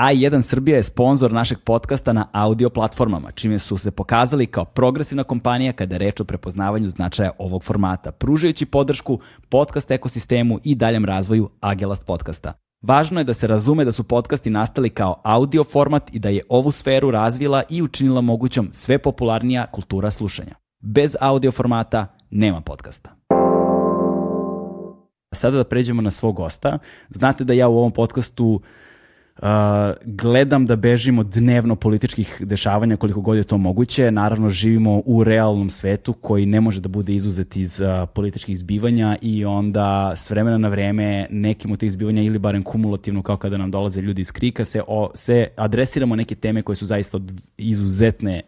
A1 Srbija je sponsor našeg podcasta na audio platformama, čime su se pokazali kao progresivna kompanija kada je reč o prepoznavanju značaja ovog formata, pružajući podršku podcast ekosistemu i daljem razvoju Agelast podcasta. Važno je da se razume da su podcasti nastali kao audio format i da je ovu sferu razvila i učinila mogućom sve popularnija kultura slušanja. Bez audio formata nema podcasta. Sada da pređemo na svog gosta. Znate da ja u ovom podcastu Uh, gledam da bežimo dnevno političkih dešavanja koliko god je to moguće. Naravno, živimo u realnom svetu koji ne može da bude izuzet iz uh, političkih zbivanja i onda s vremena na vreme nekim od tih zbivanja ili barem kumulativno kao kada nam dolaze ljudi iz krika se, se adresiramo neke teme koje su zaista od izuzetne,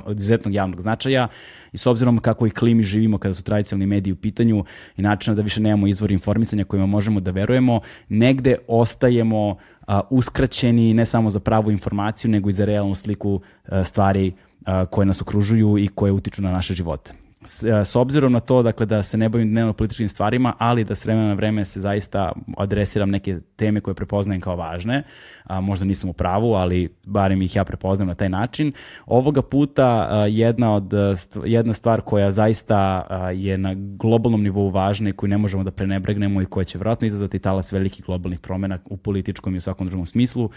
uh, od izuzetnog javnog značaja i s obzirom kako i klimi živimo kada su tradicionalni mediji u pitanju i načina da više nemamo izvor informisanja kojima možemo da verujemo, negde ostajemo uskraćeni ne samo za pravu informaciju, nego i za realnu sliku stvari koje nas okružuju i koje utiču na naše živote. S, e, s obzirom na to dakle, da se ne bavim dnevno političkim stvarima, ali da s vremena na vreme se zaista adresiram neke teme koje prepoznajem kao važne, a, možda nisam u pravu, ali barem ih ja prepoznam na taj način. Ovoga puta jedna, od, e, jedna stvar koja zaista je na globalnom nivou važna i koju ne možemo da prenebregnemo i koja će vratno izazvati talas velikih globalnih promjena u političkom i u svakom drugom smislu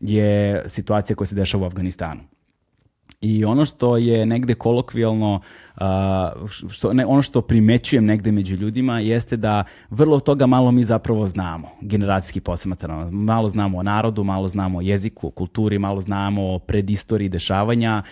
je situacija koja se dešava u Afganistanu. I ono što je negde kolokvijalno, što, ne, ono što primećujem negde među ljudima jeste da vrlo toga malo mi zapravo znamo, generacijski posmatrano. Malo znamo o narodu, malo znamo o jeziku, o kulturi, malo znamo o predistoriji dešavanja.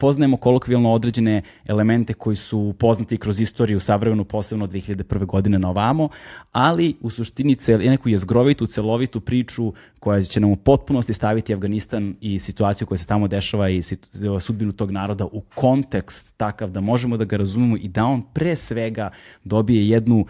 Poznajemo kolokvijalno određene elemente koji su poznati kroz istoriju savremenu, posebno od 2001. godine na ovamo, ali u suštini cel, neku jezgrovitu, celovitu priču koja će nam u potpunosti staviti Afganistan i situaciju koja se tamo dešava i situ, sudbinu tog naroda u kontekst takav da možemo da ga razumemo i da on pre svega dobije jednu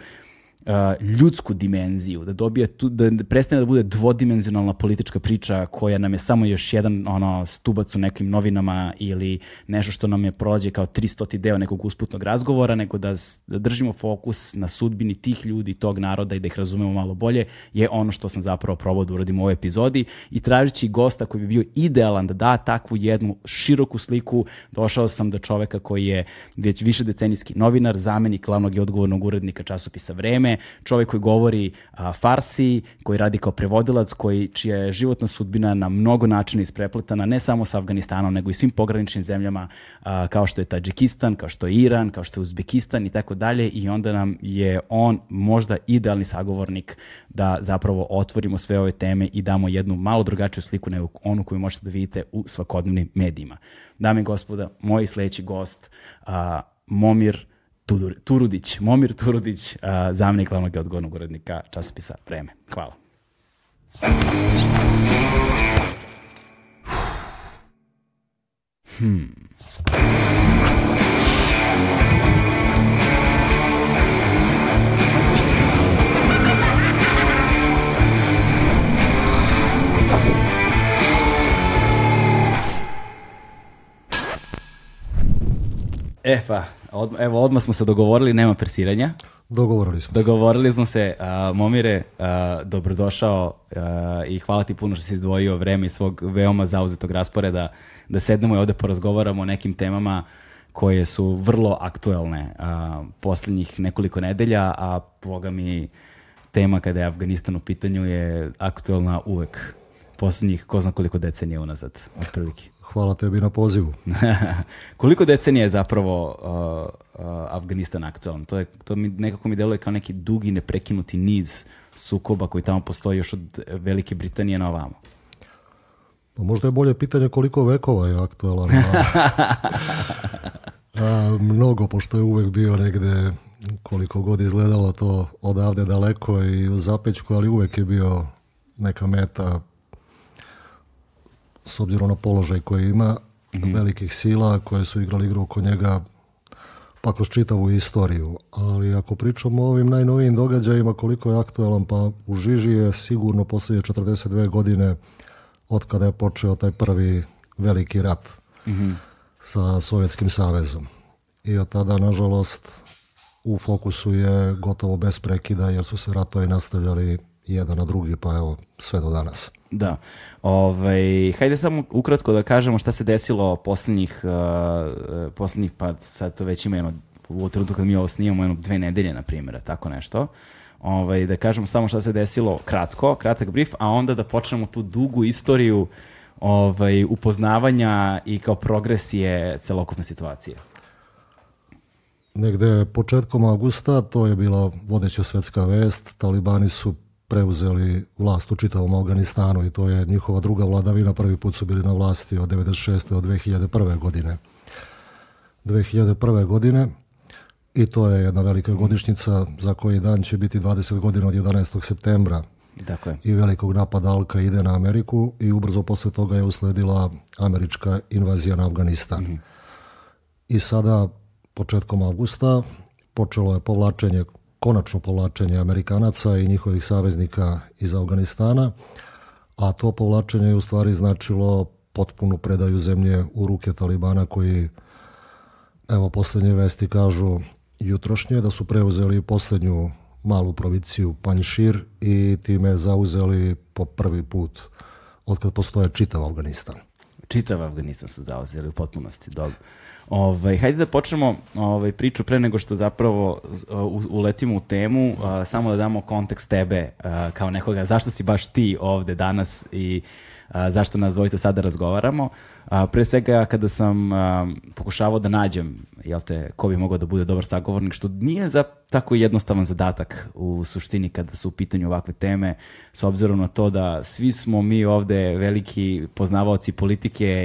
Uh, ljudsku dimenziju, da dobije tu, da prestane da bude dvodimenzionalna politička priča koja nam je samo još jedan ono stubac u nekim novinama ili nešto što nam je prođe kao 300 deo nekog usputnog razgovora, nego da, držimo fokus na sudbini tih ljudi, tog naroda i da ih razumemo malo bolje, je ono što sam zapravo probao da uradim u ovoj epizodi i tražeći gosta koji bi bio idealan da da takvu jednu široku sliku, došao sam do čoveka koji je već više decenijski novinar, zamenik glavnog i odgovornog urednika časopisa Vreme, čovjek koji govori farsi, koji radi kao prevodilac, koji, čija je životna sudbina na mnogo načina isprepletana, ne samo sa Afganistanom, nego i svim pograničnim zemljama kao što je Tadžikistan, kao što je Iran, kao što je Uzbekistan i tako dalje i onda nam je on možda idealni sagovornik da zapravo otvorimo sve ove teme i damo jednu malo drugačiju sliku nego onu koju možete da vidite u svakodnevnim medijima. Dame i gospoda, moj sledeći gost, Momir Turudić, Momir Turudić, zamjenik glavnog odgovornog urednika časopisa Vreme. Hvala. Hmm. E pa, evo, odmah smo se dogovorili, nema presiranja. Dogovorili smo se. Dogovorili smo se. A, Momire, dobrodošao i hvala ti puno što si izdvojio vreme iz svog veoma zauzetog rasporeda da sednemo i ovdje porazgovaramo o nekim temama koje su vrlo aktuelne posljednjih nekoliko nedelja, a boga mi tema kada je Afganistan u pitanju je aktuelna uvek posljednjih ko zna koliko decenija unazad, otprilike. Hvala tebi na pozivu. Koliko decenija je zapravo uh, uh, Afganistan aktualan? To, je, to mi, nekako mi deluje kao neki dugi, neprekinuti niz sukoba koji tamo postoji još od Velike Britanije na ovamo. Pa možda je bolje pitanje koliko vekova je aktualan. A, mnogo, pošto je uvek bio negde koliko god izgledalo to odavde daleko i u zapečku, ali uvek je bio neka meta s obzirom na položaj koji ima, mhm. velikih sila koje su igrali igru oko njega pa kroz čitavu istoriju. Ali ako pričamo o ovim najnovijim događajima, koliko je aktualan, pa u Žiži je sigurno poslije 42 godine od kada je počeo taj prvi veliki rat mhm. sa Sovjetskim savezom. I od tada, nažalost, u fokusu je gotovo bez prekida jer su se ratovi nastavljali jedan na drugi, pa evo sve do danas. Da. Ovaj, hajde samo ukratko da kažemo šta se desilo poslednjih, eh, eh, poslednjih pa sad to već ima jedno, u trenutku kad mi ovo snimamo, jedno dve nedelje, na primjer, tako nešto. Ovaj, da kažemo samo šta se desilo kratko, kratak brief, a onda da počnemo tu dugu istoriju ovaj, upoznavanja i kao progresije celokupne situacije. Negde početkom augusta, to je bila vodeća svetska vest, talibani su preuzeli vlast u čitavom Afganistanu i to je njihova druga vladavina, prvi put su bili na vlasti od 96. do 2001. godine. 2001. godine i to je jedna velika godišnjica za koji dan će biti 20 godina od 11. septembra i velikog napada Alka ide na Ameriku i ubrzo poslije toga je usledila američka invazija na Afganistan. Mhm. I sada početkom augusta počelo je povlačenje konačno povlačenje Amerikanaca i njihovih saveznika iz Afganistana, a to povlačenje je u stvari značilo potpunu predaju zemlje u ruke Talibana koji, evo posljednje vesti kažu jutrošnje, da su preuzeli posljednju malu proviciju Panjšir i time zauzeli po prvi put od kad postoje čitav Afganistan. Čitav Afganistan su zauzeli u potpunosti, dobro. Ovaj, hajde da počnemo ovaj, priču pre nego što zapravo e, uletimo u temu, e, samo da damo kontekst tebe e, kao nekoga, zašto si baš ti ovde danas i zašto nas dvojica sada razgovaramo. Pre svega kada sam pokušavao da nađem jel te, ko bi mogao da bude dobar sagovornik, što nije za tako jednostavan zadatak u suštini kada su u pitanju ovakve teme, s obzirom na to da svi smo mi ovde veliki poznavaoci politike,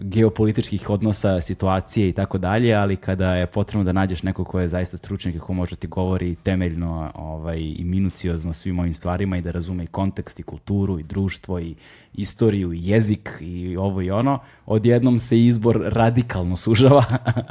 geopolitičkih odnosa, situacije i tako dalje, ali kada je potrebno da nađeš nekog ko je zaista stručnjak i ko može ti govori temeljno ovaj, i minuciozno svim ovim stvarima i da razume i kontekst i kulturu i društvo i istoriju i jezik i ovo i ono, odjednom se izbor radikalno sužava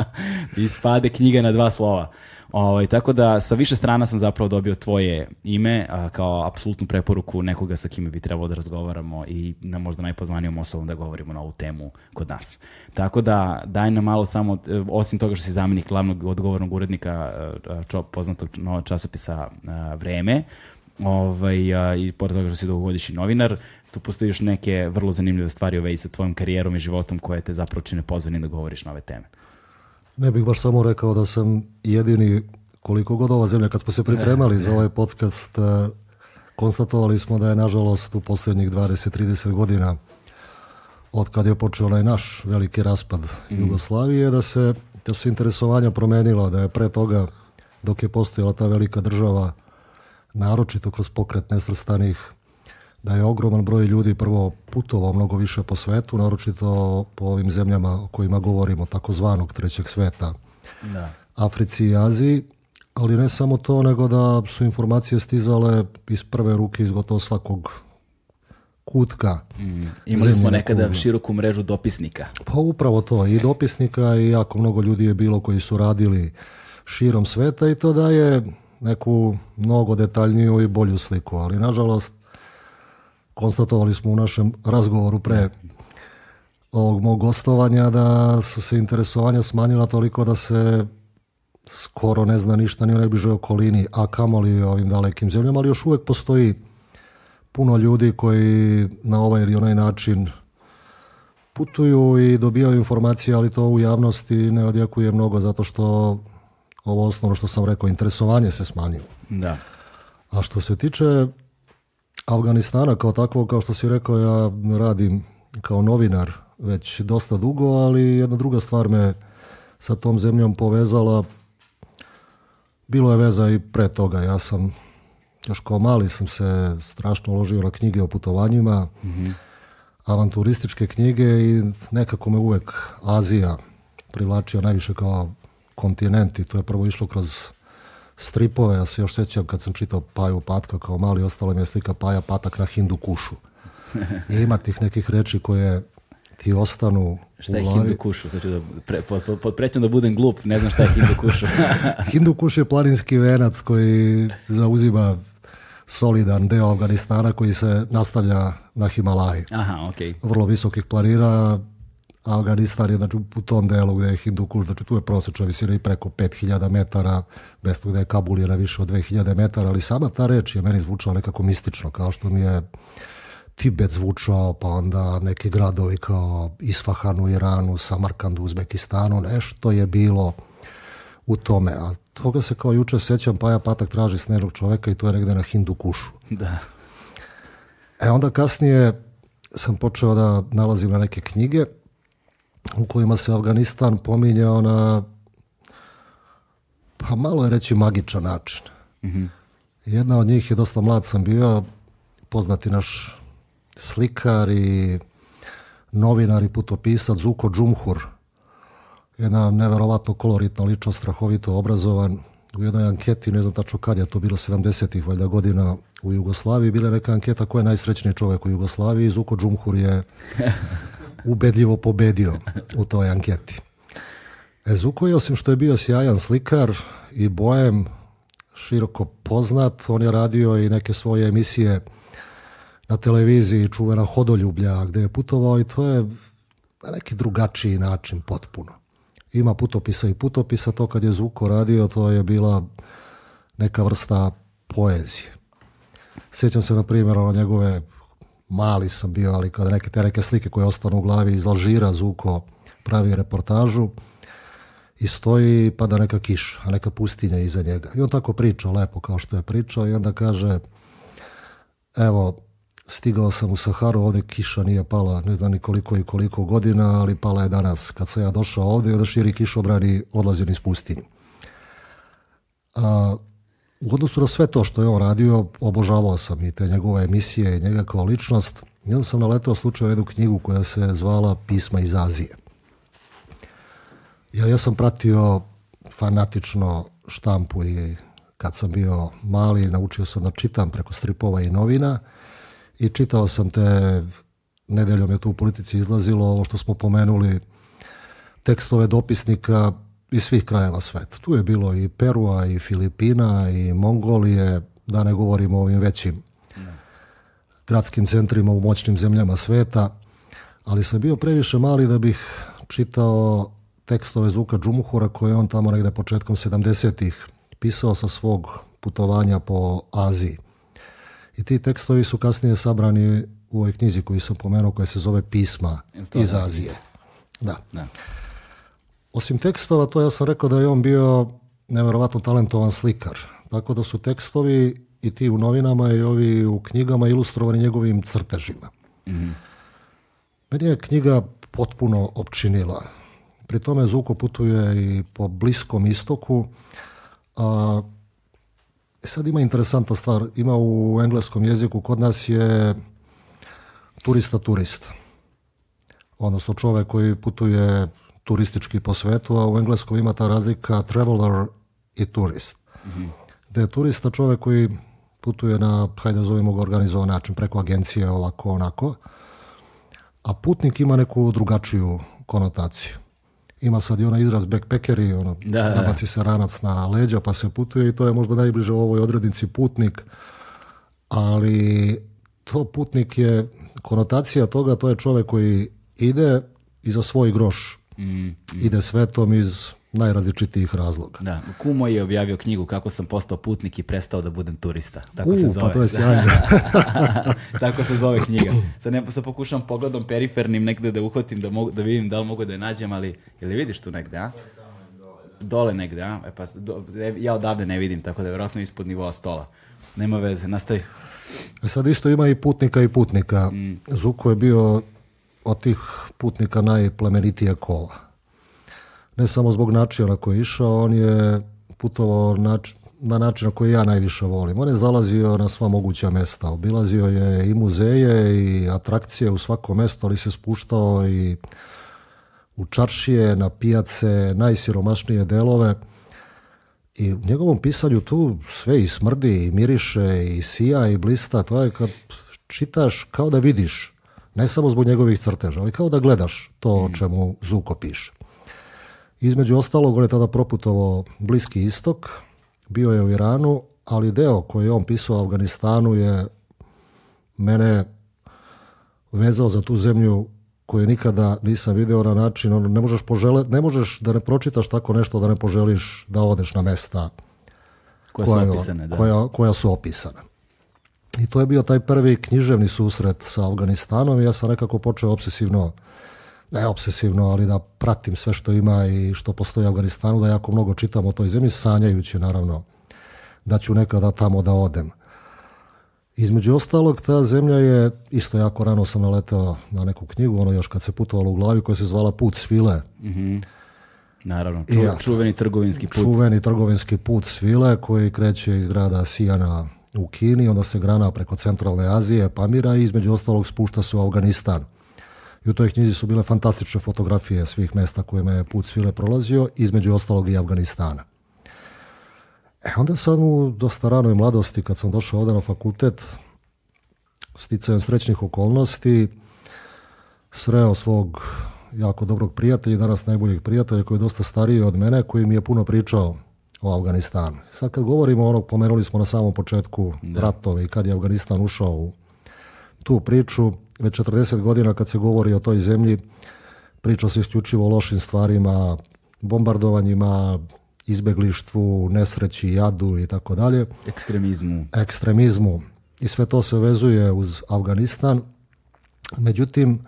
i spade knjiga na dva slova. Ovaj, tako da sa više strana sam zapravo dobio tvoje ime kao apsolutnu preporuku nekoga sa kime bi trebalo da razgovaramo i na možda najpoznanijom osobom da govorimo na ovu temu kod nas. Tako da daj nam malo samo, e, osim toga što si zamjenik glavnog odgovornog urednika e, e, čo, poznatog časopisa a, Vreme, ovaj, i pored toga što si dugogodišnji novinar, tu postoji još neke vrlo zanimljive stvari ove i sa tvojom karijerom i životom koje te zapravo čine pozvanim da govoriš na ove teme. Ne bih baš samo rekao da sam jedini koliko god ova zemlja, kad smo se pripremali za ovaj podcast, eh, konstatovali smo da je nažalost u posljednjih 20-30 godina od kad je počeo onaj naš veliki raspad mm. Jugoslavije, da se da su interesovanja promenila, da je pre toga dok je postojala ta velika država, naročito kroz pokret nesvrstanih, da je ogroman broj ljudi prvo putovao mnogo više po svetu, naročito po ovim zemljama o kojima govorimo, takozvanog trećeg sveta, da. Africi i Aziji, ali ne samo to, nego da su informacije stizale iz prve ruke iz gotovo svakog kutka. Mm. Imali smo nekada široku mrežu dopisnika. Pa upravo to, i dopisnika i jako mnogo ljudi je bilo koji su radili širom sveta i to daje neku mnogo detaljniju i bolju sliku, ali nažalost konstatovali smo u našem razgovoru pre ovog mog gostovanja da su se interesovanja smanjila toliko da se skoro ne zna ništa ni o najbližoj okolini, a kamoli o ovim dalekim zemljama, ali još uvijek postoji puno ljudi koji na ovaj ili onaj način putuju i dobijaju informacije, ali to u javnosti ne odjekuje mnogo zato što ovo osnovno što sam rekao, interesovanje se smanjilo. Da. A što se tiče Afganistana kao takvo, kao što si rekao, ja radim kao novinar već dosta dugo, ali jedna druga stvar me sa tom zemljom povezala. Bilo je veza i pre toga. Ja sam, još kao mali sam se strašno uložio na knjige o putovanjima, mm avanturističke knjige i nekako me uvek Azija privlačio najviše kao kontinent i to je prvo išlo kroz stripove, ja se još sjećam kad sam čitao Paju Patka kao mali, ostalo mi je slika Paja Patak na hindu kušu. I ima tih nekih reči koje ti ostanu Šta je hindu kušu? Znači, da pre, pod, pod da budem glup, ne znam šta je hindu kušu. hindu kuš je planinski venac koji zauzima solidan deo Afganistana koji se nastavlja na Himalaji. Aha, okay. Vrlo visokih planira. Afganistan je znači, u tom delu gdje je Hindukuš, znači tu je prosječna visina i preko 5000 metara, bez gdje je Kabul je na više od 2000 metara, ali sama ta reč je meni zvučala nekako mistično, kao što mi je Tibet zvučao, pa onda neki gradovi kao Isfahan u Iranu, Samarkand u Uzbekistanu, nešto je bilo u tome. A toga se kao juče sjećam, Paja Patak traži snežnog čoveka i to je negde na Hindukušu. Da. E onda kasnije sam počeo da nalazim na neke knjige, u kojima se Afganistan pominjao na pa malo je reći magičan način. Mhm. Jedna od njih je dosta mlad sam bio, poznati naš slikar i novinar i putopisac Zuko Džumhur. Jedna neverovatno koloritna ličnost, strahovito obrazovan. U jednoj anketi, ne znam tačno kad je to bilo, 70-ih valjda godina u Jugoslaviji, bila je neka anketa ko je najsrećniji čovjek u Jugoslaviji. Zuko Džumhur je ubedljivo pobedio u toj anketi. Ezuko je, osim što je bio sjajan slikar i bojem široko poznat, on je radio i neke svoje emisije na televiziji čuvena Hodoljublja gdje je putovao i to je na neki drugačiji način potpuno. Ima putopisa i putopisa, to kad je Zuko radio, to je bila neka vrsta poezije. Sjećam se, na primjer, na ono njegove mali sam bio, ali kada neke te neke slike koje ostanu u glavi iz Alžira, Zuko pravi reportažu i stoji pada neka kiša, neka pustinja iza njega. I on tako priča lepo kao što je pričao i onda kaže evo stigao sam u Saharu, ovdje kiša nije pala ne znam ni koliko i koliko godina, ali pala je danas. Kad sam ja došao ovdje, onda širi kišobrani odlazi iz pustinju. A, u odnosu na sve to što je on radio, obožavao sam i te njegove emisije i njega kao ličnost. Jedan sam naletao slučaj jednu knjigu koja se zvala Pisma iz Azije. Ja, ja sam pratio fanatično štampu i kad sam bio mali naučio sam da čitam preko stripova i novina i čitao sam te, nedeljom je to u politici izlazilo, ovo što smo pomenuli, tekstove dopisnika iz svih krajeva sveta. Tu je bilo i Perua, i Filipina, i Mongolije, da ne govorimo o ovim većim gradskim centrima u moćnim zemljama sveta, ali sam bio previše mali da bih čitao tekstove Zuka Džumuhura koje je on tamo negde početkom 70-ih pisao sa svog putovanja po Aziji. I ti tekstovi su kasnije sabrani u ovoj knjizi koju sam pomenuo koja se zove Pisma iz Azije. Da. Osim tekstova, to ja sam rekao da je on bio nevjerovatno talentovan slikar. Tako da su tekstovi i ti u novinama i ovi u knjigama ilustrovani njegovim crtežima. mm Meni je knjiga potpuno opčinila. Pri tome Zuko putuje i po bliskom istoku. A, e, sad ima interesanta stvar. Ima u engleskom jeziku, kod nas je turista turist. Odnosno čovjek koji putuje turistički po svetu, a u engleskom ima ta razlika traveler i turist. mm Da je turista čovjek koji putuje na, hajde zovemo ga organizovan način, preko agencije, ovako, onako, a putnik ima neku drugačiju konotaciju. Ima sad i onaj izraz backpackeri, ono, da, baci se ranac na leđa pa se putuje i to je možda najbliže ovoj odrednici putnik, ali to putnik je, konotacija toga, to je čovjek koji ide i za svoj groš Ide sve tom iz najrazličitijih razloga. Da, Kumo je objavio knjigu Kako sam postao putnik i prestao da budem turista. Tako se pa zove. Pa to je sjajno. Tako se zove knjiga. Sad, ne, sad pokušam pogledom perifernim negde da uhvatim, da, mogu, da vidim da li mogu da je nađem, ali ili vidiš tu negde, a? Dole negde, a? E pa, e, ja odavde ne vidim, tako da je vjerojatno ispod nivoa stola. Nema veze, nastavi. E sad isto ima i putnika i putnika. Mm. Zuko je bio od tih putnika najplemenitija kola. Ne samo zbog načina na koji je išao, on je putovao na način na koji ja najviše volim. On je zalazio na sva moguća mesta. Obilazio je i muzeje i atrakcije u svako mesto, ali se spuštao i u čaršije, na pijace, najsiromašnije delove. I u njegovom pisanju tu sve i smrdi, i miriše, i sija, i blista. To je kad čitaš kao da vidiš. Ne samo zbog njegovih crteža, ali kao da gledaš to o mm. čemu Zuko piše. Između ostalog, on je tada proputovao Bliski istok, bio je u Iranu, ali deo koji je on pisao u Afganistanu je mene vezao za tu zemlju koju nikada nisam video na način, ono, ne, možeš ne možeš da ne pročitaš tako nešto da ne poželiš da odeš na mesta koja, su, opisane, da. koja su opisana. I to je bio taj prvi književni susret sa Afganistanom i ja sam nekako počeo obsesivno, ne obsesivno, ali da pratim sve što ima i što postoji u Afganistanu, da jako mnogo čitam o toj zemlji, sanjajući naravno da ću nekada tamo da odem. Između ostalog, ta zemlja je, isto jako rano sam naletao na neku knjigu, ono još kad se putovalo u glavi, koja se zvala Put svile. mm Naravno, čuveni trgovinski put. Čuveni trgovinski put svile koji kreće iz grada Sijana u Kini, onda se grana preko centralne Azije, Pamira i između ostalog spušta se u Afganistan. I u toj knjizi su bile fantastične fotografije svih mesta kojima je put svile prolazio, između ostalog i Afganistana. E, onda sam u dosta ranoj mladosti, kad sam došao ovdje na fakultet, sticajem srećnih okolnosti, sreo svog jako dobrog prijatelja, danas najboljeg prijatelja koji je dosta stariji od mene, koji mi je puno pričao o Afganistanu. Sad kad govorimo ono, pomenuli smo na samom početku da. i kad je Afganistan ušao u tu priču, već 40 godina kad se govori o toj zemlji, priča se isključivo o lošim stvarima, bombardovanjima, izbeglištvu, nesreći, jadu i tako dalje. Ekstremizmu. Ekstremizmu. I sve to se vezuje uz Afganistan. Međutim,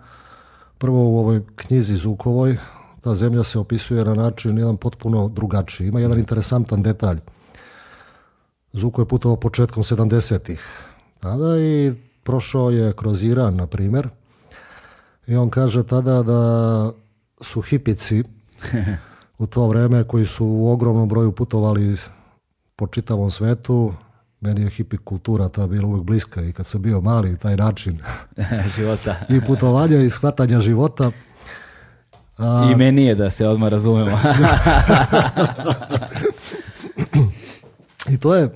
prvo u ovoj knjizi Zukovoj, ta zemlja se opisuje na način jedan potpuno drugačiji. Ima jedan interesantan detalj. Zuko je putovao početkom 70-ih. Tada i prošao je kroz Iran, na primjer. I on kaže tada da su hipici u to vreme koji su u ogromnom broju putovali po čitavom svetu, meni je hipik kultura ta bila uvijek bliska i kad sam bio mali, taj način života. i putovanja i shvatanja života, a... I meni je da se odmah razumemo. I to je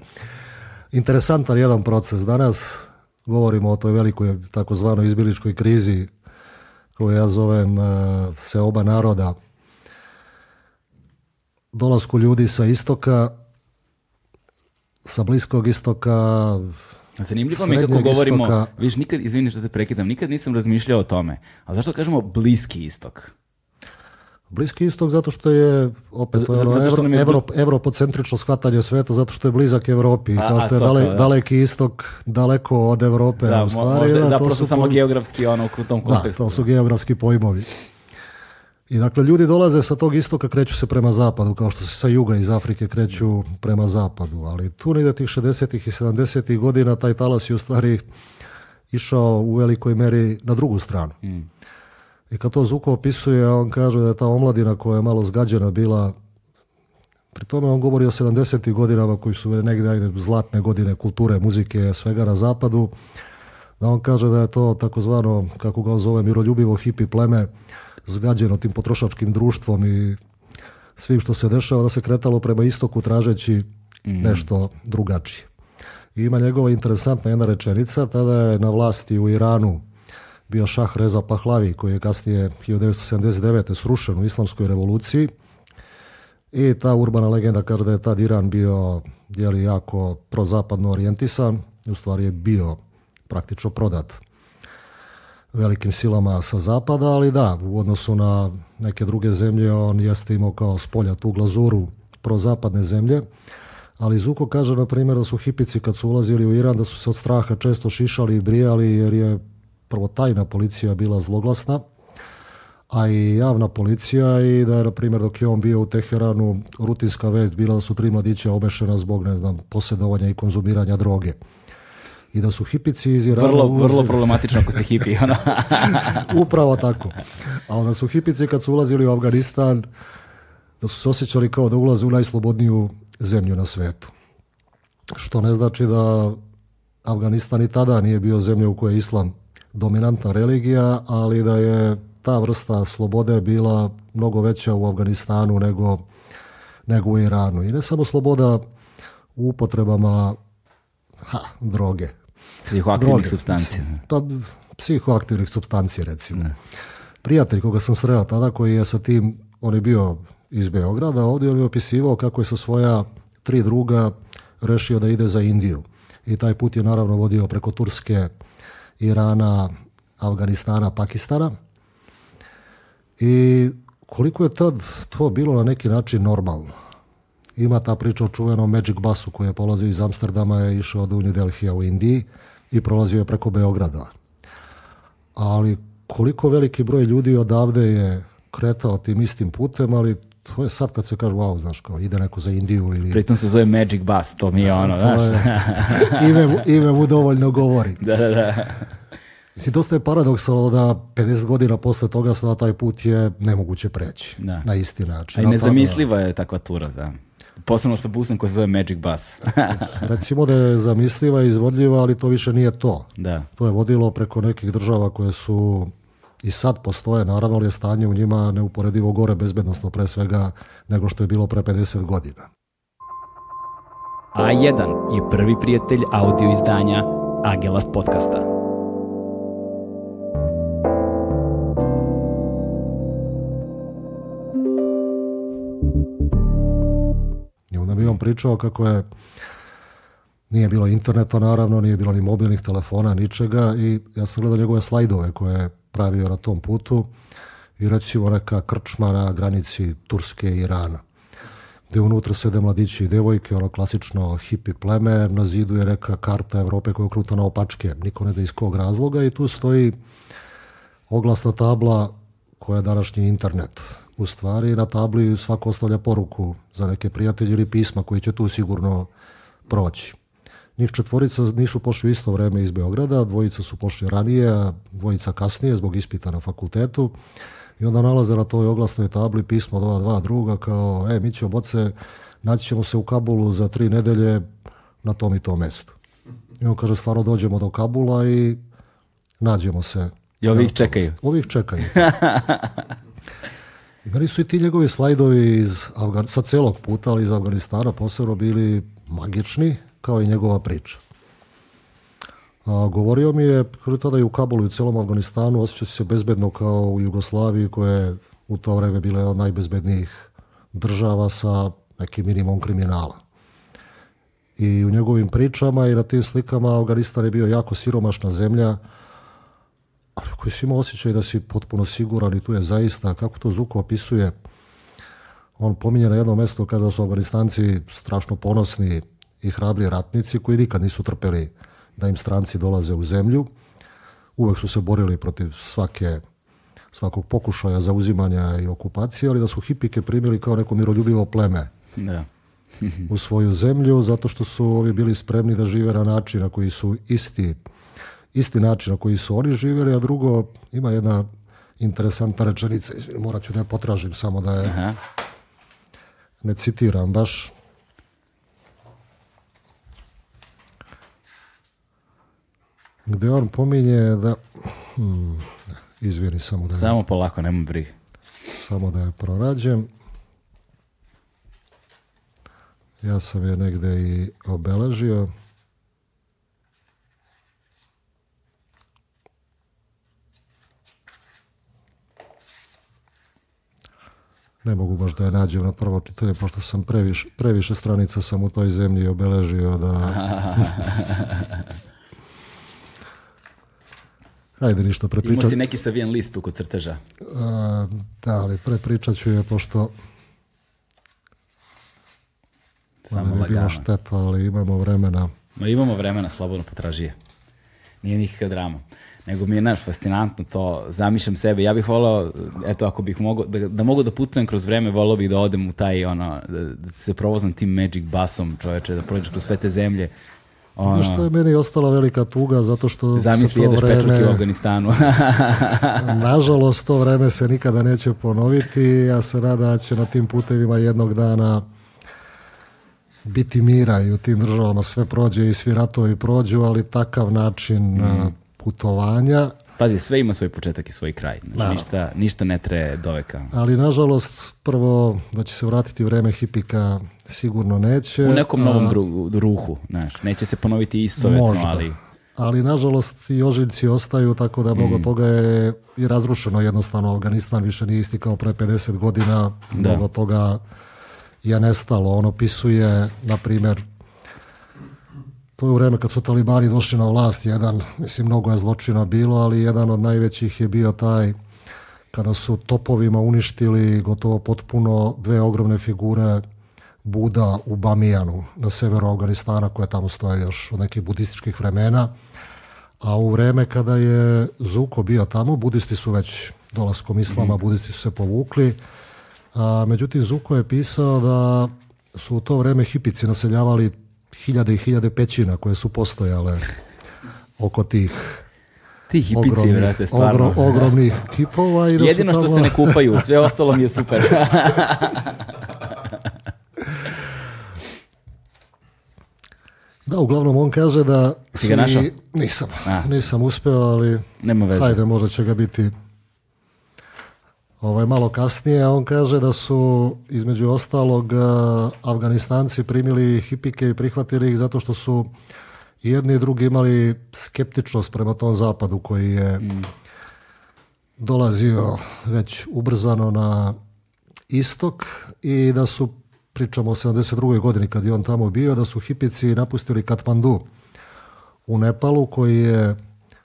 interesantan jedan proces. Danas govorimo o toj velikoj takozvanoj izbiličkoj krizi koju ja zovem e, se oba naroda. Dolasku ljudi sa istoka, sa bliskog istoka, Zanimljivo mi kako govorimo, viš nikad, izvini što te prekidam, nikad nisam razmišljao o tome, A zašto kažemo bliski istok? Bliski istok zato što je opet ono, je evropocentrično shvatanje sveta zato što je blizak Europi, kao što je daleki istok daleko od Europe. Da, u stvari, možda, da, zapravo su samo geografski ono u tom kontekstu. Da, to su geografski pojmovi. I dakle, ljudi dolaze sa tog istoka, kreću se prema zapadu, kao što se sa juga iz Afrike kreću prema zapadu. Ali tu negdje tih 60. i 70. godina taj talas je u stvari išao u velikoj meri na drugu stranu. Mm. I kad to Zuko opisuje, on kaže da je ta omladina koja je malo zgađena bila, pri tome on govori o 70. godinama koji su negdje zlatne godine kulture, muzike, svega na zapadu, da on kaže da je to takozvano, kako ga on zove, miroljubivo hipi pleme, zgađeno tim potrošačkim društvom i svim što se dešava, da se kretalo prema istoku tražeći mhm. nešto drugačije. I ima njegova interesantna jedna rečenica, tada je na vlasti u Iranu bio šah Reza Pahlavi koji je kasnije 1979. srušen u islamskoj revoluciji i ta urbana legenda kaže da je tad Iran bio je jako prozapadno orijentisan u stvari je bio praktično prodat velikim silama sa zapada, ali da, u odnosu na neke druge zemlje on jeste imao kao spolja tu glazuru prozapadne zemlje, ali Zuko kaže na primjer da su hipici kad su ulazili u Iran da su se od straha često šišali i brijali jer je prvo tajna policija bila zloglasna, a i javna policija i da je, na primjer, dok je on bio u Teheranu, rutinska vest bila da su tri mladića obešena zbog, ne znam, posjedovanja i konzumiranja droge. I da su hipici iz Irana... Vrlo, problematično ako se hipi, ono. Upravo tako. A onda su hipici kad su ulazili u Afganistan, da su se osjećali kao da ulaze u najslobodniju zemlju na svijetu. Što ne znači da Afganistan i tada nije bio zemlja u kojoj je islam dominantna religija, ali da je ta vrsta slobode bila mnogo veća u Afganistanu nego, nego u Iranu. I ne samo sloboda u upotrebama ha, droge. Psihoaktivnih substancije. Pa, psihoaktivnih substancije recimo. Prijatelj koga sam sreo tada koji je sa tim, on je bio iz Beograda, ovdje on je opisivao kako je sa svoja tri druga rešio da ide za Indiju. I taj put je naravno vodio preko Turske, Irana, Afganistana, Pakistana. I koliko je tad to bilo na neki način normalno. Ima ta priča o čuvenom Magic Busu koji je polazio iz Amsterdama je išao od Unije Delhija u Indiji i prolazio je preko Beograda. Ali koliko veliki broj ljudi odavde je kretao tim istim putem, ali to je sad kad se kaže, wow, znaš, kao ide neko za Indiju ili... Pritom se zove Magic Bus, to mi je ono, znaš. ime, mu dovoljno govori. da, da, da. Mislim, dosta je paradoksalo da 50 godina posle toga sada taj put je nemoguće preći na isti način. i nezamisliva je takva tura, da. Posebno sa busom koji se zove Magic Bus. Recimo da je zamisliva i izvodljiva, ali to više nije to. Da. To je vodilo preko nekih država koje su i sad postoje, naravno, ali je stanje u njima neuporedivo gore bezbednostno pre svega nego što je bilo pre 50 godina. A1 je prvi prijatelj audio izdanja Agelast podcasta. I onda mi on pričao kako je nije bilo interneta naravno, nije bilo ni mobilnih telefona, ničega i ja sam gledao njegove slajdove koje napravio na tom putu i recimo neka krčma na granici Turske i Irana gdje unutra sede mladići i devojke, ono klasično hipi pleme, na zidu je neka karta Europe koja je okruta na opačke, niko ne da iz kog razloga i tu stoji oglasna tabla koja je današnji internet. U stvari na tabli svako ostavlja poruku za neke prijatelje ili pisma koji će tu sigurno proći. Njih četvorica nisu pošli u isto vreme iz Beograda, dvojica su pošli ranije, a dvojica kasnije zbog ispita na fakultetu. I onda nalaze na toj oglasnoj tabli pismo od ova dva druga kao, e, mi ćemo boce, naći ćemo se u Kabulu za tri nedelje na tom i tom mestu. I on kaže, stvarno dođemo do Kabula i nađemo se. I ovi ih čekaju. Ovi ih čekaju. Meni su i ti njegovi slajdovi iz sa celog puta, ali iz Afganistana posebno bili magični, kao i njegova priča. A, govorio mi je tada i u Kabulu i u celom Afganistanu osjećao se bezbedno kao u Jugoslaviji koja je u to vrijeme bila od najbezbednijih država sa nekim minimum kriminala. I u njegovim pričama i na tim slikama Afganistan je bio jako siromašna zemlja ali koji si imao osjećaj da si potpuno siguran i tu je zaista, kako to Zuko opisuje, on pominje na jedno mjesto kada su Afganistanci strašno ponosni i hrabri ratnici koji nikad nisu trpeli da im stranci dolaze u zemlju. Uvek su se borili protiv svake, svakog pokušaja zauzimanja i okupacije, ali da su hipike primili kao neko miroljubivo pleme da. u svoju zemlju, zato što su ovi bili spremni da žive na način na koji su isti, isti način na koji su oni živjeli, a drugo, ima jedna interesantna rečenica, morat ću da je potražim samo da je ne citiram baš, gdje on pominje da... Hmm, samo da... Je, samo polako, nema brige. Samo da je prorađem. Ja sam je negde i obeležio. ne mogu baš da je nađem na prvo čitanje, pošto sam previše, previše stranica sam u toj zemlji obeležio da... Ajde ništa, prepričat. Imao si neki savijen list kod crteža. A, e, da, ali prepričat ću je, pošto... Samo lagano. bilo šteta, ali imamo vremena. Ma imamo vremena, slobodno potraži je. Nije nikakva drama. Nego mi je, naš fascinantno to, zamišljam sebe. Ja bih volao, eto, ako bih mogo... da, da mogu da putujem kroz vreme, volao bih da odem u taj, ono, da, da se provozam tim Magic Busom, čoveče, da prođeš kroz sve te zemlje ono... Što je meni ostala velika tuga zato što... Zamisli jedeš u Afganistanu. nažalost, to vreme se nikada neće ponoviti. Ja se rada da će na tim putevima jednog dana biti mira i u tim državama sve prođe i svi ratovi prođu, ali takav način mm. putovanja Pazi, sve ima svoj početak i svoj kraj. Znači, ništa, ništa ne tre doveka. Ali, nažalost, prvo da će se vratiti vreme hipika sigurno neće. U nekom novom a... ruhu, znaš. Neće se ponoviti isto, Možda. ali... Ali, nažalost, i ožiljci ostaju, tako da mnogo mm. toga je i razrušeno jednostavno. Afganistan više nije isti kao pre 50 godina. Mnogo toga je nestalo. On opisuje, na primjer, to je u vreme kad su talibani došli na vlast, jedan, mislim, mnogo je zločina bilo, ali jedan od najvećih je bio taj kada su topovima uništili gotovo potpuno dve ogromne figure Buda u Bamijanu na severu Afganistana koje tamo stoje još od nekih budističkih vremena. A u vreme kada je Zuko bio tamo, budisti su već dolaskom islama, mhm. budisti su se povukli. A, međutim, Zuko je pisao da su u to vreme hipici naseljavali hiljade i hiljade pećina koje su postojale oko tih tih hipici, ogromnih, vrate, stvarno. ogromnih kipova. I da Jedino tamo... što se ne kupaju, sve ostalo mi je super. da, uglavnom on kaže da... Ti ga našao? Nisam, nisam uspeo, ali... Nema veze. Hajde, možda će ga biti ovaj, malo kasnije, on kaže da su između ostalog e, Afganistanci primili hipike i prihvatili ih zato što su jedni i drugi imali skeptičnost prema tom zapadu koji je mm. dolazio već ubrzano na istok i da su, pričamo o 72. godini kad je on tamo bio, da su hipici napustili Katmandu u Nepalu koji je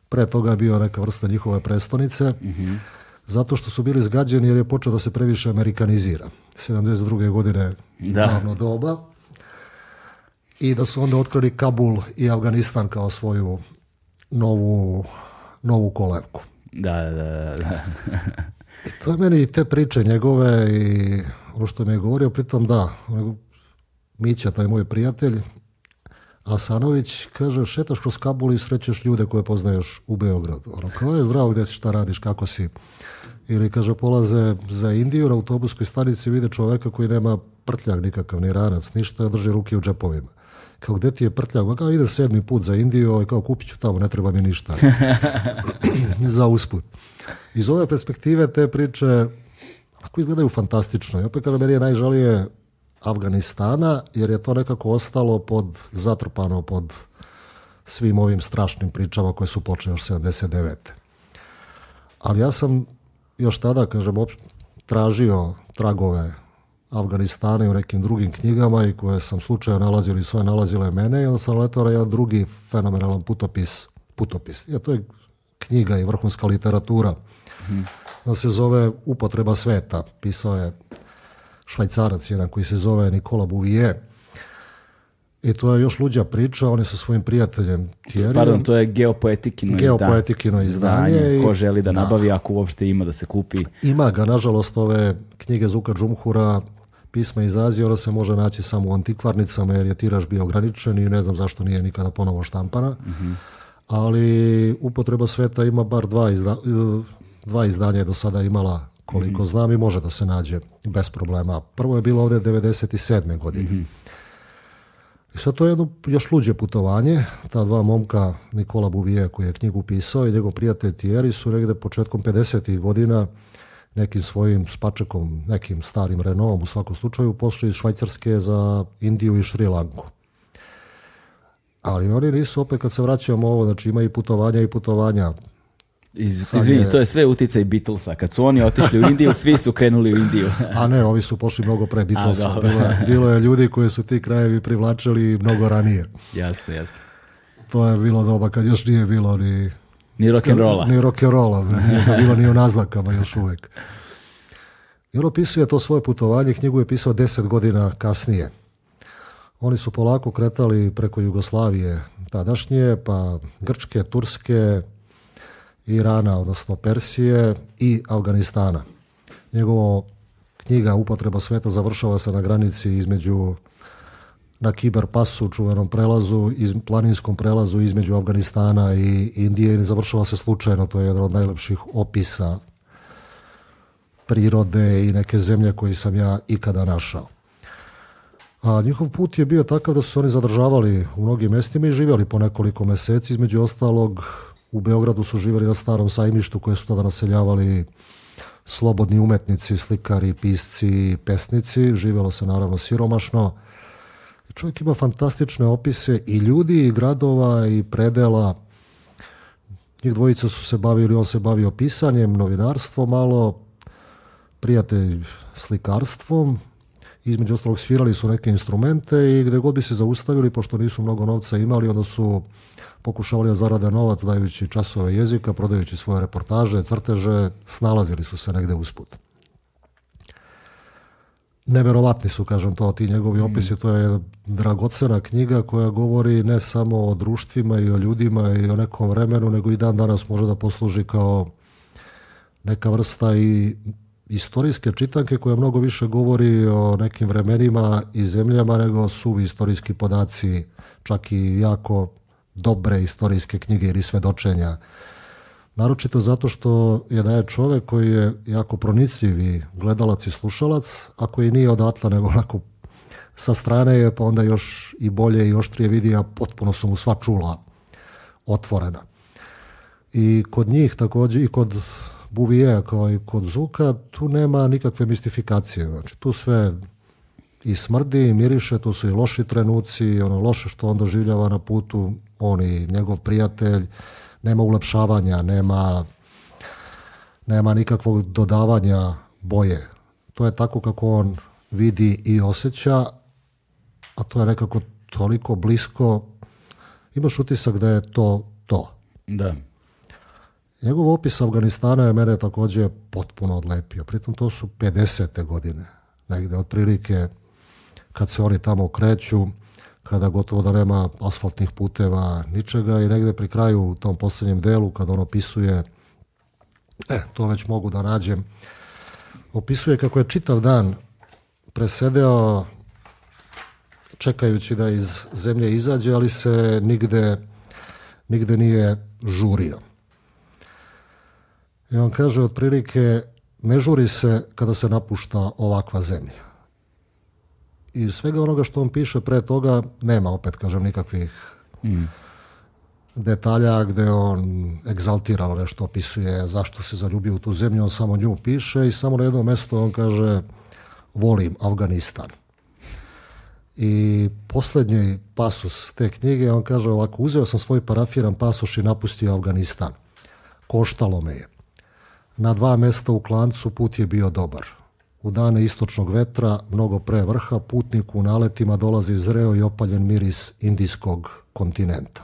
pre toga bio neka vrsta njihove prestonice. Mhm zato što su bili zgađeni jer je počeo da se previše amerikanizira. 72. godine da. doba. I da su onda otkrili Kabul i Afganistan kao svoju novu, novu kolevku. Da, da, da. I to je meni te priče njegove i ono što mi je govorio, pritom da, Mića, taj moj prijatelj, Asanović, kaže, šetaš kroz Kabul i srećeš ljude koje poznaješ u Beogradu. Ono, je zdravo, gdje si, šta radiš, kako si. Ili, kaže, polaze za Indiju na autobuskoj stanici vide čoveka koji nema prtljak nikakav, ni ranac, ništa, drži ruke u džepovima. Kao, gde ti je prtljak? kao, ide sedmi put za Indiju i ovaj, kao, kupit ću tamo, ne treba mi ništa. za usput. Iz ove perspektive te priče ako izgledaju fantastično. I opet kada meni je najžalije Afganistana, jer je to nekako ostalo pod, zatrpano pod svim ovim strašnim pričama koje su počele još 79. Ali ja sam još tada, kažem, tražio tragove Afganistana i u nekim drugim knjigama i koje sam slučajno nalazio ili svoje nalazile mene i onda sam letao na jedan drugi fenomenalan putopis. Putopis. Ja, to je knjiga i vrhunska literatura. Hmm. se zove Upotreba sveta. Pisao je švajcarac jedan koji se zove Nikola Bouvier. I to je još luđa priča, oni je sa svojim prijateljem Pardon, to je geopoetikino, geopoetikino izdanje. izdanje i, ko želi da, nabavi, ako uopšte ima da se kupi. Ima ga, nažalost, ove knjige Zuka Džumhura, pisma iz Azije, ona se može naći samo u antikvarnicama jer je tiraž bio ograničen i ne znam zašto nije nikada ponovo štampana. Mhm. Ali upotreba sveta ima bar dva, izda, izdanja je do sada imala koliko mhm. znam i može da se nađe bez problema. Prvo je bilo ovdje 97. godine. Mhm. I sad to je jedno još luđe putovanje. Ta dva momka, Nikola Buvije koji je knjigu pisao i njegov prijatelj Tijeri su negde početkom 50. godina nekim svojim spačekom, nekim starim Renaultom u svakom slučaju, pošli iz Švajcarske za Indiju i Šrilanku. Ali oni nisu, opet kad se vraćamo ovo, znači ima i putovanja i putovanja. Iz, izvini, to je sve utjecaj Beatlesa. Kad su oni otišli u Indiju, svi su krenuli u Indiju. A ne, ovi su pošli mnogo pre Beatlesa. bilo, je, ljudi koji su ti krajevi privlačili mnogo ranije. Jasno, jasno. To je bilo doba kad još nije bilo ni... Ni rock'n'rolla. Ni rock'n'rolla, nije bilo ni u naznakama još uvijek. I on opisuje to svoje putovanje, knjigu je pisao deset godina kasnije. Oni su polako kretali preko Jugoslavije tadašnje, pa Grčke, Turske, Irana, odnosno Persije i Afganistana. Njegova knjiga Upotreba sveta završava se na granici između na kiber pasu, čuvenom prelazu, iz, planinskom prelazu između Afganistana i Indije i završava se slučajno, to je jedan od najlepših opisa prirode i neke zemlje koji sam ja ikada našao. A njihov put je bio takav da su se oni zadržavali u mnogim mestima i živjeli po nekoliko meseci, između ostalog u Beogradu su živjeli na starom sajmištu koje su tada naseljavali slobodni umetnici, slikari, pisci, pesnici. Živjelo se naravno siromašno. Čovjek ima fantastične opise i ljudi, i gradova, i predela. Njih dvojica su se bavili, on se bavio pisanjem, novinarstvo malo, prijatelj slikarstvom, između ostalog svirali su neke instrumente i gdje god bi se zaustavili, pošto nisu mnogo novca imali, onda su pokušavali da zarade novac dajući časove jezika, prodajući svoje reportaže, crteže, snalazili su se negde usput. Neverovatni su, kažem to, ti njegovi mm. opisi, to je dragocena knjiga koja govori ne samo o društvima i o ljudima i o nekom vremenu, nego i dan danas može da posluži kao neka vrsta i istorijske čitanke koja mnogo više govori o nekim vremenima i zemljama nego su istorijski podaci, čak i jako dobre istorijske knjige ili svedočenja. Naročito zato što je da je čovek koji je jako pronicljiv i gledalac i slušalac, a koji nije odatla nego onako sa strane je pa onda još i bolje i oštrije vidi, a potpuno su mu sva čula otvorena. I kod njih također i kod Buvije kao i kod Zuka, tu nema nikakve mistifikacije. Znači, tu sve i smrdi, i miriše, tu su i loši trenuci, ono loše što on doživljava na putu, on i njegov prijatelj, nema ulepšavanja, nema, nema nikakvog dodavanja boje. To je tako kako on vidi i osjeća, a to je nekako toliko blisko. Imaš utisak da je to to. Da. Njegov opis Afganistana je mene također potpuno odlepio. Pritom to su 50. godine, negdje otprilike kad se oni tamo kreću, kada gotovo da nema asfaltnih puteva, ničega i negdje pri kraju u tom posljednjem delu kad on opisuje, e, to već mogu da nađem, opisuje kako je čitav dan presedeo čekajući da iz zemlje izađe, ali se nigde, nigde nije žurio. I on kaže otprilike ne žuri se kada se napušta ovakva zemlja. I svega onoga što on piše pre toga nema opet, kažem, nikakvih mm. detalja gdje on egzaltirano nešto opisuje zašto se zaljubio u tu zemlju, on samo nju piše i samo na jednom mjestu on kaže volim Afganistan. I posljednji pasus te knjige, on kaže ovako, uzeo sam svoj parafiran pasoš i napustio Afganistan. Koštalo me je. Na dva mesta u klancu put je bio dobar. U dane istočnog vetra, mnogo pre vrha, putniku u naletima dolazi zreo i opaljen miris indijskog kontinenta.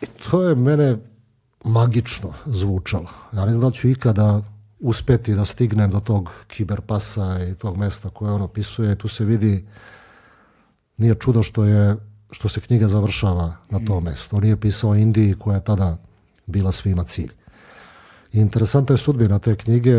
I to je mene magično zvučalo. Ja ne znam da ću ikada uspeti da stignem do tog kiberpasa i tog mesta koje on opisuje. Tu se vidi, nije čudo što je što se knjiga završava na tom mjestu. Mm. On je pisao o Indiji koja je tada bila svima cilj. Interesanta interesantna je sudbina te knjige,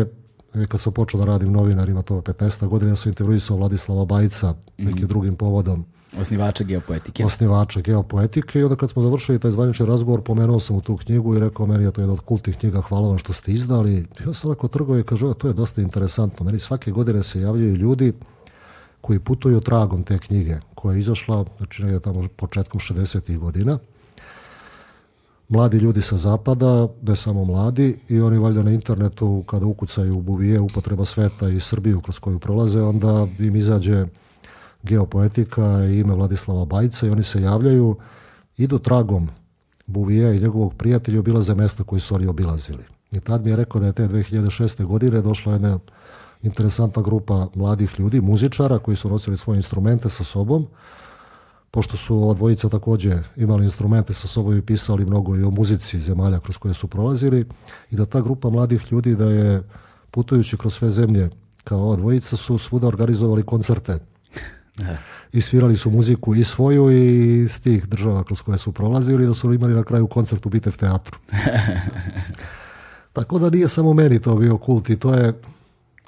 e, kad sam počeo da radim novinarima to 15. godine, ja sam intervjuisao Vladislava Bajca nekim mhm. drugim povodom. Osnivača geopoetike. Osnivača geopoetike i onda kad smo završili taj zvanični razgovor pomenuo sam u tu knjigu i rekao meni je to jedna od kultih knjiga, hvala vam što ste izdali. Ja sam i i kaže, to je dosta interesantno. Meni svake godine se javljaju ljudi koji putuju tragom te knjige koja je izašla, znači tamo početkom 60. godina mladi ljudi sa zapada, ne samo mladi, i oni valjda na internetu kada ukucaju u buvije upotreba sveta i Srbiju kroz koju prolaze, onda im izađe geopoetika i ime Vladislava Bajca i oni se javljaju, idu tragom Buvija i njegovog prijatelja obilaze mjesta koji su oni obilazili. I tad mi je rekao da je te 2006. godine došla jedna interesantna grupa mladih ljudi, muzičara koji su nosili svoje instrumente sa sobom pošto su ova dvojica takođe imali instrumente sa sobom i pisali mnogo i o muzici zemalja kroz koje su prolazili i da ta grupa mladih ljudi da je putujući kroz sve zemlje kao ova dvojica su svuda organizovali koncerte i svirali su muziku i svoju i iz tih država kroz koje su prolazili da su imali na kraju koncert u Bitev teatru. Tako da nije samo meni to bio kult i to je,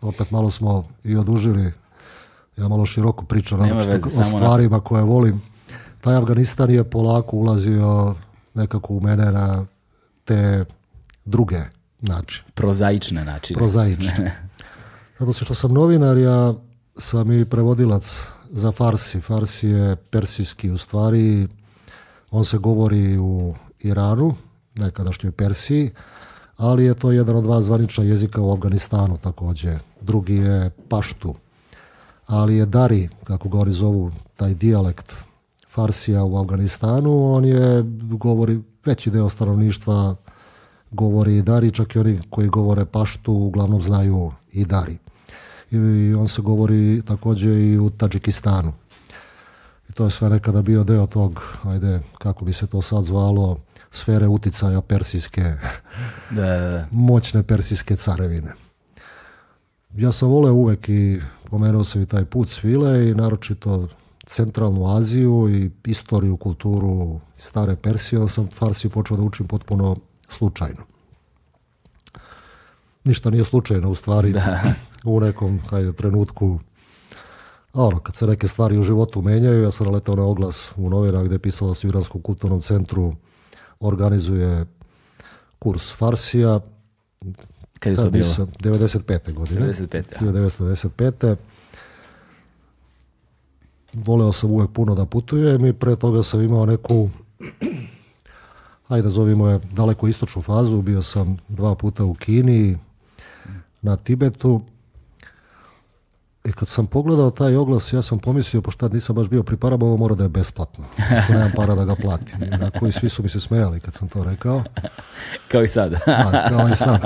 opet malo smo i odužili, ja malo široko pričam o stvarima koje volim taj Afganistan je polako ulazio nekako u mene na te druge načine. Prozaične načine. Prozaične. Zato što sam novinar, ja sam i prevodilac za Farsi. Farsi je persijski u stvari, on se govori u Iranu, nekadašnjoj Persiji, ali je to jedan od dva zvanična jezika u Afganistanu također. Drugi je Paštu, ali je Dari, kako ga oni zovu, taj dijalekt Farsija u Afganistanu, on je govori, veći deo stanovništva govori i dari, čak i oni koji govore paštu uglavnom znaju i dari. I on se govori također i u Tadžikistanu. I to je sve nekada bio deo tog, ajde, kako bi se to sad zvalo, sfere uticaja persijske, da, moćne persijske carevine. Ja sam vole uvek i pomenuo sam i taj put svile i naročito centralnu Aziju i istoriju, kulturu stare Persije, sam Farsiju počeo da učim potpuno slučajno. Ništa nije slučajno, u stvari, da. u nekom hajde, trenutku ono, kad se neke stvari u životu menjaju, ja sam naletao na oglas u Novina gdje je pisalo da se u Iranskom kulturnom centru organizuje kurs Farsija. Kad je to bilo? 95. godine. 95. 1995 voleo sam uvek puno da putujem i pre toga sam imao neku, ajde zovimo je daleko istočnu fazu, bio sam dva puta u Kini, na Tibetu. I e, kad sam pogledao taj oglas, ja sam pomislio, pošto tad nisam baš bio pri ovo mora da je besplatno. ako nemam para da ga platim. na koji svi su mi se smejali kad sam to rekao. Kao i sad. kao i sad.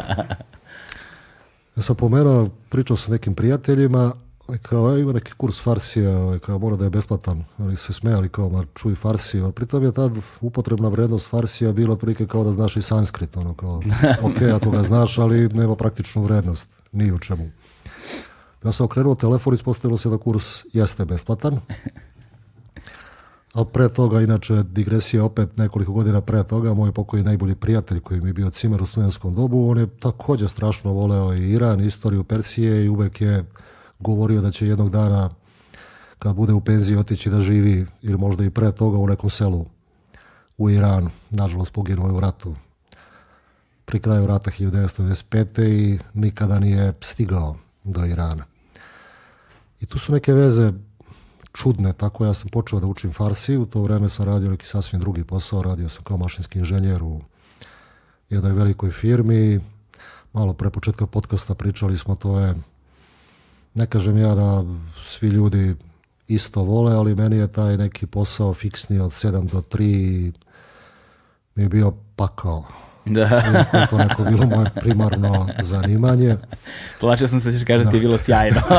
Ja sam pomenuo, pričao sa nekim prijateljima i kao, ima neki kurs Farsija, kao, mora da je besplatan. ali su smejali kao, ma čuj Farsija. Pritom je ta upotrebna vrednost Farsija bila otprilike kao da znaš i sanskrit. Ono, kao, ok, ako ga znaš, ali nema praktičnu vrednost. Ni u čemu. Ja sam okrenuo telefon i ispostavilo se da kurs jeste besplatan. A pre toga, inače, digresija opet nekoliko godina pre toga, moj pokojni najbolji prijatelj koji mi je bio cimer u studentskom dobu, on je također strašno voleo i Iran, istoriju Persije i uvek je govorio da će jednog dana kad bude u penziji otići da živi ili možda i pre toga u nekom selu u Iranu. Nažalost poginuo je u ratu pri kraju rata 1995. i nikada nije stigao do Irana. I tu su neke veze čudne, tako ja sam počeo da učim farsi, u to vreme sam radio neki sasvim drugi posao, radio sam kao mašinski inženjer u jednoj velikoj firmi, malo pre početka podcasta pričali smo, to je ne kažem ja da svi ljudi isto vole, ali meni je taj neki posao fiksni od 7 do 3 mi je bio pakao. Da. to bilo moje primarno zanimanje. Plače sam se, ćeš kažeti da je bilo sjajno.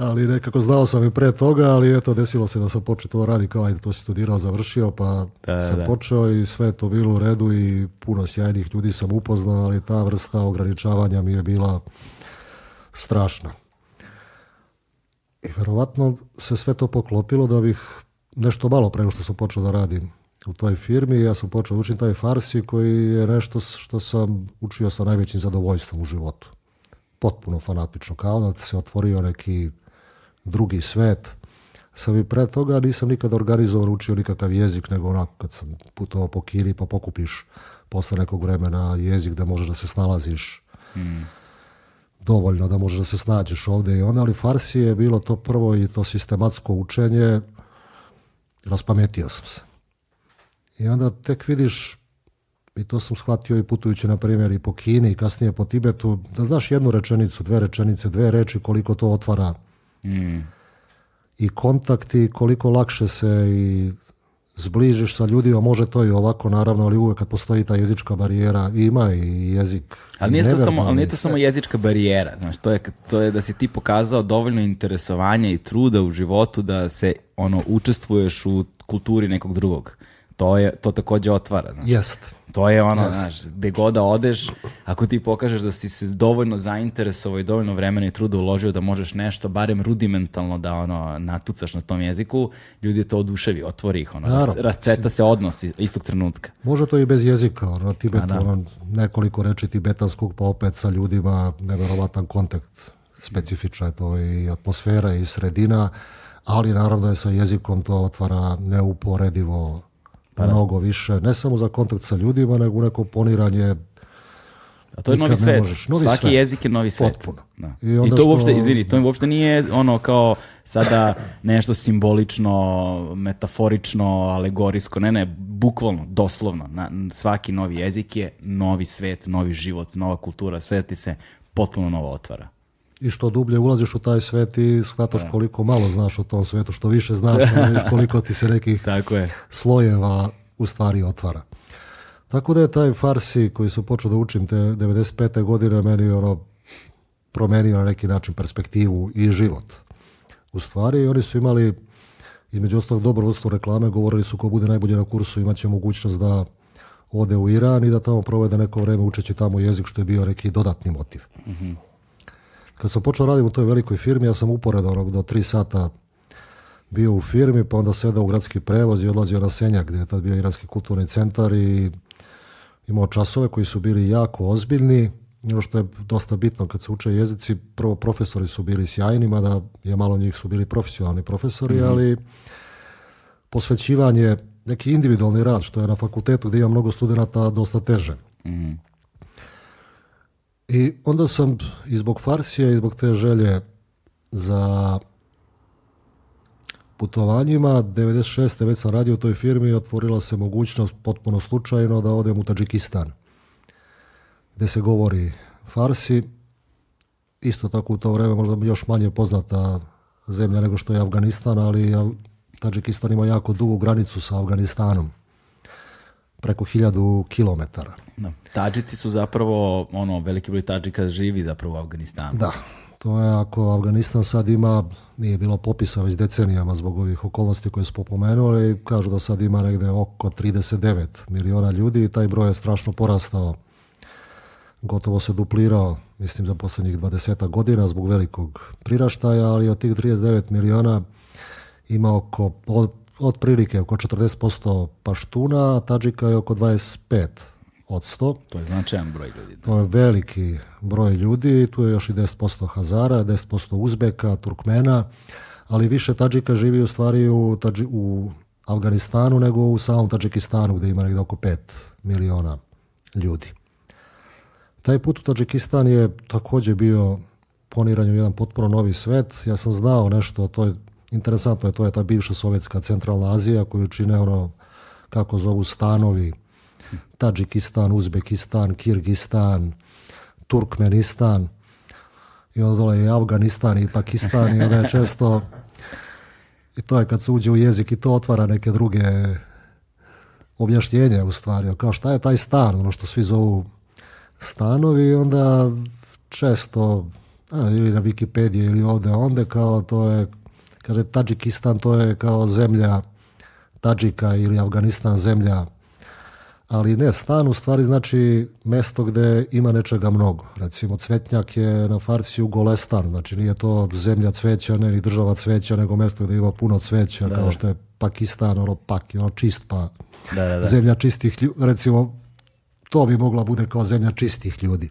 ali nekako znao sam i pre toga, ali eto, desilo se da sam počeo to radi kao ajde, to si studirao, završio, pa da, sam počeo i sve to bilo u redu i puno sjajnih ljudi sam upoznao, ali ta vrsta ograničavanja mi je bila strašna. I verovatno se sve to poklopilo da bih nešto malo prego što sam počeo da radim u toj firmi, ja sam počeo učiti taj farsi koji je nešto što sam učio sa najvećim zadovoljstvom u životu. Potpuno fanatično, kao da se otvorio neki drugi svet, sam i pre toga nisam nikad organizovan učio nikakav jezik, nego onako kad sam putovao po Kini pa pokupiš posle nekog vremena jezik da možeš da se snalaziš. Hmm. Dovoljno da možeš da se snađeš ovdje i onda, ali Farsi je bilo to prvo i to sistematsko učenje, raspametio sam se. I onda tek vidiš, i to sam shvatio i putujući, na primjer, i po Kini i kasnije po Tibetu, da znaš jednu rečenicu, dve rečenice, dve reči, koliko to otvara i kontakti, koliko lakše se i zbližiš sa ljudima, može to i ovako naravno, ali uvek kad postoji ta jezička barijera, ima i jezik. Ali nije, to samo, ali nije to samo jezička barijera, znaš, to je, to je da si ti pokazao dovoljno interesovanja i truda u životu da se ono učestvuješ u kulturi nekog drugog to, je, to takođe otvara. znači Jest. To je ono, yes. znaš, gde god da odeš, ako ti pokažeš da si se dovoljno zainteresovao i dovoljno vremena i truda uložio da možeš nešto, barem rudimentalno da ono, natucaš na tom jeziku, ljudi to oduševi, otvori ih, ono, Naravno. rasceta se odnosi istog trenutka. Može to i bez jezika, ono, Tibet, pa da. ono, nekoliko reči tibetanskog, pa opet sa ljudima, neverovatan kontakt, specifična je to i atmosfera i sredina, ali naravno je sa jezikom to otvara neuporedivo pa mnogo više, ne samo za kontakt sa ljudima, nego neko poniranje a to je novi svet. Svaki jezik je novi svet. Potpuno. I, onda I, to uopšte, to uopšte nije ono kao sada nešto simbolično, metaforično, alegorisko, ne, ne, bukvalno, doslovno. svaki novi jezik je novi svet, novi život, nova kultura, sve ti se potpuno novo otvara i što dublje ulaziš u taj svet i shvataš koliko malo znaš o tom svetu, što više znaš, koliko ti se nekih Tako je. slojeva u stvari otvara. Tako da je taj farsi koji sam počeo da učim te 95. godine meni ono promenio na neki način perspektivu i život. U stvari oni su imali između ostalog dobro odstvo reklame, govorili su ko bude najbolje na kursu imat će mogućnost da ode u Iran i da tamo provede neko vrijeme učeći tamo jezik što je bio neki dodatni motiv. Mhm kad sam počeo raditi u toj velikoj firmi, ja sam uporedo onog do tri sata bio u firmi, pa onda sedao u gradski prevoz i odlazio na Senjak, gdje je tad bio Iranski kulturni centar i imao časove koji su bili jako ozbiljni. Ono što je dosta bitno kad se uče jezici, prvo profesori su bili sjajni, mada je malo njih su bili profesionalni profesori, mhm. ali posvećivanje, neki individualni rad, što je na fakultetu gdje ima mnogo studenata dosta teže. mm i onda sam i zbog farsije i zbog te želje za putovanjima, 96. već sam radio u toj firmi i otvorila se mogućnost potpuno slučajno da odem u Tadžikistan gdje se govori farsi. Isto tako u to vrijeme možda još manje poznata zemlja nego što je Afganistan, ali Tadžikistan ima jako dugu granicu sa Afganistanom, preko hiljadu kilometara. Da. su zapravo, ono, veliki broj Tadžika živi zapravo u Afganistanu. Da, to je ako Afganistan sad ima, nije bilo popisa već decenijama zbog ovih okolnosti koje smo pomenuli, kažu da sad ima negde oko 39 miliona ljudi i taj broj je strašno porastao. Gotovo se duplirao, mislim, za poslednjih 20 godina zbog velikog priraštaja, ali od tih 39 miliona ima oko, otprilike oko 40% paštuna, a Tađika je oko 25 od To je značajan broj ljudi. To je veliki broj ljudi, tu je još i 10% Hazara, 10% Uzbeka, Turkmena, ali više Tadžika živi u stvari u, u Afganistanu nego u samom Tadžikistanu gdje ima negdje oko 5 miliona ljudi. Taj put u Tadžikistan je također bio u jedan potpuno novi svet. Ja sam znao nešto, to je interesantno je, to je ta bivša sovjetska centralna Azija koju čine ono, kako zovu stanovi Tadžikistan, Uzbekistan, Kirgistan, Turkmenistan i onda dole je Afganistan i Pakistan i onda je često i to je kad se uđe u jezik i to otvara neke druge objašnjenje u stvari, kao šta je taj stan, ono što svi zovu stanovi, onda često ili na Wikipediji ili ovdje onda kao to je, kaže Tadžikistan to je kao zemlja Tadžika ili Afganistan zemlja ali ne, stan u stvari znači mesto gde ima nečega mnogo. Recimo Cvetnjak je na Farsiju golestan, znači nije to zemlja cveća, ne ni država cveća, nego mesto gde ima puno cveća, da. kao što je Pakistan, ono pak, ono čist pa da, da, zemlja čistih ljudi, recimo to bi mogla bude kao zemlja čistih ljudi.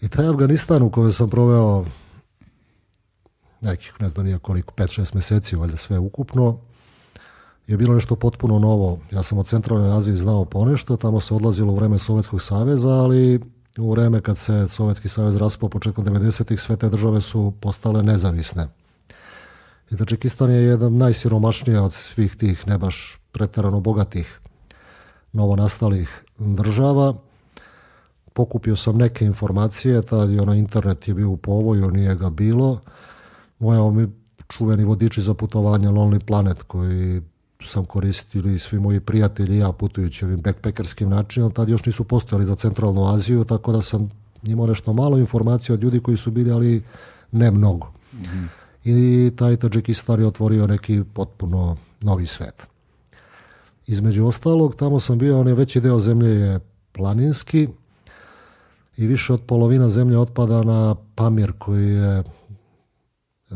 I taj Afganistan u kojem sam proveo nekih, ne znam nije koliko, 5-6 mjeseci, valjda sve ukupno, je bilo nešto potpuno novo. Ja sam od Centralne Azije znao ponešto, tamo se odlazilo u vreme Sovjetskog saveza, ali u vreme kad se Sovjetski savez raspao početkom 90-ih, sve te države su postale nezavisne. I Kistan je jedan najsiromašnija od svih tih, ne baš pretjerano bogatih, novonastalih država. Pokupio sam neke informacije, tad je ono internet je bio u povoju, nije ga bilo. Moja čuveni vodiči za putovanje Lonely Planet koji sam koristili svi moji prijatelji ja putujući ovim backpackerskim načinom, tad još nisu postojali za centralnu Aziju, tako da sam imao nešto malo informacija od ljudi koji su bili, ali ne mnogo. I taj Tadžikistan je otvorio neki potpuno novi svet. Između ostalog, tamo sam bio, on je veći deo zemlje je planinski i više od polovina zemlje otpada na Pamir koji je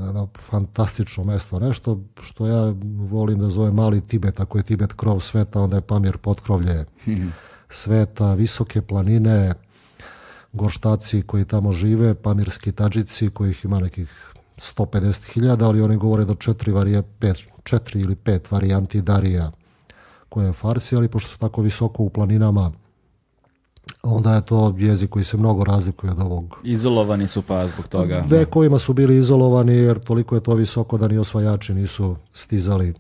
jedno fantastično mesto, nešto što ja volim da zove mali Tibet, ako je Tibet krov sveta, onda je Pamir potkrovlje mhm. sveta, visoke planine, gorštaci koji tamo žive, pamirski tađici kojih ima nekih 150.000, ali oni govore do četiri, varije, pet, četiri ili pet varijanti Darija koje je Farsi, ali pošto su tako visoko u planinama, onda je to jezik koji se mnogo razlikuje od ovog. Izolovani su pa zbog toga. Vekovima su bili izolovani jer toliko je to visoko da ni osvajači nisu stizali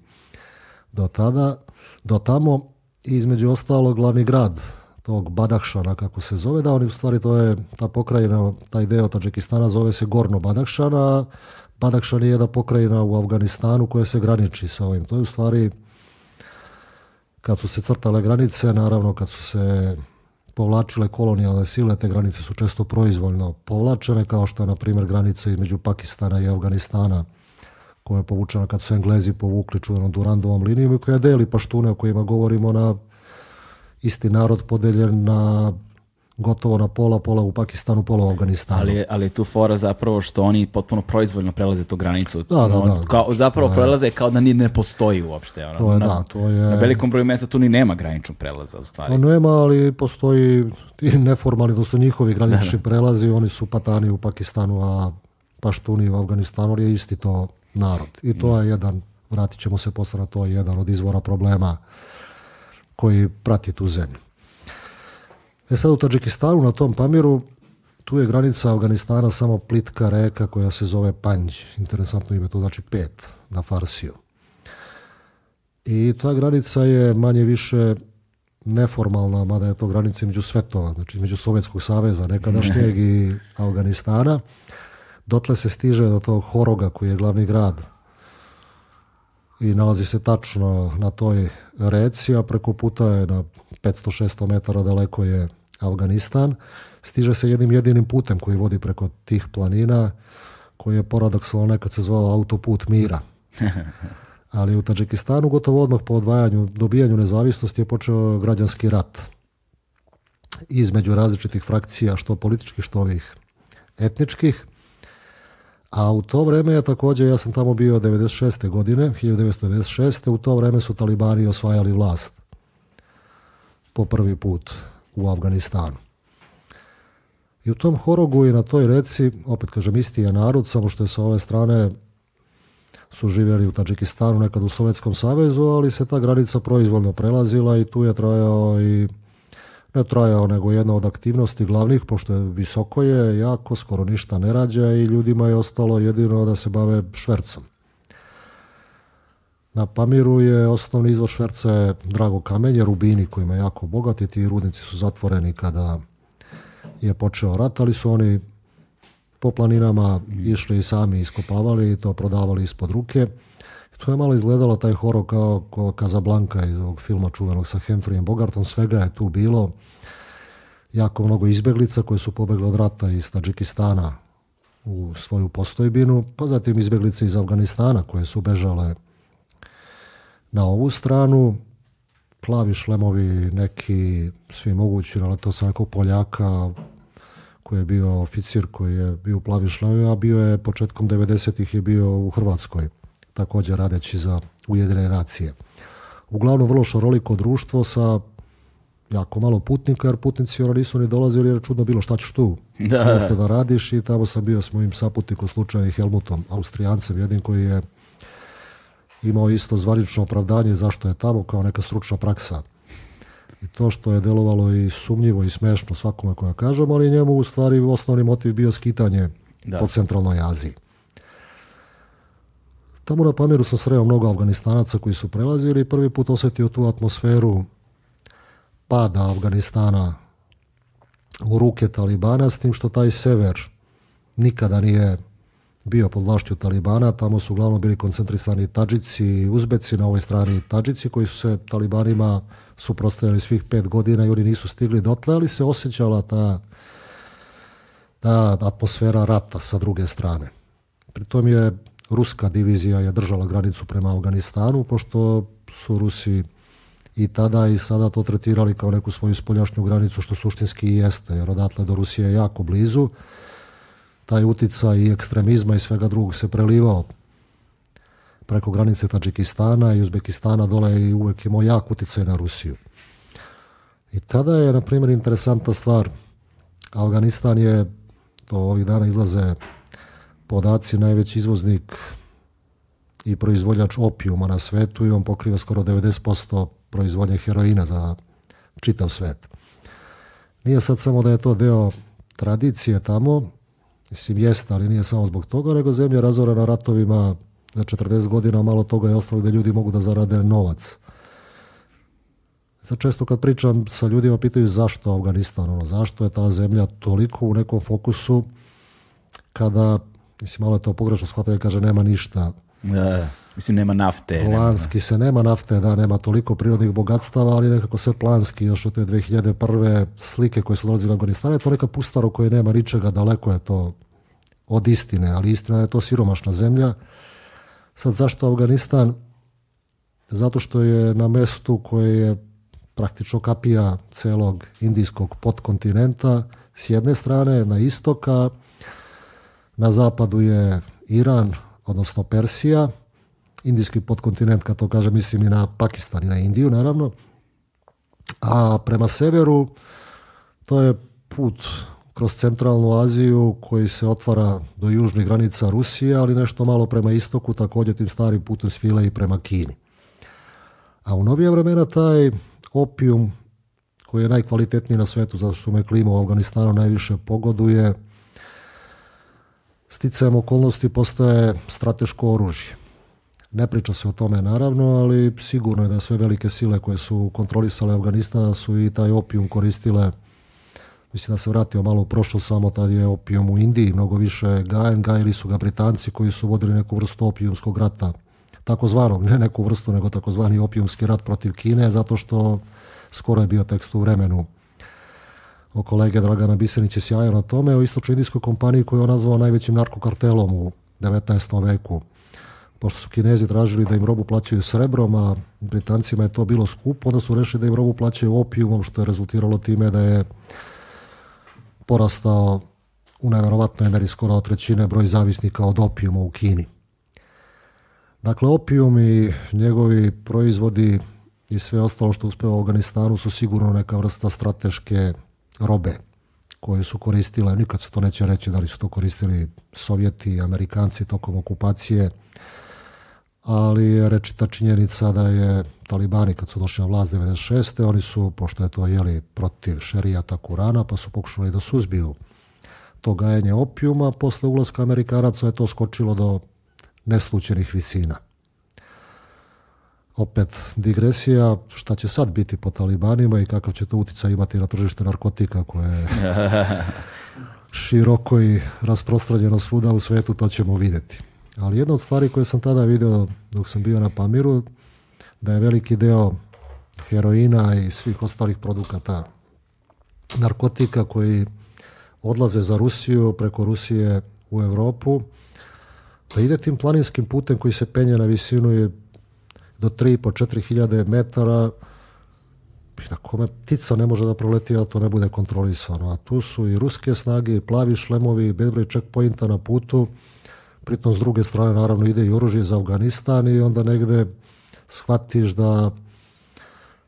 do tada, do tamo. Između ostalo glavni grad tog Badakšana kako se zove, da oni u stvari to je ta pokrajina, taj deo Tadžikistana zove se Gorno Badakšana, Badakšan je jedna pokrajina u Afganistanu koja se graniči sa ovim. To je u stvari kad su se crtale granice, naravno kad su se povlačile kolonijalne sile, te granice su često proizvoljno povlačene, kao što je, na primjer, granica između Pakistana i Afganistana, koja je povučena kad su Englezi povukli čuvenom Durandovom linijom i koja deli paštune o kojima govorimo na isti narod podeljen na gotovo na pola, pola u Pakistanu, pola u Afganistanu. Ali, ali tu fora zapravo što oni potpuno proizvoljno prelaze tu granicu. Ono, kao, zapravo da, prelaze kao da ni ne postoji uopšte. Ono, to na, da, to je... na velikom broju mjesta tu ni nema graničnog prelaza u stvari. Pa nema, ali postoji i neformalni, to su njihovi granični prelazi, oni su patani u Pakistanu, a paštuni u Afganistanu, ali je isti to narod. I to je mm. jedan, vratit ćemo se posle na to, jedan od izvora problema koji prati tu zemlju. E sad u Tadžikistanu na tom Pamiru tu je granica Afganistana samo plitka reka koja se zove Panj. Interesantno ime to znači pet na Farsiju. I ta granica je manje više neformalna, mada je to granica među svetova, znači među Sovjetskog saveza nekadašnjeg i Afganistana. Dotle se stiže do tog Horoga koji je glavni grad i nalazi se tačno na toj reci, a preko puta je na 500-600 metara daleko je Afganistan. Stiže se jednim jedinim putem koji vodi preko tih planina, koji je paradoksalno nekad se zvao autoput mira. Ali u Tadžikistanu gotovo odmah po odvajanju, dobijanju nezavisnosti je počeo građanski rat između različitih frakcija, što političkih, što ovih etničkih. A u to vreme je također, ja sam tamo bio 96. godine, 1996. U to vreme su talibani osvajali vlast po prvi put u Afganistanu. I u tom horogu i na toj reci, opet kažem, isti je narod, samo što je sa ove strane su živjeli u Tadžikistanu, nekad u Sovjetskom savezu, ali se ta granica proizvoljno prelazila i tu je trajao i ne trajao, nego jedna od aktivnosti glavnih, pošto je visoko je, jako, skoro ništa ne rađa i ljudima je ostalo jedino da se bave švercom. Na Pamiru je osnovni izvor šverce drago kamenje, rubini kojima je jako bogati. Ti rudnici su zatvoreni kada je počeo rat, ali su oni po planinama išli i sami iskopavali i to prodavali ispod ruke. To je malo izgledalo taj horo kao, Kazablanka iz ovog filma čuvenog sa Hemfrijem Bogartom. Svega je tu bilo. Jako mnogo izbjeglica koje su pobegle od rata iz Tadžikistana u svoju postojbinu, pa zatim izbjeglice iz Afganistana koje su bežale na ovu stranu, plavi šlemovi neki svi mogući, ali to sam nekog Poljaka koji je bio oficir, koji je bio u plavi šlemovi, a bio je početkom 90-ih je bio u Hrvatskoj, također radeći za Ujedine nacije. Uglavnom vrlo šaroliko društvo sa jako malo putnika, jer putnici ona nisu ni dolazili jer je čudno bilo šta ćeš tu da. da radiš i tamo sam bio s mojim saputnikom slučajnim Helmutom, Austrijancem, jedin koji je imao isto zvanično opravdanje zašto je tamo kao neka stručna praksa. I to što je delovalo i sumnjivo i smešno svakome koja kažem, ali njemu u stvari osnovni motiv bio skitanje po centralnoj Aziji. Tamo na Pamiru sam sreo mnogo Afganistanaca koji su prelazili i prvi put osjetio tu atmosferu pada Afganistana u ruke Talibana, s tim što taj sever nikada nije bio pod vlašću Talibana, tamo su uglavnom bili koncentrisani Tadžici i Uzbeci na ovoj strani Tadžici koji su se Talibanima suprotstavili svih pet godina i oni nisu stigli dotle, ali se osjećala ta, ta atmosfera rata sa druge strane. Pri tom je ruska divizija je držala granicu prema Afganistanu, pošto su Rusi i tada i sada to tretirali kao neku svoju spoljašnju granicu, što suštinski i jeste, jer odatle do Rusije je jako blizu taj utjecaj i ekstremizma i svega drugog se prelivao preko granice Tadžikistana i Uzbekistana dole i uvijek imao jak utjecaj na Rusiju. I tada je, na primjer, interesantna stvar. Afganistan je, to ovih dana izlaze podaci, najveći izvoznik i proizvođač opijuma na svetu i on pokriva skoro 90% proizvodnje heroina za čitav svet. Nije sad samo da je to deo tradicije tamo, Mislim, mjesta ali nije samo zbog toga, nego zemlja je na ratovima za 40 godina, malo toga je ostalo gdje ljudi mogu da zarade novac. Sad često kad pričam sa ljudima, pitaju zašto Afganistan, ono, zašto je ta zemlja toliko u nekom fokusu kada, mislim, malo je to pogrešno shvatanje, kaže nema ništa. mislim, nema nafte. Planski se nema nafte, da, nema toliko prirodnih bogatstava, ali nekako sve planski, još od te 2001. slike koje su dolazile u Afganistanu, je to neka pustara u kojoj nema ničega, daleko je to od istine, ali istina je to siromašna zemlja. Sad zašto Afganistan? Zato što je na mestu koje je praktično kapija celog indijskog podkontinenta s jedne strane na istoka, na zapadu je Iran, odnosno Persija, indijski podkontinent, kad to kažem, mislim i na Pakistan i na Indiju, naravno. A prema severu, to je put kroz centralnu Aziju koji se otvara do južnih granica Rusije, ali nešto malo prema istoku, također tim starim putem svile i prema Kini. A u novije vremena taj opijum koji je najkvalitetniji na svetu, zato što me klima u Afganistanu najviše pogoduje, sticajem okolnosti postaje strateško oružje. Ne priča se o tome naravno, ali sigurno je da sve velike sile koje su kontrolisale Afganistan su i taj opijum koristile Mislim da se vratio malo u prošlost, samo tad je opijum u Indiji mnogo više gajen. ili su ga Britanci koji su vodili neku vrstu opijumskog rata, takozvanom, ne neku vrstu, nego takozvani opijumski rat protiv Kine, zato što skoro je bio tekst u vremenu o kolege Dragana Bisenić je sjajan na tome, o istočno-indijskoj kompaniji koju je on nazvao najvećim narkokartelom u 19. veku. Pošto su Kinezi tražili da im robu plaćaju srebrom, a Britancima je to bilo skupo, onda su rešili da im robu plaćaju opijumom, što je rezultiralo time da je porastao u najverovatnoj meri skoro trećine broj zavisnika od opijuma u Kini. Dakle, opijum i njegovi proizvodi i sve ostalo što uspeva u Afganistanu su sigurno neka vrsta strateške robe koje su koristile, nikad se to neće reći da li su to koristili Sovjeti, i Amerikanci tokom okupacije, ali reči ta činjenica da je Talibani kad su došli na vlast 96. oni su, pošto je to jeli protiv šerijata Kurana, pa su pokušali da suzbiju to gajanje opijuma, posle ulaska Amerikanaca je to skočilo do neslučenih visina. Opet digresija, šta će sad biti po Talibanima i kakav će to utjecaj imati na tržište narkotika koje je široko i rasprostranjeno svuda u svetu, to ćemo vidjeti. Ali jedna od stvari koje sam tada vidio dok sam bio na Pamiru, da je veliki deo heroina i svih ostalih produkata narkotika koji odlaze za Rusiju, preko Rusije u Europu, da ide tim planinskim putem koji se penje na visinu do 3,5-4 hiljade metara na kome ptica ne može da proleti, a to ne bude kontrolisano. A tu su i ruske snage, i plavi šlemovi, i bezbroj checkpointa na putu, Pritom s druge strane naravno ide i oružje za Afganistan i onda negde shvatiš da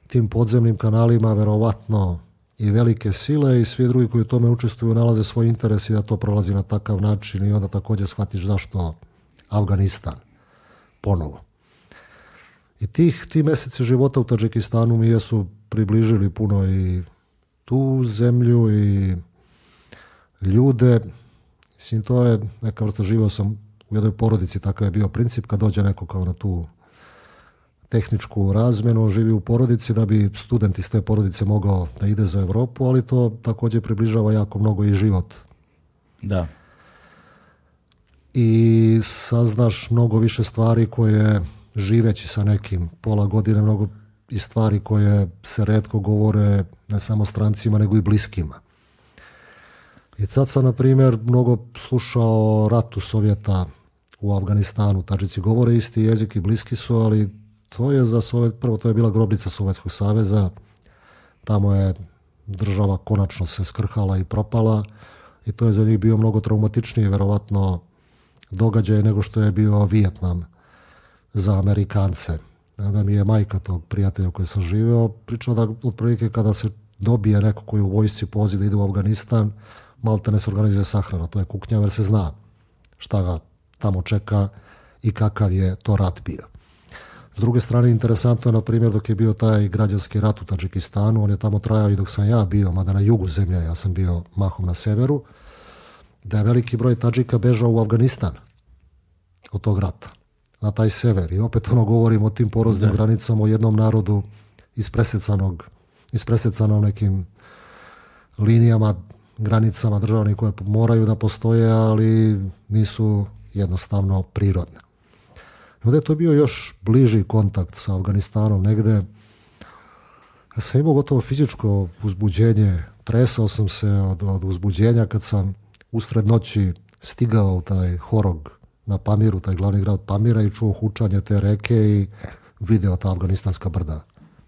tim podzemnim kanalima verovatno i velike sile i svi drugi koji u tome učestvuju nalaze svoj interes i da to prolazi na takav način i onda također shvatiš zašto Afganistan ponovo. I tih, ti meseci života u Tadžikistanu mi jesu približili puno i tu zemlju i ljude. Mislim, to je neka vrsta, živao sam u jednoj porodici takav je bio princip kad dođe neko kao na tu tehničku razmenu, živi u porodici da bi student iz te porodice mogao da ide za Europu, ali to također približava jako mnogo i život. Da. I saznaš mnogo više stvari koje živeći sa nekim pola godine mnogo i stvari koje se redko govore ne samo strancima nego i bliskima. I sad sam, na primjer, mnogo slušao ratu Sovjeta u Afganistanu. Tačici govore isti jezik i bliski su, ali to je za Sovjet, prvo to je bila grobnica Sovjetskog saveza. Tamo je država konačno se skrhala i propala i to je za njih bio mnogo traumatičniji, verovatno, događaj nego što je bio Vijetnam za Amerikance. Da mi je majka tog prijatelja koji sam živio pričao da otprilike kada se dobije neko koji u vojsci poziv da ide u Afganistan, malte ne se organizuje sahrana, to je kuknja jer se zna šta ga tamo čeka i kakav je to rat bio. S druge strane, interesantno je, na primjer, dok je bio taj građanski rat u Tadžikistanu, on je tamo trajao i dok sam ja bio, mada na jugu zemlje, ja sam bio mahom na severu, da je veliki broj Tadžika bežao u Afganistan od tog rata, na taj sever. I opet ono govorim o tim poroznim granicama, o jednom narodu ispresecanog, ispresecanom nekim linijama granicama državne koje moraju da postoje, ali nisu jednostavno prirodne. Onda je to bio još bliži kontakt sa Afganistanom negde. Ja sam imao gotovo fizičko uzbuđenje. Tresao sam se od, od uzbuđenja kad sam usred noći stigao u taj horog na Pamiru, taj glavni grad Pamira i čuo hučanje te reke i video ta afganistanska brda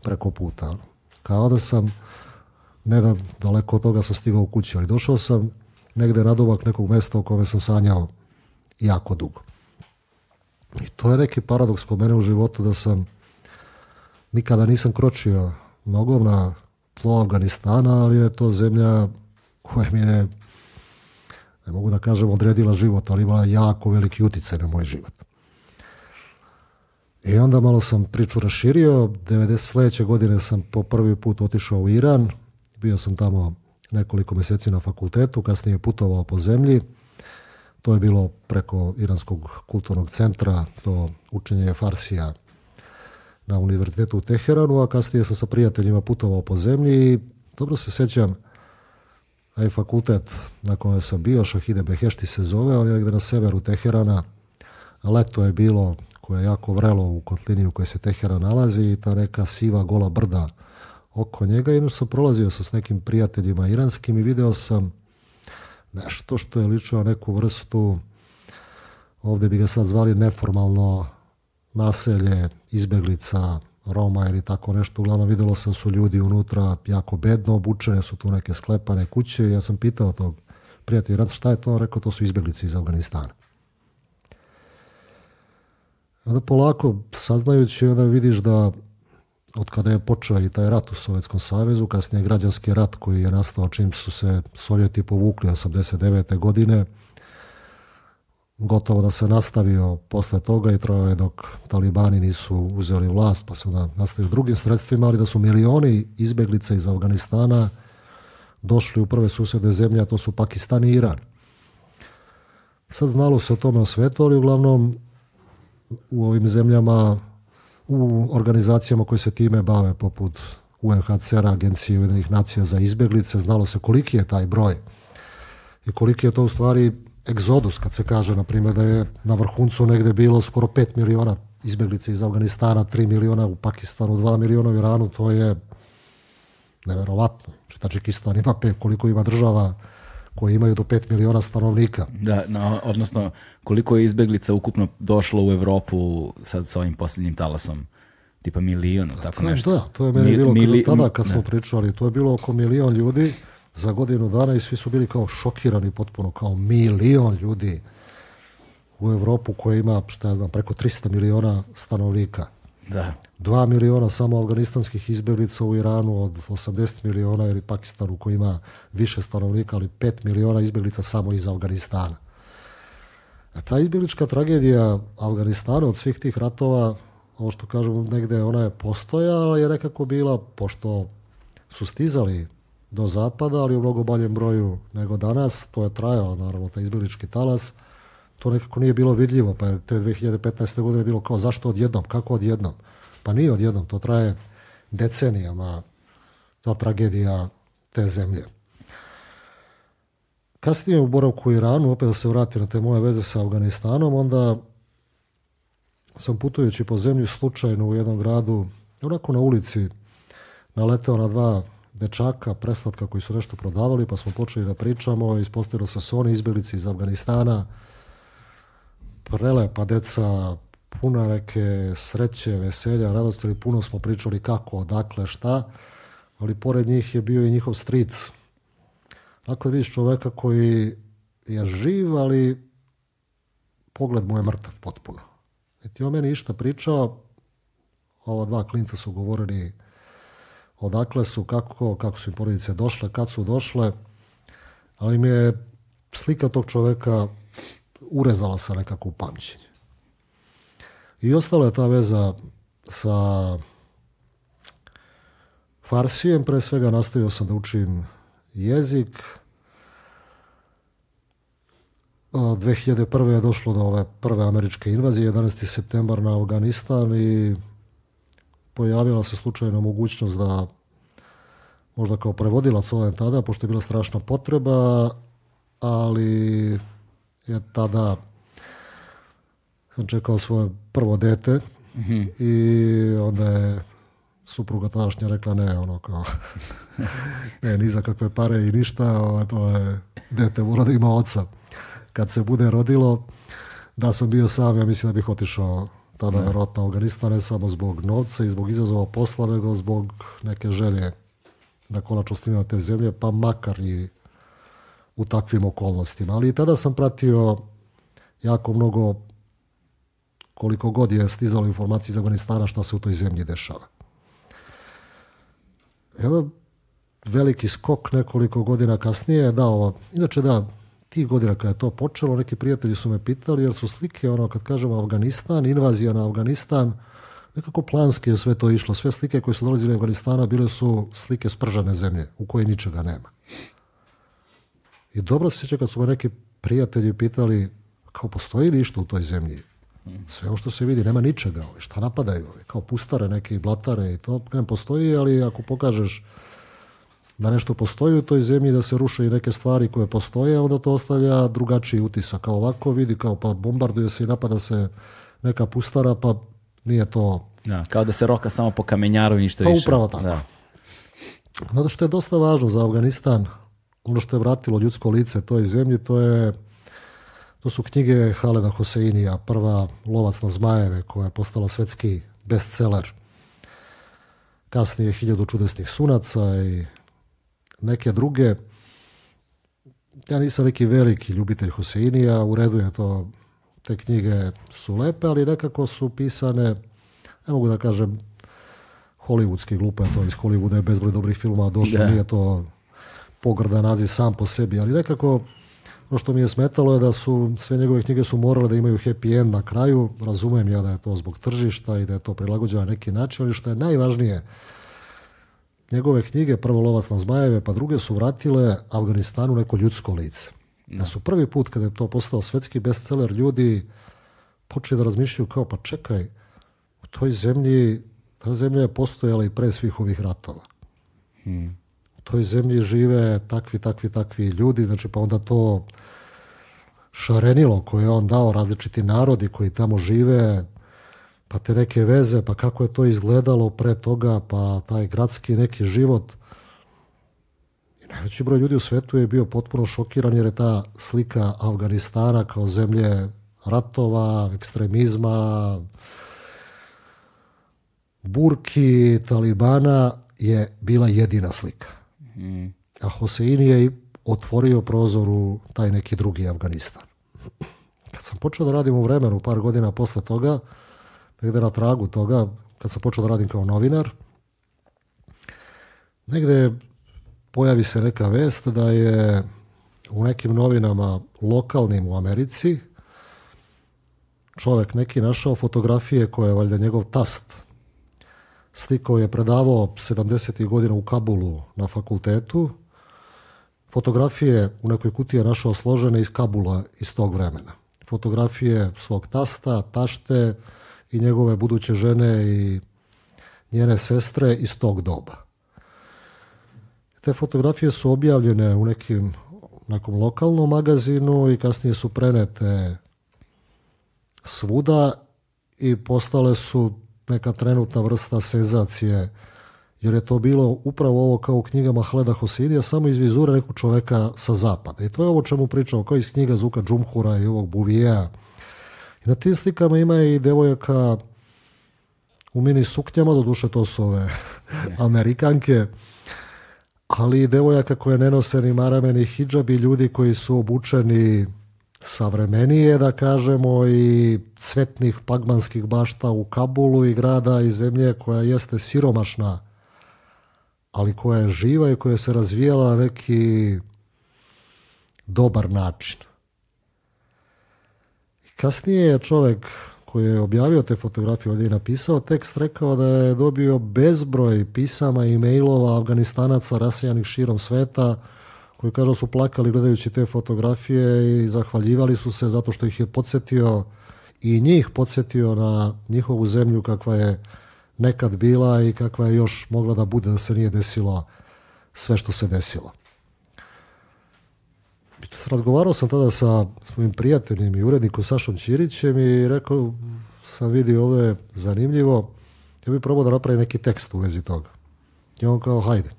preko puta. Kao da sam ne da daleko od toga sam stigao u kući, ali došao sam negde na nekog mesta o kome sam sanjao jako dugo. I to je neki paradoks kod mene u životu da sam nikada nisam kročio nogom na tlo Afganistana, ali je to zemlja koja mi je, ne mogu da kažem, odredila život, ali imala jako veliki utjecaj na moj život. I onda malo sam priču raširio, 90. sledeće godine sam po prvi put otišao u Iran, bio sam tamo nekoliko mjeseci na fakultetu, kasnije putovao po zemlji. To je bilo preko Iranskog kulturnog centra to učenje je Farsija na univerzitetu u Teheranu, a kasnije sam sa prijateljima putovao po zemlji i dobro se sjećam taj fakultet na kojem sam bio, Šahide Behešti se zove, on je negdje na severu Teherana. Leto je bilo koje je jako vrelo u kotlini u kojoj se Teheran nalazi i ta neka siva gola brda oko njega. Jedno sam prolazio sam s nekim prijateljima iranskim i video sam nešto što je ličilo neku vrstu, ovdje bi ga sad zvali neformalno naselje, izbeglica, Roma ili tako nešto. Uglavnom videlo sam su ljudi unutra jako bedno obučene, su tu neke sklepane kuće. Ja sam pitao tog prijatelja šta je to? On rekao to su izbeglice iz Afganistana. Onda polako saznajući onda vidiš da od kada je počeo i taj rat u Sovjetskom savezu, kasnije građanski rat koji je nastao čim su se Sovjeti povukli 89. godine, gotovo da se nastavio posle toga i trajao je dok talibani nisu uzeli vlast, pa se onda nastavio drugim sredstvima, ali da su milioni izbjeglica iz Afganistana došli u prve susjedne zemlje, a to su Pakistan i Iran. Sad znalo se o tome o svetu, ali uglavnom u ovim zemljama u organizacijama koje se time bave, poput unhcr Agencije Ujedinih nacija za izbjeglice, znalo se koliki je taj broj i koliki je to u stvari egzodus, kad se kaže, na primjer, da je na vrhuncu negdje bilo skoro 5 miliona izbjeglice iz Afganistana, 3 miliona u Pakistanu, 2 miliona u Iranu, to je neverovatno. Čitačikistan ima pet koliko ima država, koji imaju do 5 miliona stanovnika. Da, odnosno koliko je izbeglica ukupno došlo u Europu sad sa ovim posljednjim talasom? Tipa milion, da, tako nešto. Da, to je meni bilo tada kad smo pričali, to je bilo oko milion ljudi za godinu dana i svi su bili kao šokirani potpuno, kao milion ljudi u Europu koja ima, šta ja znam, preko 300 miliona stanovnika. Da. Dva miliona samo afganistanskih izbjeglica u Iranu od 80 miliona ili Pakistanu koji ima više stanovnika, ali 5 miliona izbjeglica samo iz Afganistana. A ta izbjeglička tragedija Afganistana od svih tih ratova, ovo što kažemo negde, ona je postojala, je nekako bila, pošto su stizali do zapada, ali u mnogo boljem broju nego danas, to je trajao naravno taj izbjeglički talas, to nekako nije bilo vidljivo, pa je te 2015. godine bilo kao zašto odjednom, kako odjednom? Pa nije odjednom, to traje decenijama ta tragedija te zemlje. Kasnije u boravku u Iranu, opet da se vratim na te moje veze sa Afganistanom, onda sam putujući po zemlju slučajno u jednom gradu, onako na ulici, naleteo na dva dečaka, preslatka koji su nešto prodavali, pa smo počeli da pričamo, ispostavilo se su oni izbjelici iz Afganistana, prelepa deca, puna neke sreće, veselja, radosti, puno smo pričali kako, odakle, šta, ali pored njih je bio i njihov stric. je vidiš čoveka koji je živ, ali pogled mu je mrtav potpuno. Niti o meni išta pričao, ova dva klinca su govorili odakle su, kako, kako su im porodice došle, kad su došle, ali mi je slika tog čoveka urezala se nekako u pamćenje. I ostala je ta veza sa Farsijem, pre svega nastavio sam da učim jezik. 2001. je došlo do ove prve američke invazije, 11. septembar na Afganistan i pojavila se slučajna mogućnost da možda kao prevodilac ovaj tada, pošto je bila strašna potreba, ali ja tada sam čekao svoje prvo dete mhm. i onda je supruga tadašnja rekla ne, ono kao, ne, ni za kakve pare i ništa, ovo, ovaj, to je, dete mora da ima oca. Kad se bude rodilo, da sam bio sam, ja mislim da bih otišao tada verovatno Afganistan, ne samo zbog novca i zbog izazova posla, nego zbog neke želje da konačno na te zemlje, pa makar i u takvim okolnostima. Ali i tada sam pratio jako mnogo koliko god je stizalo informacije iz Afganistana šta se u toj zemlji dešava. Jedan veliki skok nekoliko godina kasnije je dao, inače da, tih godina kada je to počelo, neki prijatelji su me pitali, jer su slike, ono, kad kažemo Afganistan, invazija na Afganistan, nekako planski je sve to išlo. Sve slike koje su dolazile iz Afganistana bile su slike spržane zemlje, u kojoj ničega nema. I dobro se sjeća kad su me neki prijatelji pitali kao postoji ništa u toj zemlji? Sve ovo što se vidi, nema ničega. Šta napadaju? Kao pustare neke, blatare i to. Ne postoji, ali ako pokažeš da nešto postoji u toj zemlji, da se ruše i neke stvari koje postoje, onda to ostavlja drugačiji utisak. Kao ovako vidi, kao pa bombarduje se i napada se neka pustara, pa nije to... kao da se roka samo po kamenjaru i ništa pa više. Pa upravo tako. Zato što je dosta važno za Afganistan, ono što je vratilo ljudsko lice toj zemlji, to je to su knjige Haleda Hoseinija, prva Lovac na zmajeve koja je postala svetski bestseller. Kasnije Hiljadu čudesnih sunaca i neke druge. Ja nisam neki veliki ljubitelj Hoseinija, u redu je to, te knjige su lepe, ali nekako su pisane, ne mogu da kažem, hollywoodski glupo je to, iz Hollywooda je bezbroj dobrih filma došlo, nije to pogrda naziv sam po sebi, ali nekako ono što mi je smetalo je da su sve njegove knjige su morale da imaju happy end na kraju. Razumem ja da je to zbog tržišta i da je to prilagođeno na neki način, ali što je najvažnije, njegove knjige, prvo Lovac na zmajeve, pa druge su vratile Afganistanu neko ljudsko lice. Da su prvi put kada je to postao svetski bestseller, ljudi počeli da razmišljaju kao pa čekaj, u toj zemlji, ta zemlja je postojala i pre svih ovih ratova. Hmm toj zemlji žive takvi, takvi, takvi ljudi, znači pa onda to šarenilo koje je on dao različiti narodi koji tamo žive, pa te neke veze, pa kako je to izgledalo pre toga, pa taj gradski neki život. I najveći broj ljudi u svetu je bio potpuno šokiran jer je ta slika Afganistana kao zemlje ratova, ekstremizma, burki, talibana je bila jedina slika. Mm. A Hoseini je otvorio prozor u taj neki drugi Afganistan. Kad sam počeo da radim u vremenu par godina posle toga, negde na tragu toga, kad sam počeo da radim kao novinar, negde pojavi se neka vest da je u nekim novinama lokalnim u Americi čovek neki našao fotografije koje je valjda njegov tast Slikao je predavao 70. godina u Kabulu na fakultetu. Fotografije u nekoj kutiji je našao složene iz Kabula iz tog vremena. Fotografije svog tasta, tašte i njegove buduće žene i njene sestre iz tog doba. Te fotografije su objavljene u nekim nekom lokalnom magazinu i kasnije su prenete svuda i postale su neka trenutna vrsta senzacije, jer je to bilo upravo ovo kao u knjigama Hleda Hosidija, samo iz vizure nekog čoveka sa zapada. I to je ovo čemu pričamo, kao iz knjiga Zuka Džumhura i ovog Buvija I na tim slikama ima i devojaka u mini suknjama, doduše to su ove amerikanke, ali i devojaka koje ne nose ni marame ni hijab i ljudi koji su obučeni savremenije, da kažemo, i cvetnih pagmanskih bašta u Kabulu i grada i zemlje koja jeste siromašna, ali koja je živa i koja se razvijala na neki dobar način. I kasnije je čovjek koji je objavio te fotografije ovdje i napisao tekst, rekao da je dobio bezbroj pisama i mailova Afganistanaca rasijanih širom sveta, koji kažu su plakali gledajući te fotografije i zahvaljivali su se zato što ih je podsjetio i njih podsjetio na njihovu zemlju kakva je nekad bila i kakva je još mogla da bude da se nije desilo sve što se desilo. Razgovarao sam tada sa svojim prijateljem i urednikom Sašom Ćirićem i rekao sam vidio ovo je zanimljivo, ja bih probao da napravi neki tekst u vezi toga. I on kao, hajde.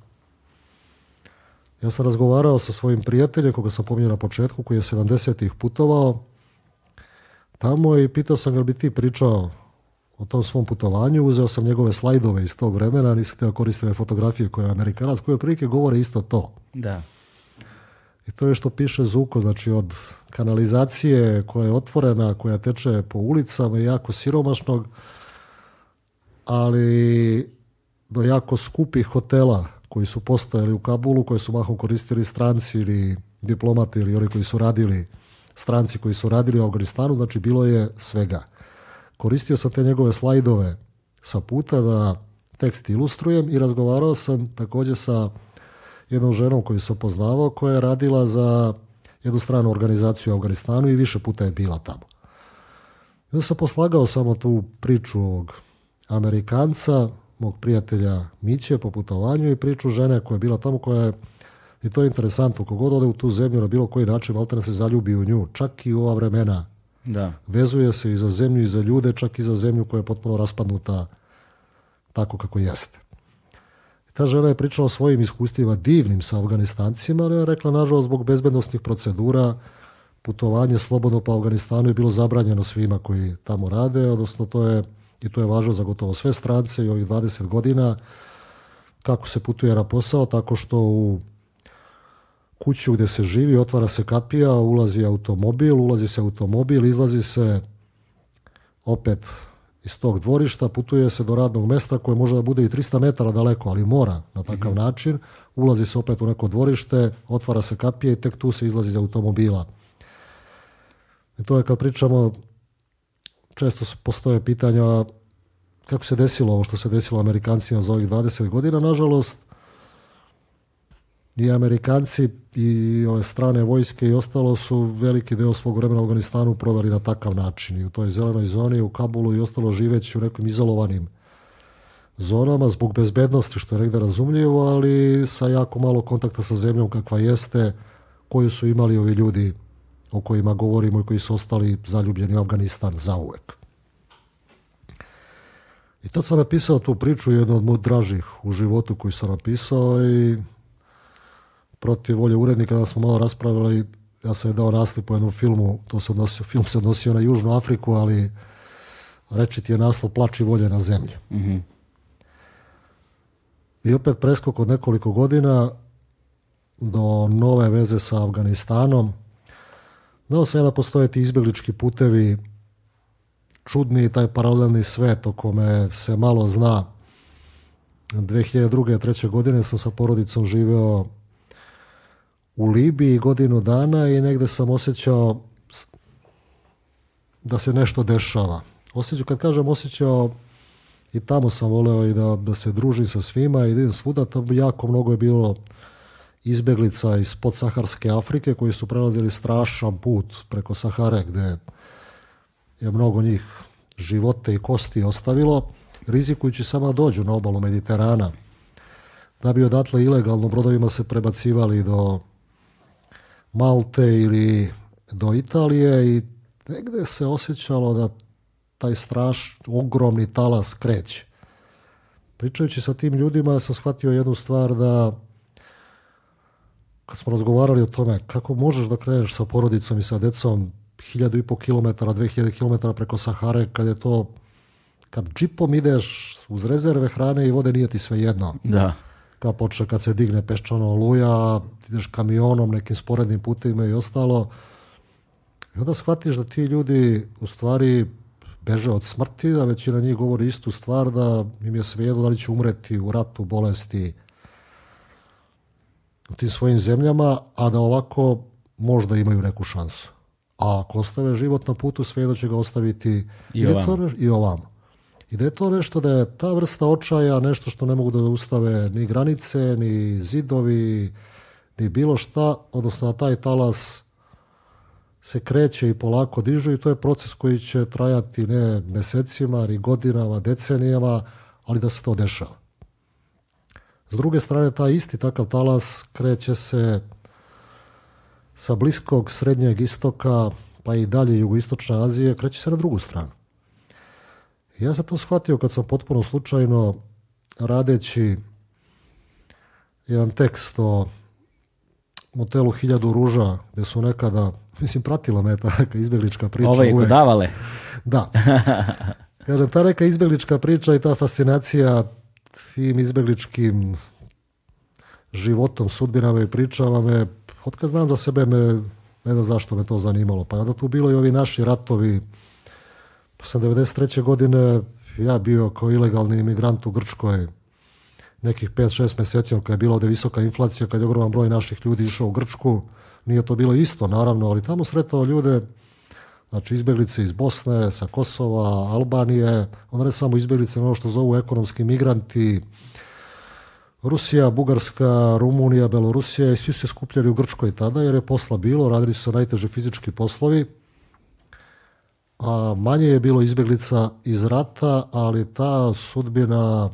Ja sam razgovarao sa svojim prijateljem, koga sam pominjao na početku, koji je 70-ih putovao tamo i pitao sam ga bi ti pričao o tom svom putovanju. Uzeo sam njegove slajdove iz tog vremena, nisam htio koristiti fotografije koje je Amerikanac, koje otprilike govore isto to. Da. I to je što piše Zuko, znači od kanalizacije koja je otvorena, koja teče po ulicama i jako siromašnog, ali do jako skupih hotela koji su postojali u Kabulu, koje su mahom koristili stranci ili diplomati ili oni koji su radili, stranci koji su radili u Afganistanu, znači bilo je svega. Koristio sam te njegove slajdove sa puta da tekst ilustrujem i razgovarao sam također sa jednom ženom koju sam poznavao koja je radila za jednu stranu organizaciju u Afganistanu i više puta je bila tamo. Ja onda sam poslagao samo tu priču ovog Amerikanca mog prijatelja Miće po putovanju i priču žene koja je bila tamo koja je i to je interesantno, kogod ode u tu zemlju na bilo koji način, Maltene se zaljubi u nju, čak i u ova vremena. Da. Vezuje se i za zemlju i za ljude, čak i za zemlju koja je potpuno raspadnuta tako kako jeste. Ta žena je pričala o svojim iskustvima divnim sa Afganistancima, ali je rekla, nažalost, zbog bezbednostnih procedura, putovanje slobodno po Afganistanu je bilo zabranjeno svima koji tamo rade, odnosno to je i to je važno za gotovo sve strance i ovih 20 godina kako se putuje na posao, tako što u kuću gdje se živi, otvara se kapija, ulazi automobil, ulazi se automobil, izlazi se opet iz tog dvorišta, putuje se do radnog mesta koje može da bude i 300 metara daleko, ali mora na takav mhm. način, ulazi se opet u neko dvorište, otvara se kapija i tek tu se izlazi iz automobila. I to je kad pričamo često postoje pitanja kako se desilo ovo što se desilo Amerikancima za ovih 20 godina. Nažalost, i Amerikanci i ove strane vojske i ostalo su veliki deo svog vremena u Afganistanu proveli na takav način. I u toj zelenoj zoni, u Kabulu i ostalo živeći u nekim izolovanim zonama zbog bezbednosti, što je negdje razumljivo, ali sa jako malo kontakta sa zemljom kakva jeste, koju su imali ovi ljudi o kojima govorimo i koji su ostali zaljubljeni u Afganistan zauvek. I tad sam napisao tu priču, jednu od mojih dražih u životu koju sam napisao i protiv volje urednika da smo malo raspravili, ja sam je dao rasli po jednom filmu, to se odnosio, film se odnosio na Južnu Afriku, ali reći ti je naslov Plači volje na zemlji. Mhm. I opet preskok od nekoliko godina do nove veze sa Afganistanom, Znao sam ja da postoje ti izbjeglički putevi, čudni taj paralelni svet o kome se malo zna. 2002. i 3. godine sam sa porodicom živeo u Libiji godinu dana i negde sam osjećao da se nešto dešava. Osjećao, kad kažem osjećao, i tamo sam voleo i da, da se družim sa svima i idem svuda, to jako mnogo je bilo izbjeglica iz podsaharske Afrike koji su prelazili strašan put preko Sahare gdje je mnogo njih živote i kosti ostavilo, rizikujući samo dođu na obalu Mediterana da bi odatle ilegalno brodovima se prebacivali do Malte ili do Italije i negdje se osjećalo da taj straš, ogromni talas kreće. Pričajući sa tim ljudima sam shvatio jednu stvar da kad smo razgovarali o tome kako možeš da kreneš sa porodicom i sa decom kilometara km, 2000 km preko Sahare, kad je to kad džipom ideš uz rezerve hrane i vode nije ti sve jedno. Da. Kad počne, kad se digne peščana oluja, ideš kamionom, nekim sporednim putima i ostalo. I onda shvatiš da ti ljudi u stvari beže od smrti, da većina njih govori istu stvar, da im je svejedno da li će umreti u ratu, bolesti, u tim svojim zemljama, a da ovako možda imaju neku šansu. A ako ostave život na putu, sve jedno će ga ostaviti i ovamo. I, ovamo. I da je to nešto da je ta vrsta očaja nešto što ne mogu da ustave ni granice, ni zidovi, ni bilo šta, odnosno da taj talas se kreće i polako dižu i to je proces koji će trajati ne mesecima, ni godinama, decenijama, ali da se to dešava. S druge strane, taj isti takav talas kreće se sa bliskog srednjeg istoka, pa i dalje jugoistočne Azije, kreće se na drugu stranu. Ja sam to shvatio kad sam potpuno slučajno radeći jedan tekst o motelu Hiljadu ruža, gdje su nekada, mislim, pratila me ta neka izbjeglička priča. Ovo je kodavale. Da. Kažem, ta neka izbjeglička priča i ta fascinacija tim izbjegličkim životom, sudbinama i pričama me, otkad znam za sebe, me, ne znam zašto me to zanimalo. Pa onda tu bilo i ovi naši ratovi. posle 93. godine ja bio kao ilegalni imigrant u Grčkoj nekih 5-6 mjeseci, kad je bila ovdje visoka inflacija, kad je ogroman broj naših ljudi išao u Grčku. Nije to bilo isto, naravno, ali tamo sretao ljude Znači izbjeglice iz Bosne, sa Kosova, Albanije, onda ne samo izbjeglice, ono što zovu ekonomski migranti, Rusija, Bugarska, Rumunija, Belorusija i svi su se skupljali u Grčkoj tada jer je posla bilo, radili su se najteže fizički poslovi. A manje je bilo izbjeglica iz rata, ali ta sudbina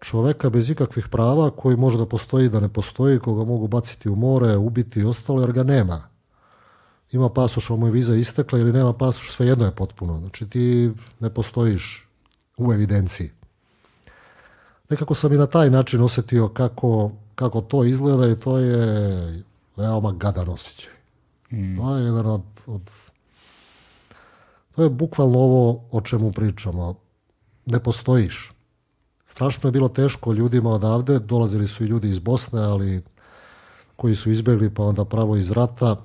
čoveka bez ikakvih prava koji može da postoji da ne postoji, koga mogu baciti u more, ubiti i ostalo jer ga nema ima pasoš, mu je viza istekla ili nema pasoš, sve jedno je potpuno. Znači ti ne postojiš u evidenciji. Nekako sam i na taj način osjetio kako, kako to izgleda i to je veoma gadan osjećaj. Mm. To je jedan od, od, To je bukvalno ovo o čemu pričamo. Ne postojiš. Strašno je bilo teško ljudima odavde, dolazili su i ljudi iz Bosne, ali koji su izbjegli pa onda pravo iz rata,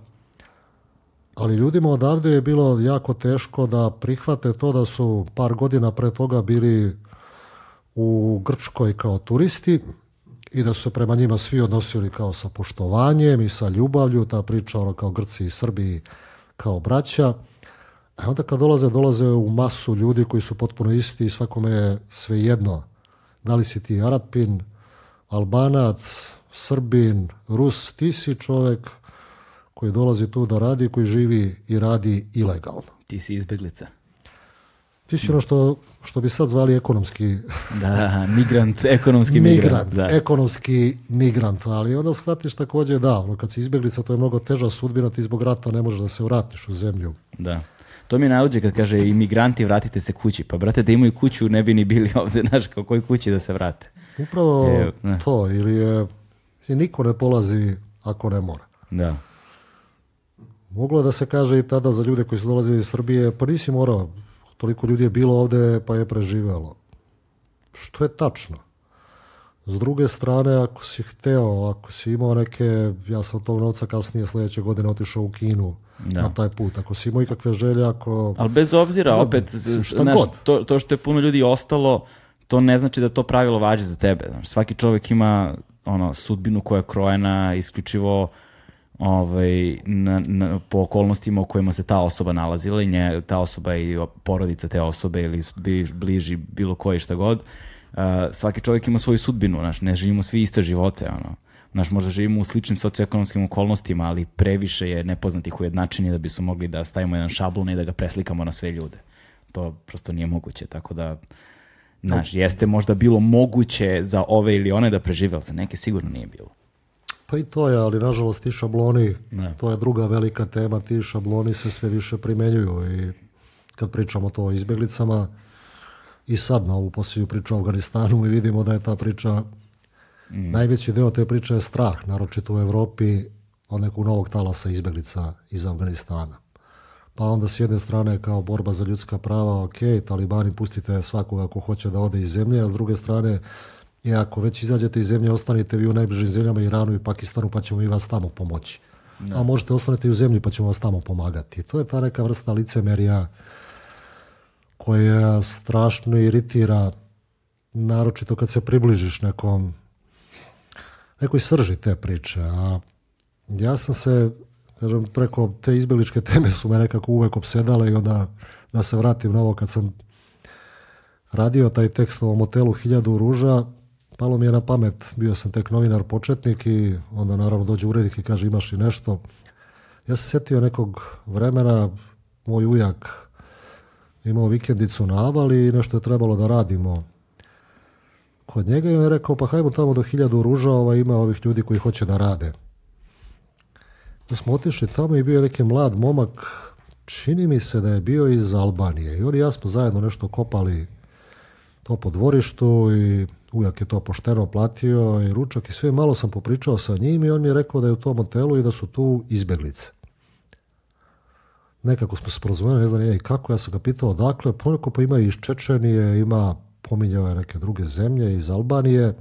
ali ljudima odavde je bilo jako teško da prihvate to da su par godina pre toga bili u Grčkoj kao turisti i da su se prema njima svi odnosili kao sa poštovanjem i sa ljubavlju, ta priča ono kao Grci i Srbiji kao braća. A e onda kad dolaze, dolaze u masu ljudi koji su potpuno isti i svakome je svejedno. Da li si ti Arapin, Albanac, Srbin, Rus, ti si čovek koji dolazi tu da radi, koji živi i radi ilegalno. Ti si izbjeglica. Ti si ono što, što bi sad zvali ekonomski... da, migrant, ekonomski migrant. da. Ekonomski migrant, ali onda shvatiš također da, ono, kad si izbjeglica to je mnogo teža sudbina, ti zbog rata ne možeš da se vratiš u zemlju. Da. To mi nauđe kad kaže imigranti vratite se kući. Pa brate da imaju kuću ne bi ni bili ovdje, znaš, kao koji kući da se vrate. Upravo to, ili je, niko ne polazi ako ne mora. Da. Moglo da se kaže i tada za ljude koji su dolazili iz Srbije, pa nisi morao, toliko ljudi je bilo ovdje, pa je preživelo. Što je tačno. S druge strane, ako si hteo, ako si imao neke, ja sam tog novca kasnije sljedeće godine otišao u Kinu na taj put. Ako si imao ikakve želje, ako... Ali bez obzira, opet, to, što je puno ljudi ostalo, to ne znači da to pravilo važi za tebe. svaki čovjek ima ono, sudbinu koja je krojena isključivo ovaj, na, na, po okolnostima u kojima se ta osoba nalazila i nje, ta osoba i porodica te osobe ili bliži bilo koji šta god. Uh, svaki čovjek ima svoju sudbinu, znaš, ne živimo svi iste živote, ono. Znaš, možda živimo u sličnim socioekonomskim okolnostima, ali previše je nepoznatih ujednačenja da bi su mogli da stavimo jedan šablon i da ga preslikamo na sve ljude. To prosto nije moguće, tako da... Znaš, jeste možda bilo moguće za ove ili one da prežive, ali za neke sigurno nije bilo. Pa i to je, ali nažalost ti šabloni, to je druga velika tema, ti šabloni se sve više primenjuju i kad pričamo to o izbjeglicama i sad na ovu posljednju priču o Afganistanu mi vidimo da je ta priča, mm. najveći deo te priče je strah, naročito u Europi od nekog novog talasa izbjeglica iz Afganistana. Pa onda s jedne strane kao borba za ljudska prava, ok, talibani pustite svakoga ko hoće da ode iz zemlje, a s druge strane i ako već izađete iz zemlje, ostanite vi u najbližim zemljama Iranu i Pakistanu pa ćemo i vas tamo pomoći. A možete ostanete i u zemlji pa ćemo vas tamo pomagati. To je ta neka vrsta licemerija koja strašno iritira naročito kad se približiš nekom nekoj srži te priče. A ja sam se, kažem, preko te izbjeličke teme su me nekako uvek obsedale i onda da se vratim na ovo kad sam radio taj tekst o motelu Hiljadu ruža, Palo mi je na pamet, bio sam tek novinar početnik i onda naravno dođe urednik i kaže imaš i nešto. Ja se sjetio nekog vremena, moj ujak imao vikendicu na avali i nešto je trebalo da radimo kod njega i on je rekao pa hajmo tamo do hiljadu ruža, ima ovih ljudi koji hoće da rade. da smo otišli tamo i bio je neki mlad momak, čini mi se da je bio iz Albanije i oni ja smo zajedno nešto kopali to po dvorištu i ujak je to pošteno platio i ručak i sve. Malo sam popričao sa njim i on mi je rekao da je u tom hotelu i da su tu izbjeglice. Nekako smo se porozumeli, ne znam ja i kako, ja sam ga pitao odakle, ponekako pa ima iz Čečenije, ima, pominjao je neke druge zemlje, iz Albanije. Me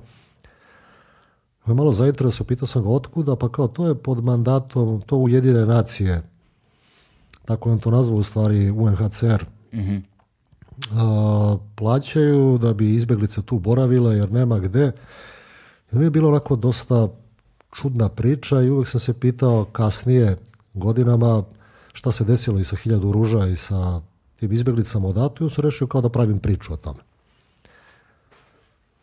pa malo zainteresuo, pitao sam ga otkuda, pa kao to je pod mandatom, to Ujedine nacije, tako je on to nazvao u stvari UNHCR. mm plaćaju da bi izbjeglice tu boravile jer nema gde. I mi je bilo onako dosta čudna priča i uvijek sam se pitao kasnije godinama šta se desilo i sa hiljadu ruža i sa tim izbjeglicama odatu i on rešio kao da pravim priču o tome.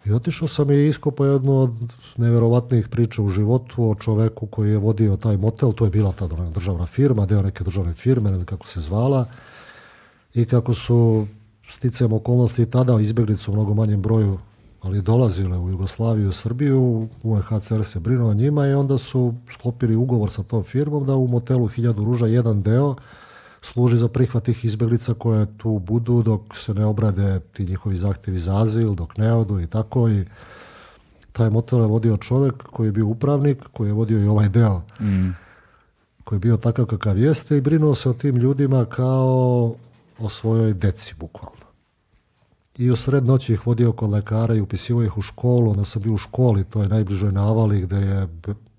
I otišao sam i iskopao jednu od nevjerojatnijih priča u životu o čoveku koji je vodio taj motel, to je bila ta državna firma, deo neke državne firme, ne kako se zvala, i kako su sticajem okolnosti tada izbjeglicu u mnogo manjem broju, ali dolazile u Jugoslaviju i Srbiju, UNHCR se brinuo o njima i onda su sklopili ugovor sa tom firmom da u motelu Hiljadu ruža jedan deo služi za prihvat tih izbjeglica koje tu budu dok se ne obrade ti njihovi zahtjevi za azil, dok ne odu i tako i taj motel je vodio čovjek koji je bio upravnik, koji je vodio i ovaj deo. Mm. Koji je bio takav kakav jeste i brinuo se o tim ljudima kao o svojoj deci, bukvalno. I u sred noći ih vodio kod lekara i upisivo ih u školu, onda sam bio u školi, to je najbližoj navali gdje je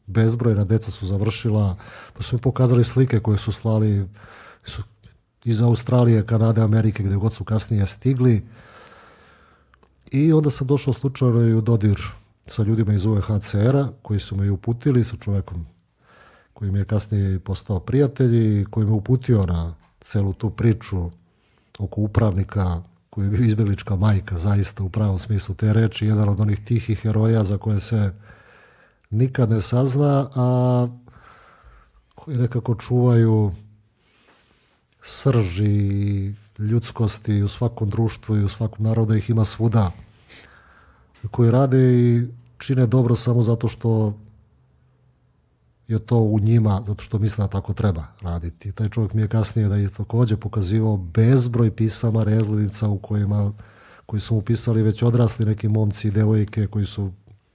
bezbrojna deca su završila, pa su mi pokazali slike koje su slali su iz Australije, Kanade, Amerike, gdje god su kasnije stigli. I onda sam došao slučajno i u dodir sa ljudima iz UHCR-a e koji su me uputili sa čovjekom koji mi je kasnije postao prijatelj i koji me uputio na celu tu priču oko upravnika koji je bio izbjeglička majka, zaista u pravom smislu te reči, jedan od onih tihih heroja za koje se nikad ne sazna, a koji nekako čuvaju srži i ljudskosti u svakom društvu i u svakom narodu ih ima svuda koji rade i čine dobro samo zato što je to u njima zato što misle da tako treba raditi. taj čovjek mi je kasnije da je također pokazivao bezbroj pisama rezlinica u kojima koji su mu pisali već odrasli neki momci i devojke koji su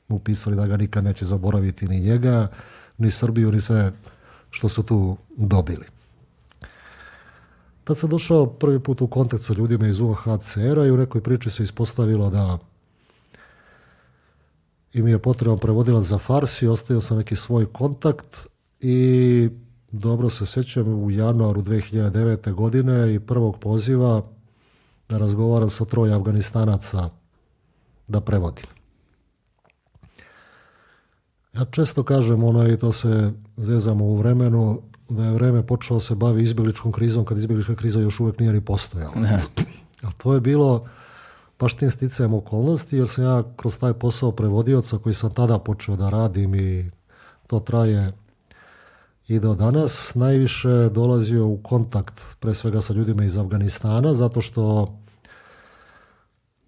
mu pisali da ga nikad neće zaboraviti ni njega, ni Srbiju, ni sve što su tu dobili. Tad sam došao prvi put u kontakt sa ljudima iz UHCR-a i u nekoj priči se ispostavilo da mi je potreban prevodilac za farsi, ostavio sam neki svoj kontakt i dobro se sjećam u januaru 2009. godine i prvog poziva da razgovaram sa troj Afganistanaca da prevodim. Ja često kažem, ono i to se zezamo u vremenu, da je vreme počelo se bavi izbjegličkom krizom kad izbjeglička kriza još uvijek nije ni postojala. Ali to je bilo baš tim sticajem okolnosti, jer sam ja kroz taj posao prevodioca koji sam tada počeo da radim i to traje i do danas, najviše dolazio u kontakt pre svega sa ljudima iz Afganistana, zato što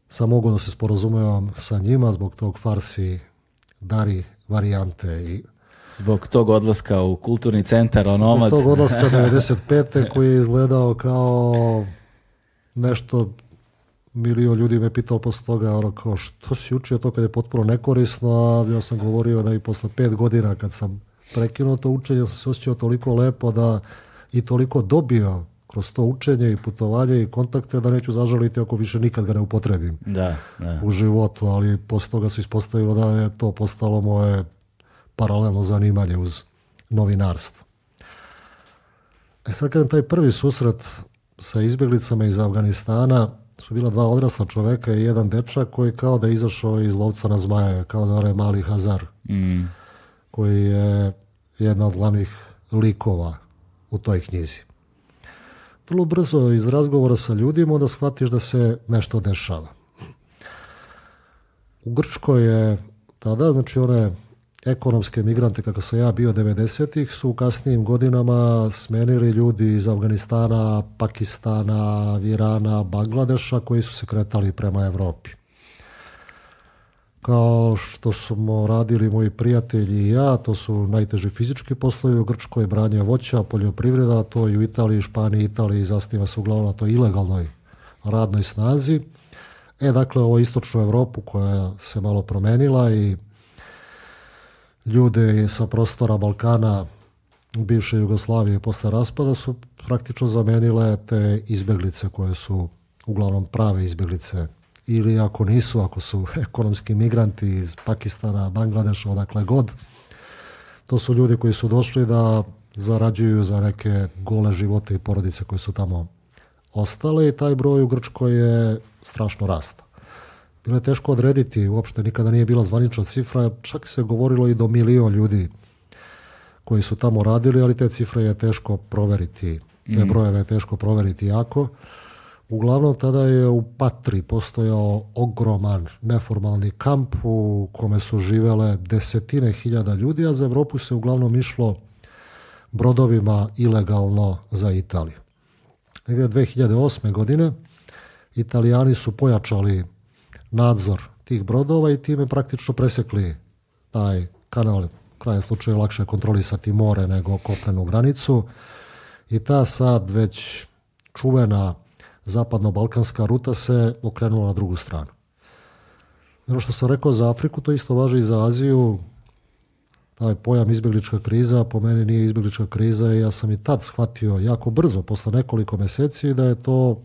sam mogao da se sporozumevam sa njima zbog tog farsi dari varijante i Zbog tog odlaska u kulturni centar Onomad. Zbog tog odlaska 95. koji je izgledao kao nešto milio ljudi me pitao posle toga, ono što si učio to kad je potpuno nekorisno, a ja sam govorio da i posle pet godina kad sam prekinuo to učenje, sam se osjećao toliko lepo da i toliko dobio kroz to učenje i putovanje i kontakte da neću zažaliti ako više nikad ga ne upotrebim da, da. u životu, ali posle toga se ispostavilo da je to postalo moje paralelno zanimanje uz novinarstvo. E sad kad taj prvi susret sa izbjeglicama iz Afganistana, su bila dva odrasla čoveka i jedan dečak koji kao da je izašao iz lovca na zmaja kao da je mali Hazar, mm. koji je jedna od glavnih likova u toj knjizi. Vrlo brzo iz razgovora sa ljudima onda shvatiš da se nešto dešava. U Grčkoj je tada, znači one ekonomske migrante kako sam ja bio 90-ih su u kasnijim godinama smenili ljudi iz Afganistana, Pakistana, Irana, Bangladeša koji su se kretali prema Europi. Kao što smo radili moji prijatelji i ja, to su najteži fizički poslovi u Grčkoj, branje voća, poljoprivreda, to i u Italiji, Španiji, Italiji zasniva se uglavnom na toj ilegalnoj radnoj snazi. E, dakle, ovo istočnu Europu koja se malo promenila i Ljude sa prostora Balkana, bivše Jugoslavije posle raspada su praktično zamenile te izbjeglice koje su uglavnom prave izbjeglice ili ako nisu, ako su ekonomski migranti iz Pakistana, Bangladeša, odakle god, to su ljudi koji su došli da zarađuju za neke gole živote i porodice koje su tamo ostale i taj broj u Grčkoj je strašno rasta bilo je teško odrediti, uopšte nikada nije bila zvanična cifra, čak se govorilo i do milion ljudi koji su tamo radili, ali te cifre je teško proveriti, te mhm. brojeve je teško proveriti jako. Uglavnom tada je u Patri postojao ogroman neformalni kamp u kome su živele desetine hiljada ljudi, a za Europu se uglavnom išlo brodovima ilegalno za Italiju. Negdje 2008. godine Italijani su pojačali nadzor tih brodova i time praktično presekli taj kanal. U krajem slučaju lakše kontrolisati more nego kopnenu granicu. I ta sad već čuvena zapadno-balkanska ruta se okrenula na drugu stranu. Ono što sam rekao za Afriku, to isto važi i za Aziju. Taj pojam izbjeglička kriza, po meni nije izbjeglička kriza i ja sam i tad shvatio jako brzo, posle nekoliko meseci, da je to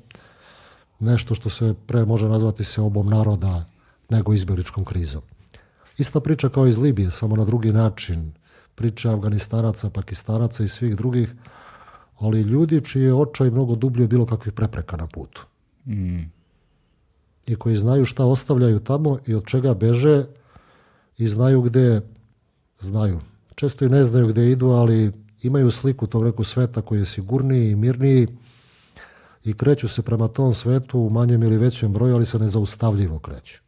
nešto što se pre može nazvati se obom naroda nego izbjeličkom krizom. Ista priča kao iz Libije, samo na drugi način. Priča Afganistanaca, Pakistanaca i svih drugih, ali ljudi čiji je očaj mnogo dublje bilo kakvih prepreka na putu. Mm. I koji znaju šta ostavljaju tamo i od čega beže i znaju gde znaju. Često i ne znaju gde idu, ali imaju sliku tog nekog sveta koji je sigurniji i mirniji i kreću se prema tom svetu u manjem ili većem broju, ali se nezaustavljivo kreću.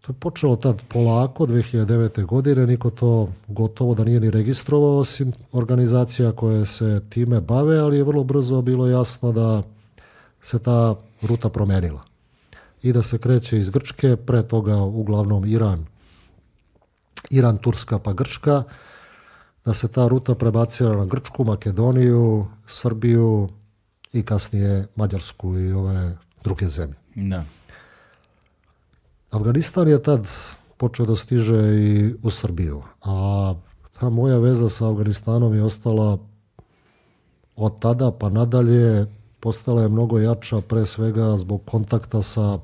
To je počelo tad polako, 2009. godine, niko to gotovo da nije ni registrovao, osim organizacija koje se time bave, ali je vrlo brzo bilo jasno da se ta ruta promenila i da se kreće iz Grčke, pre toga uglavnom Iran, Iran, Turska pa Grčka, da se ta ruta prebacila na Grčku, Makedoniju, Srbiju i kasnije Mađarsku i ove druge zemlje. Da. Afganistan je tad počeo da stiže i u Srbiju, a ta moja veza sa Afganistanom je ostala od tada pa nadalje postala je mnogo jača pre svega zbog kontakta sa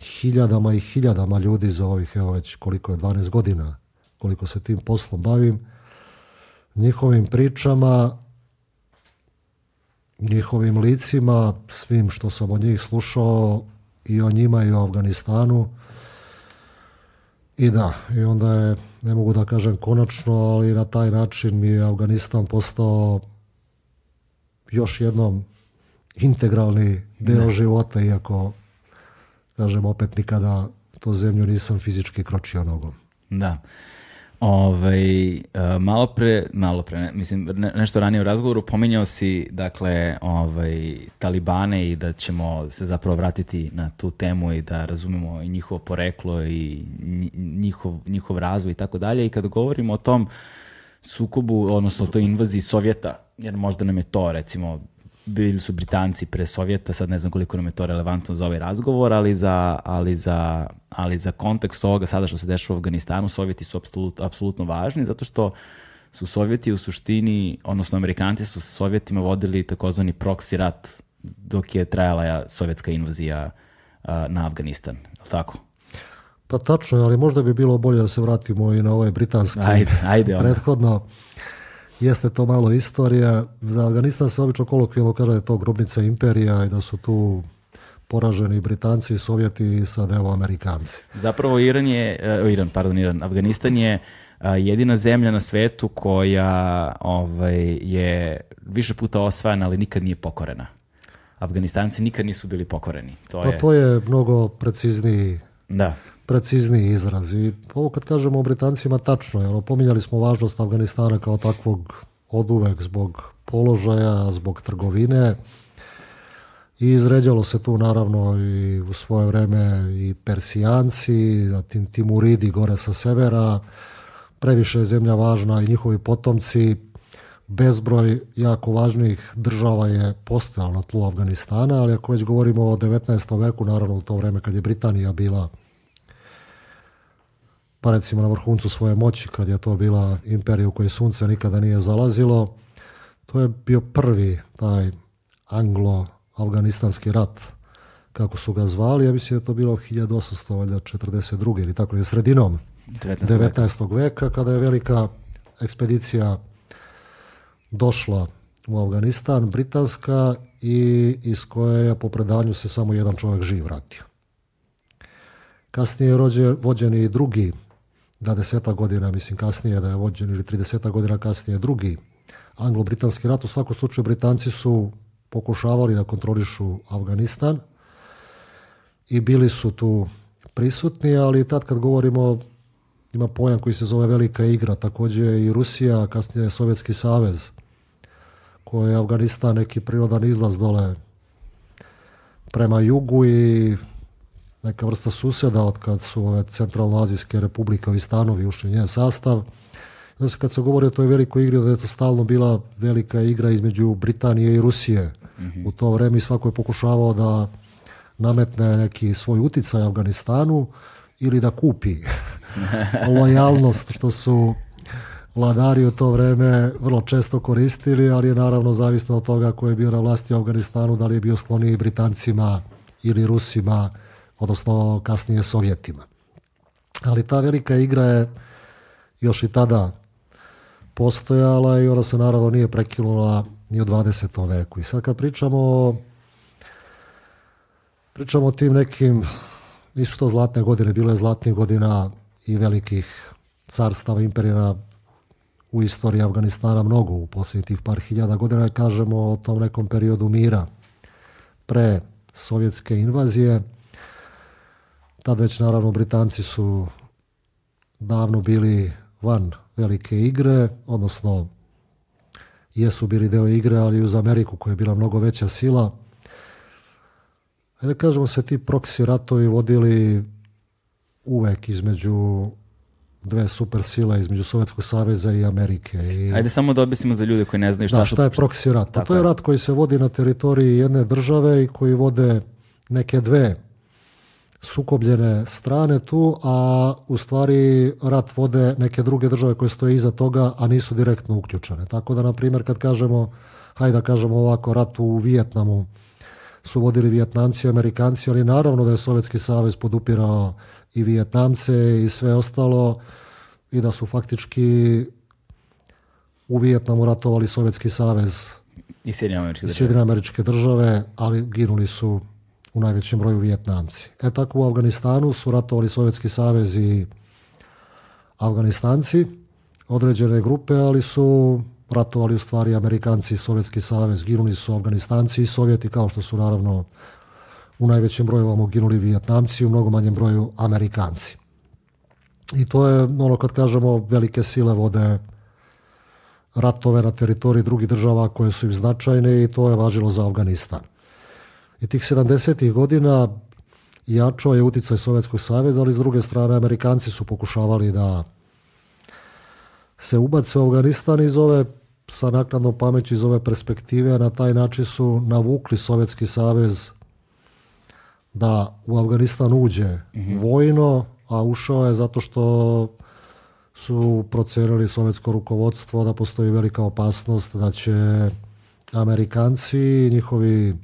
hiljadama i hiljadama ljudi za ovih, evo već koliko je, 12 godina koliko se tim poslom bavim njihovim pričama, njihovim licima, svim što sam od njih slušao i o njima i o Afganistanu. I da, i onda je, ne mogu da kažem konačno, ali na taj način mi je Afganistan postao još jednom integralni deo života, iako, kažem, opet nikada to zemlju nisam fizički kročio nogom. Da. Ovaj, e, malo pre, malo pre, mislim, nešto ranije u razgovoru pominjao si, dakle, ovaj, Talibane i da ćemo se zapravo vratiti na tu temu i da razumemo i njihovo poreklo i njihov, njihov razvoj i tako dalje. I kad govorimo o tom sukobu, odnosno o toj invaziji Sovjeta, jer možda nam je to, recimo, bili su Britanci pre Sovjeta, sad ne znam koliko nam je to relevantno za ovaj razgovor, ali za, ali za, ali za kontekst ovoga sada što se dešava u Afganistanu, Sovjeti su apsolutno, apsolutno važni, zato što su Sovjeti u suštini, odnosno Amerikanci su sa Sovjetima vodili takozvani proksi rat dok je trajala sovjetska invazija na Afganistan, je tako? Pa tačno, ali možda bi bilo bolje da se vratimo i na ovaj britanski prethodno. Jeste to malo istorija. Za Afganistan se obično kolokvijalno kaže da je to grobnica imperija i da su tu poraženi Britanci, Sovjeti i sad evo Amerikanci. Zapravo Iran je, eh, Iran, pardon, Iran, Afganistan je eh, jedina zemlja na svetu koja ovaj, je više puta osvajana, ali nikad nije pokorena. Afganistanci nikad nisu bili pokoreni. To pa to je mnogo precizniji da precizniji izraz. I ovo kad kažemo o Britancima, tačno je. Ono, pominjali smo važnost Afganistana kao takvog oduvek zbog položaja, zbog trgovine. I izređalo se tu naravno i u svoje vreme i Persijanci, zatim Timuridi gore sa severa. Previše je zemlja važna i njihovi potomci. Bezbroj jako važnih država je postojala na tlu Afganistana, ali ako već govorimo o 19. veku, naravno u to vreme kad je Britanija bila pa recimo na vrhuncu svoje moći kad je to bila imperija u kojoj sunce nikada nije zalazilo, to je bio prvi taj anglo-afganistanski rat, kako su ga zvali, ja mislim da je to bilo 1842. ili tako, je, sredinom 19. 19. veka, kada je velika ekspedicija došla u Afganistan, britanska, i iz koje je po predanju se samo jedan čovjek živ vratio. Kasnije je vođeni vođen i drugi 20 godina, mislim kasnije da je vođen ili 30 godina kasnije drugi anglo-britanski rat. U svakom slučaju Britanci su pokušavali da kontrolišu Afganistan i bili su tu prisutni, ali tad kad govorimo ima pojam koji se zove velika igra, također i Rusija, kasnije je Sovjetski savez, koji je Afganistan neki prirodan izlaz dole prema jugu i neka vrsta susjeda od kad su ove centralnoazijske republike, ovi stanovi ušli u njen sastav. Znači, kad se govori o toj velikoj igri, da je to stalno bila velika igra između Britanije i Rusije. Mhm. U to vreme svako je pokušavao da nametne neki svoj uticaj Afganistanu ili da kupi lojalnost što su vladari u to vreme vrlo često koristili, ali je naravno zavisno od toga ko je bio na vlasti u Afganistanu, da li je bio skloniji Britancima ili Rusima odnosno kasnije Sovjetima. Ali ta velika igra je još i tada postojala i ona se naravno nije prekinula ni u 20. veku. I sad kad pričamo pričamo o tim nekim, nisu to zlatne godine, bilo je zlatnih godina i velikih carstava, imperijena u istoriji Afganistana mnogo u posljednjih tih par hiljada godina, kažemo o tom nekom periodu mira pre sovjetske invazije. Tad već naravno Britanci su davno bili van velike igre, odnosno jesu bili deo igre, ali uz Ameriku koja je bila mnogo veća sila. Ajde kažemo se ti proksi ratovi vodili uvek između dve super sile između Sovjetskog saveza i Amerike. Ajde samo da objasnimo za ljude koji ne znaju šta, da, šta je proksi rat. Pa to je rat koji se vodi na teritoriji jedne države i koji vode neke dve sukobljene strane tu, a u stvari rat vode neke druge države koje stoje iza toga, a nisu direktno uključene. Tako da, na primjer, kad kažemo, hajde da kažemo ovako, rat u Vijetnamu su vodili Vijetnamci i Amerikanci, ali naravno da je Sovjetski savez podupirao i Vijetnamce i sve ostalo i da su faktički u Vijetnamu ratovali Sovjetski savez i Sjedinjene države, ali ginuli su u najvećem broju Vjetnamci. E tako u Afganistanu su ratovali Sovjetski savez i Afganistanci, određene grupe, ali su ratovali u stvari Amerikanci i Sovjetski savez, ginuli su Afganistanci i Sovjeti, kao što su naravno u najvećem broju vam ginuli Vjetnamci, u mnogo manjem broju Amerikanci. I to je ono kad kažemo velike sile vode ratove na teritoriji drugih država koje su im značajne i to je važilo za Afganistan i tih 70. godina jačo je utjecaj Sovjetskog saveza, ali s druge strane Amerikanci su pokušavali da se ubace u Afganistan iz ove sa naknadnom pameću iz ove perspektive, a na taj način su navukli Sovjetski savez da u Afganistan uđe mhm. vojno, a ušao je zato što su procenili sovjetsko rukovodstvo da postoji velika opasnost da će Amerikanci, njihovi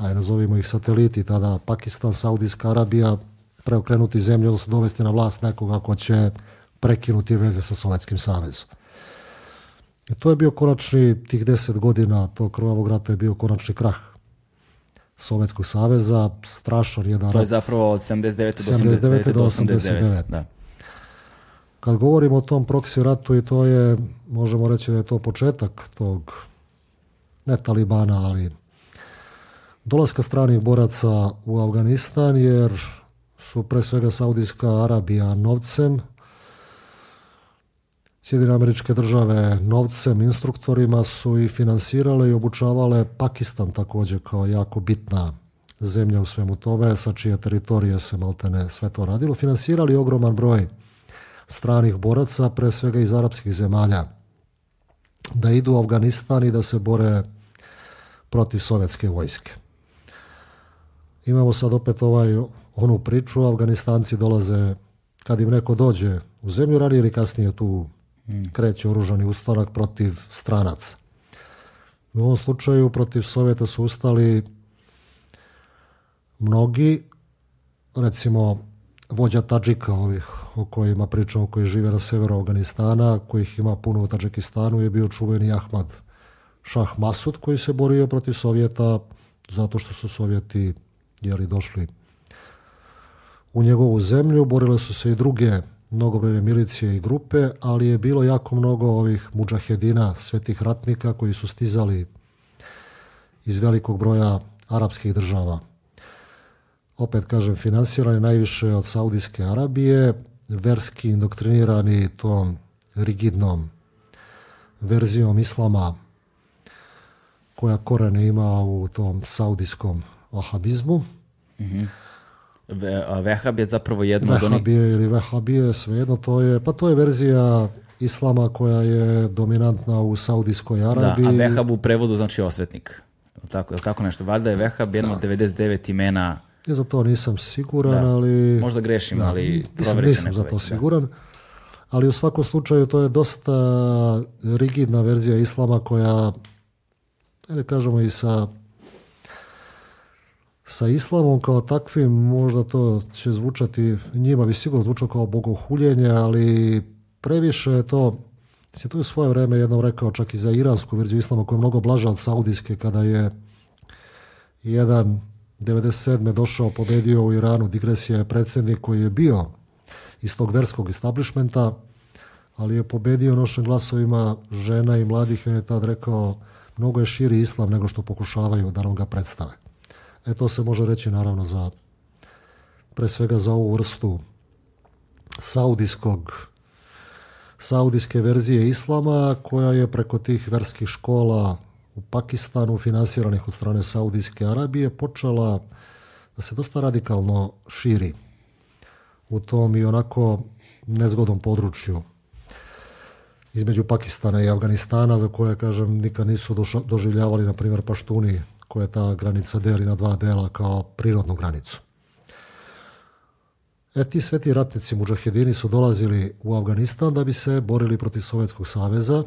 aj nazovimo ih sateliti, tada Pakistan, Saudijska Arabija, preokrenuti zemlju, odnosno dovesti na vlast nekoga ko će prekinuti veze sa Sovjetskim savezom. I to je bio konačni, tih deset godina tog krvavog rata je bio konačni krah Sovjetskog saveza, strašan jedan To je zapravo od 79. do 89. Kad govorimo o tom proksi ratu i to je, možemo reći da je to početak tog, ne Talibana, ali dolaska stranih boraca u Afganistan jer su pre svega Saudijska Arabija novcem, Sjedine američke države novcem, instruktorima su i finansirale i obučavale Pakistan također kao jako bitna zemlja u svemu tome, sa čije teritorije se maltene sve to radilo. Finansirali ogroman broj stranih boraca, pre svega iz arapskih zemalja, da idu u Afganistan i da se bore protiv sovjetske vojske. Imamo sad opet ovaj, onu priču, Afganistanci dolaze, kad im neko dođe u zemlju, ranije ili kasnije tu hmm. kreće oružani ustanak protiv stranaca. U ovom slučaju protiv Sovjeta su ustali mnogi, recimo vođa Tadžika ovih o kojima pričamo, koji žive na severu Afganistana, kojih ima puno u Tadžikistanu, je bio čuveni Ahmad Šah Masud koji se borio protiv Sovjeta zato što su Sovjeti jeli, došli u njegovu zemlju. Borile su se i druge mnogobrojne milicije i grupe, ali je bilo jako mnogo ovih muđahedina, svetih ratnika koji su stizali iz velikog broja arapskih država. Opet kažem, finansirani najviše od Saudijske Arabije, verski indoktrinirani tom rigidnom verzijom islama koja korene ima u tom saudijskom vahabizmu. Mhm. Ve, vehab je zapravo jedno od onih... ili vehabije, svejedno, to je, pa to je verzija islama koja je dominantna u Saudijskoj Arabiji. Da, a vehab u prevodu znači osvetnik. Tako, tako nešto. Valjda je vehab jedno od 99 imena ja za to nisam siguran, ali... Možda grešim, ali... Nisam, nisam za to siguran. Ali u svakom slučaju to je dosta rigidna verzija islama koja, da kažemo i sa sa islamom kao takvim možda to će zvučati, njima bi sigurno zvučao kao bogohuljenje, ali previše je to, se tu u svoje vreme jednom rekao čak i za iransku verziju islama koja je mnogo blaža od saudijske kada je jedan 97. došao, pobedio u Iranu, digresija je predsjednik koji je bio iz tog verskog establishmenta, ali je pobedio nošen glasovima žena i mladih on je tad rekao mnogo je širi islam nego što pokušavaju da nam ga predstave. E to se može reći naravno za pre svega za ovu vrstu saudijskog saudijske verzije islama koja je preko tih verskih škola u Pakistanu finansiranih od strane Saudijske Arabije počela da se dosta radikalno širi u tom i onako nezgodnom području između Pakistana i Afganistana za koje, kažem, nikad nisu doživljavali, na primjer, paštuni koje ta granica deli na dva dela kao prirodnu granicu. E ti sveti ratnici muđahedini su dolazili u Afganistan da bi se borili protiv Sovjetskog saveza,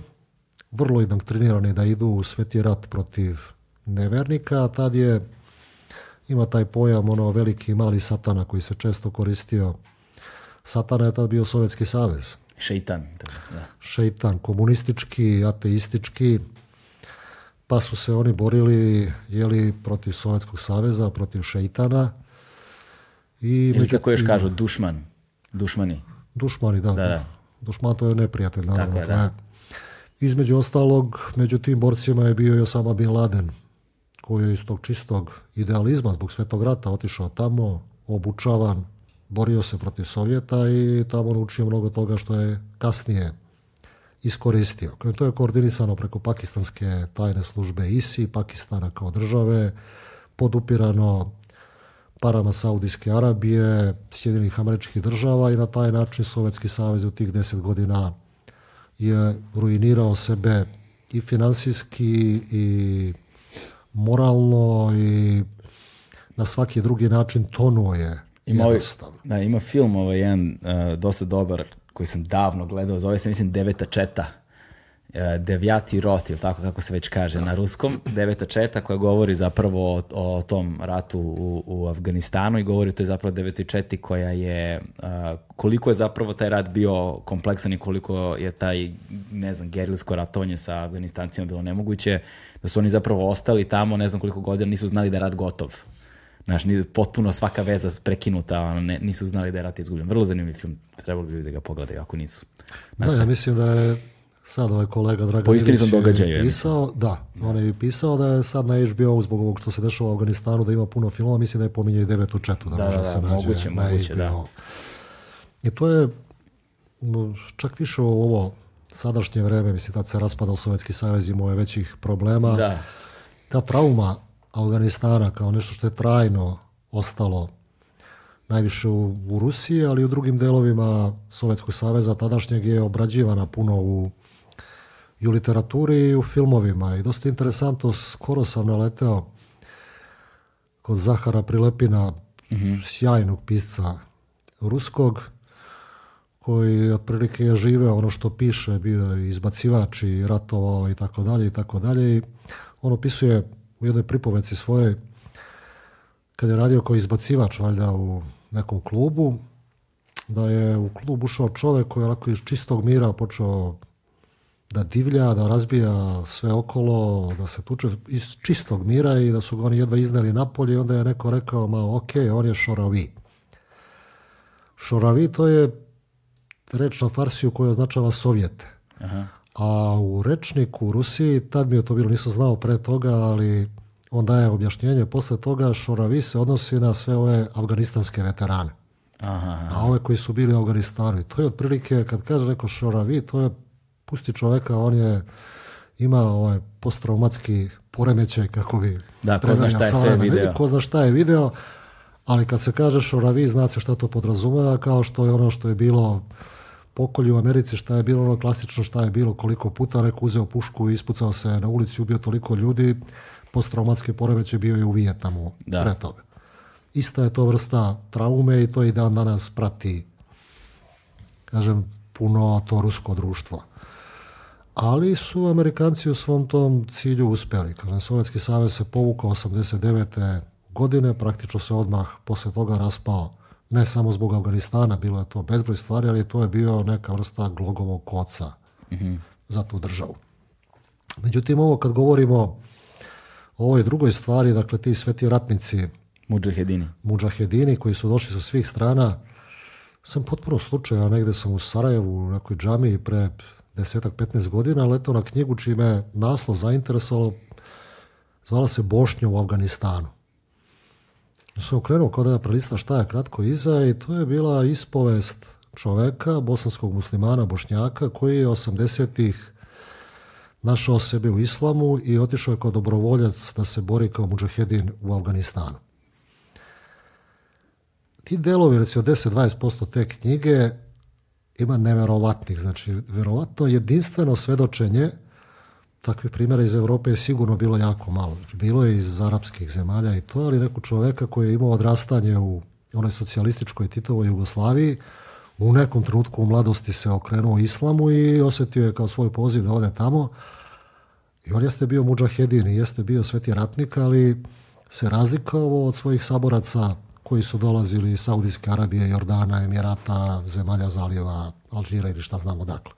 vrlo trenirani da idu u sveti rat protiv nevernika, a tad je ima taj pojam ono veliki i mali satana koji se često koristio. Satana je tad bio Sovjetski savez. Šeitan. Da. Šeitan, komunistički, ateistički, pa su se oni borili jeli, protiv Sovjetskog saveza, protiv šeitana. I Ili kako još kažu, dušman. Dušmani. Dušmani, da. da, Dušman to je neprijatelj, naravno. da. Između ostalog, među tim borcima je bio i Osama Bin Laden, koji je iz tog čistog idealizma zbog Svetog rata otišao tamo, obučavan, borio se protiv Sovjeta i tamo naučio mnogo toga što je kasnije iskoristio. To je koordinisano preko pakistanske tajne službe ISI, Pakistana kao države, podupirano parama Saudijske Arabije, Sjedinih američkih država i na taj način Sovjetski savez u tih deset godina je ruinirao sebe i finansijski i moralno i na svaki drugi način tonuo je. Ima, ovaj- ima film ovaj jedan eh, dosta dobar koji sam davno gledao, zove se mislim Deveta četa. E, Devjati rot, ili tako kako se već kaže na ruskom, deveta četa koja govori zapravo o, tom ratu u, u Afganistanu i govori to je zapravo deveti četi koja je, e, koliko je zapravo taj rat bio kompleksan i koliko je taj, ne znam, gerilsko ratovanje sa Afganistancima bilo nemoguće, da su oni zapravo ostali tamo, ne znam koliko godina, nisu znali da je rat gotov. Znaš, potpuno svaka veza prekinuta, ono, nisu znali da je rat izgubljen. Vrlo zanimljiv film, trebalo bi da ga pogledaju ako nisu. da, ja mislim da je sad ovaj kolega Dragan po Ilić događaju, pisao, da, on je pisao da je sad na HBO zbog ovog što se dešava u Afganistanu da ima puno filmova, mislim da je pominjao i devetu četu da, da, može da, se da, moguće, na moguće, da. I to je čak više u ovo sadašnje vrijeme, mislim tad se raspadao Sovjetski savez i moje većih problema. Da. Ta trauma Afganistana kao nešto što je trajno ostalo najviše u, Rusiji, ali i u drugim delovima Sovjetskog saveza tadašnjeg je obrađivana puno u, u literaturi i u filmovima. I dosta interesantno, skoro sam naleteo kod Zahara Prilepina, mhm. sjajnog pisca ruskog, koji otprilike je živeo ono što piše, bio je izbacivač i ratovao i tako dalje i tako dalje. On opisuje u jednoj pripovenci svojoj, kad je radio kao izbacivač valjda u nekom klubu, da je u klub ušao čovjek koji je onako iz čistog mira počeo da divlja, da razbija sve okolo, da se tuče iz čistog mira i da su ga oni jedva izneli napolje i onda je neko rekao, ma ok, on je šoravi. Šoravi to je reč na farsiju koja označava sovjete. Aha. A u rečniku u Rusiji, tad mi je to bilo, nisam znao pre toga, ali on daje objašnjenje posle toga, Šoravi se odnosi na sve ove afganistanske veterane. Aha. ove koji su bili u Afganistanu. to je otprilike, kad kaže neko Šoravi, to je pusti čoveka, on je ima ovaj posttraumatski poremećaj kako bi da, ko zna šta je sve video. Ne, ko zna šta je video, ali kad se kaže Šoravi, zna se šta to podrazumijeva, kao što je ono što je bilo pokolji u Americi šta je bilo ono klasično, šta je bilo koliko puta, neko uzeo pušku i ispucao se na ulici, ubio toliko ljudi, posttraumatski poremeć je bio i u Vijetnamu da. pre toga. Ista je to vrsta traume i to i dan danas prati, kažem, puno to rusko društvo. Ali su Amerikanci u svom tom cilju uspjeli. Kažem, Sovjetski savez se povukao 89. godine, praktično se odmah posle toga raspao ne samo zbog Afganistana, bilo je to bezbroj stvari, ali to je bio neka vrsta glogovog koca mhm. za tu državu. Međutim, ovo kad govorimo o ovoj drugoj stvari, dakle ti sveti ratnici Mudžahedini. koji su došli sa svih strana, sam potpuno a negde sam u Sarajevu u nekoj džami pre desetak, 15 godina letao na knjigu čime naslov zainteresalo, zvala se Bošnja u Afganistanu se okrenuo kao da je prelista šta je kratko iza i to je bila ispovest čoveka, bosanskog muslimana, bošnjaka, koji je 80-ih našao sebe u islamu i otišao je kao dobrovoljac da se bori kao muđahedin u Afganistanu. Ti delovi, recimo 10-20% te knjige, ima neverovatnih, znači verovatno jedinstveno svedočenje takvih primjera iz Europe je sigurno bilo jako malo. Znači, bilo je iz arapskih zemalja i to, ali neko čoveka koji je imao odrastanje u onoj socijalističkoj Titovoj Jugoslaviji, u nekom trenutku u mladosti se okrenuo islamu i osjetio je kao svoj poziv da ode tamo. I on jeste bio muđahedin i jeste bio sveti ratnik, ali se razlikovao od svojih saboraca koji su dolazili iz Saudijske Arabije, Jordana, Emirata, zemalja zaljeva, Alžira ili šta znamo dakle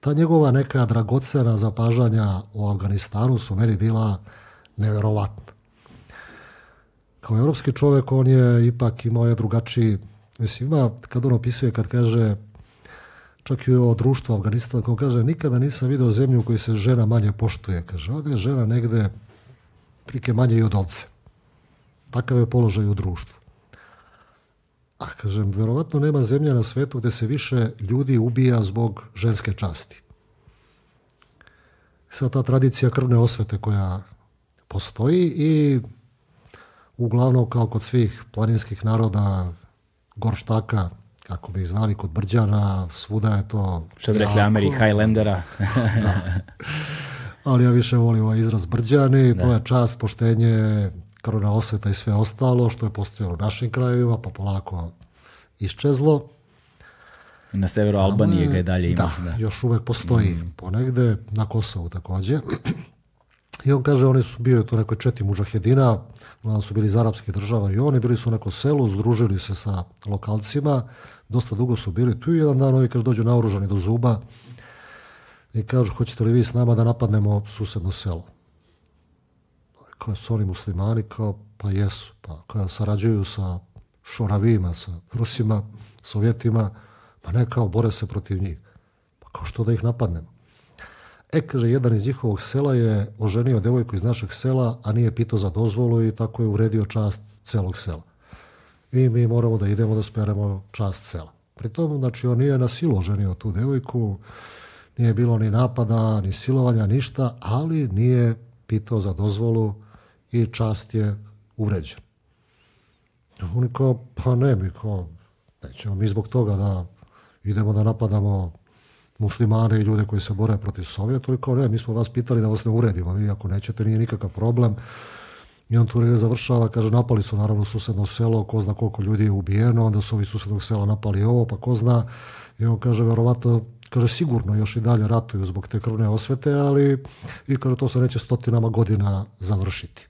ta njegova neka dragocena zapažanja u Afganistanu su meni bila neverovatna. Kao europski čovjek on je ipak imao je drugačiji, mislim ima, kad on opisuje, kad kaže čak i o društvu Afganistana, kao kaže, nikada nisam vidio zemlju u kojoj se žena manje poštuje. Kaže, ovdje je žena negde prike manje i od ovce. Takav je položaj u društvu. A kažem, vjerovatno nema zemlje na svetu gdje se više ljudi ubija zbog ženske časti. Sada ta tradicija krvne osvete koja postoji i uglavnom kao kod svih planinskih naroda, gorštaka, kako bi zvali, kod Brđana, svuda je to... Što bi rekli Ameri Highlandera. Ali ja više volim ovaj izraz Brđani, to je čast, poštenje, krvna osveta i sve ostalo što je postojalo u našim krajevima, pa polako iščezlo. na severu Albanije ga je dalje ima. Da, još uvek postoji mm. ponegde, na Kosovu također. I on kaže, oni su bio to neko četiri mužahedina, glavno su bili iz arapskih država i oni, bili su u neko selu, združili se sa lokalcima, dosta dugo su bili tu i jedan dan oni kad dođu naoružani do zuba i kažu, hoćete li vi s nama da napadnemo susedno selo? kao su oni muslimani, kao pa jesu, pa kao sarađuju sa šoravima, sa Rusima, Sovjetima, pa ne kao bore se protiv njih. Pa kao što da ih napadnemo. E, kaže, jedan iz njihovog sela je oženio djevojku iz našeg sela, a nije pitao za dozvolu i tako je uredio čast celog sela. I mi moramo da idemo da speremo čast sela. Pri tom, znači, on nije na silu oženio tu devojku nije bilo ni napada, ni silovanja, ništa, ali nije pitao za dozvolu i čast je uređen. Oni kao, pa ne, mi nećemo mi zbog toga da idemo da napadamo muslimane i ljude koji se bore protiv Sovjeta, oni kao, ne, mi smo vas pitali da vas ne uredimo, vi ako nećete, nije nikakav problem. I on tu završava, kaže, napali su naravno susedno selo, ko zna koliko ljudi je ubijeno, onda su ovi susednog sela napali ovo, pa ko zna. I on kaže, verovatno, kaže, sigurno još i dalje ratuju zbog te krvne osvete, ali i kaže, to se neće stotinama godina završiti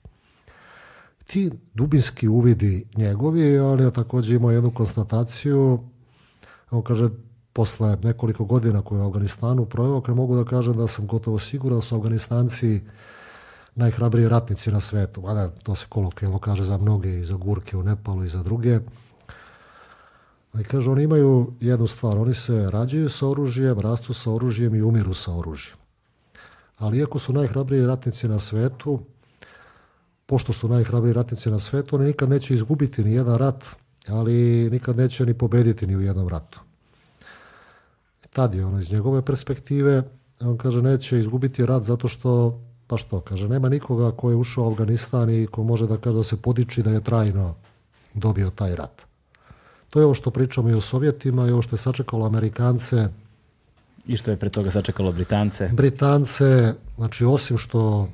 ti dubinski uvidi njegovi, ali je također imao jednu konstataciju, on kaže, posle nekoliko godina koje je u Afganistanu proveo, kada mogu da kažem da sam gotovo siguran da su Afganistanci najhrabriji ratnici na svetu. Mada to se kolokvijalno kaže za mnoge i za Gurke u Nepalu i za druge. Ali kaže, oni imaju jednu stvar, oni se rađaju sa oružjem, rastu sa oružjem i umiru sa oružjem. Ali iako su najhrabriji ratnici na svetu, pošto su najhrabriji ratnici na svetu, oni nikad neće izgubiti ni jedan rat, ali nikad neće ni pobediti ni u jednom ratu. E, tad je ono iz njegove perspektive, on kaže neće izgubiti rat zato što, pa što, kaže, nema nikoga ko je ušao u Afganistan i ko može da kaže da se podiči da je trajno dobio taj rat. To je ovo što pričamo i o Sovjetima i ovo što je sačekalo Amerikance. I što je pre toga sačekalo Britance. Britance, znači osim što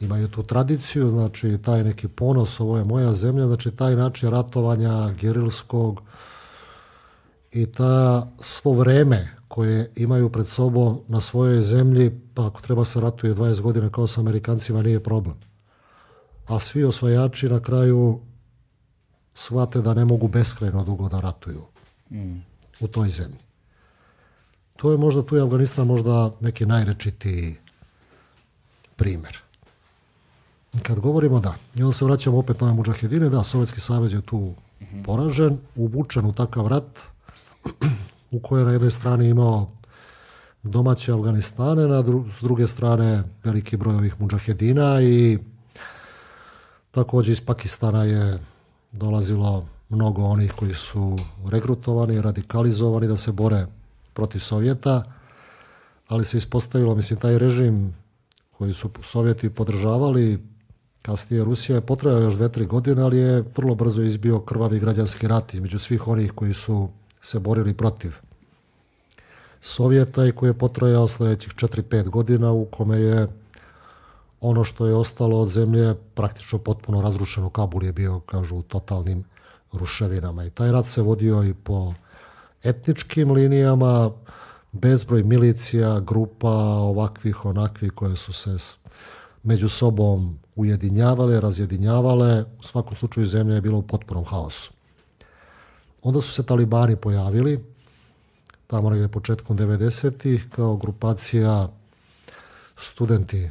imaju tu tradiciju, znači taj neki ponos, ovo je moja zemlja, znači taj način ratovanja gerilskog i ta svo vreme koje imaju pred sobom na svojoj zemlji, pa ako treba se ratuje 20 godina kao sa Amerikancima, nije problem. A svi osvajači na kraju shvate da ne mogu beskrajno dugo da ratuju mm. u toj zemlji. To je možda tu je Afganistan možda neki najrečitiji primjer kad govorimo da, i onda se vraćamo opet na Muđahedine. da, Sovjetski savez je tu poražen, uvučen u takav rat u kojoj je na jednoj strani imao domaće Afganistane, na s druge strane veliki broj ovih Muđahedina i također iz Pakistana je dolazilo mnogo onih koji su regrutovani, radikalizovani da se bore protiv Sovjeta, ali se ispostavilo, mislim, taj režim koji su Sovjeti podržavali Kasnije Rusija je potrajao još dve, tri godine, ali je vrlo brzo izbio krvavi građanski rat između svih onih koji su se borili protiv Sovjeta i koji je potrajao sljedećih 4-5 godina u kome je ono što je ostalo od zemlje praktično potpuno razrušeno. Kabul je bio, kažu, u totalnim ruševinama. I taj rat se vodio i po etničkim linijama, bezbroj milicija, grupa ovakvih, onakvih koje su se među sobom ujedinjavale, razjedinjavale, u svakom slučaju zemlja je bila u potpunom haosu. Onda su se talibani pojavili, tamo negde početkom 90-ih, kao grupacija studenti,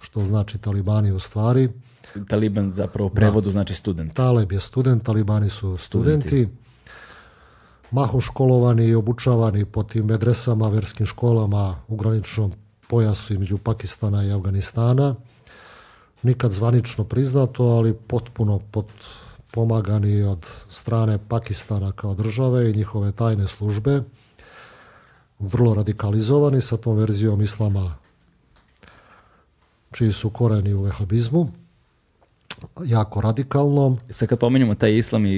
što znači talibani u stvari. Taliban zapravo u prevodu znači student. Taleb je student, talibani su studenti. studenti. školovani i obučavani po tim medresama, verskim školama u graničnom pojasu između Pakistana i Afganistana – nikad zvanično priznato, ali potpuno pod pomagani od strane Pakistana kao države i njihove tajne službe, vrlo radikalizovani sa tom verzijom islama čiji su koreni u vehabizmu, jako radikalno. Sad kad taj islam i,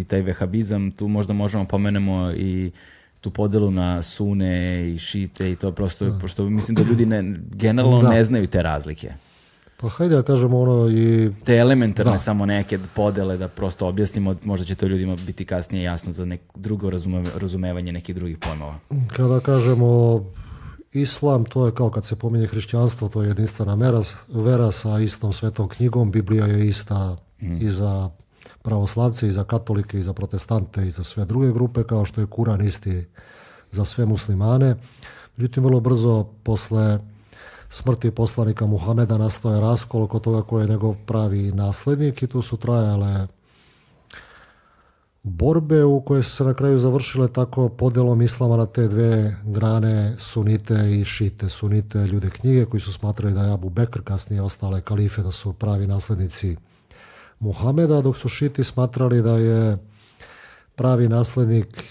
i, taj vehabizam, tu možda možemo pomenemo i tu podelu na sune i šite i to prosto, da. pošto mislim da ljudi ne, generalno ne znaju te razlike. Pa hajde da ono i... Te elementarne samo neke podele da prosto objasnimo, možda će to ljudima biti kasnije jasno za neko drugo razumevanje nekih drugih pojmova. Kada kažemo islam, to je kao kad se pominje hrišćanstvo, to je jedinstvena vera sa istom svetom knjigom, Biblija je ista mm. i za pravoslavce, i za katolike, i za protestante, i za sve druge grupe, kao što je Kuran isti za sve muslimane. Međutim, vrlo brzo posle smrti poslanika Muhameda nastao je raskol oko toga koji je njegov pravi nasljednik i tu su trajale borbe u koje su se na kraju završile tako podjelom islama na te dve grane sunite i šite. Sunite ljude knjige koji su smatrali da je Abu Bekr kasnije ostale kalife da su pravi nasljednici Muhameda, dok su šiti smatrali da je pravi nasljednik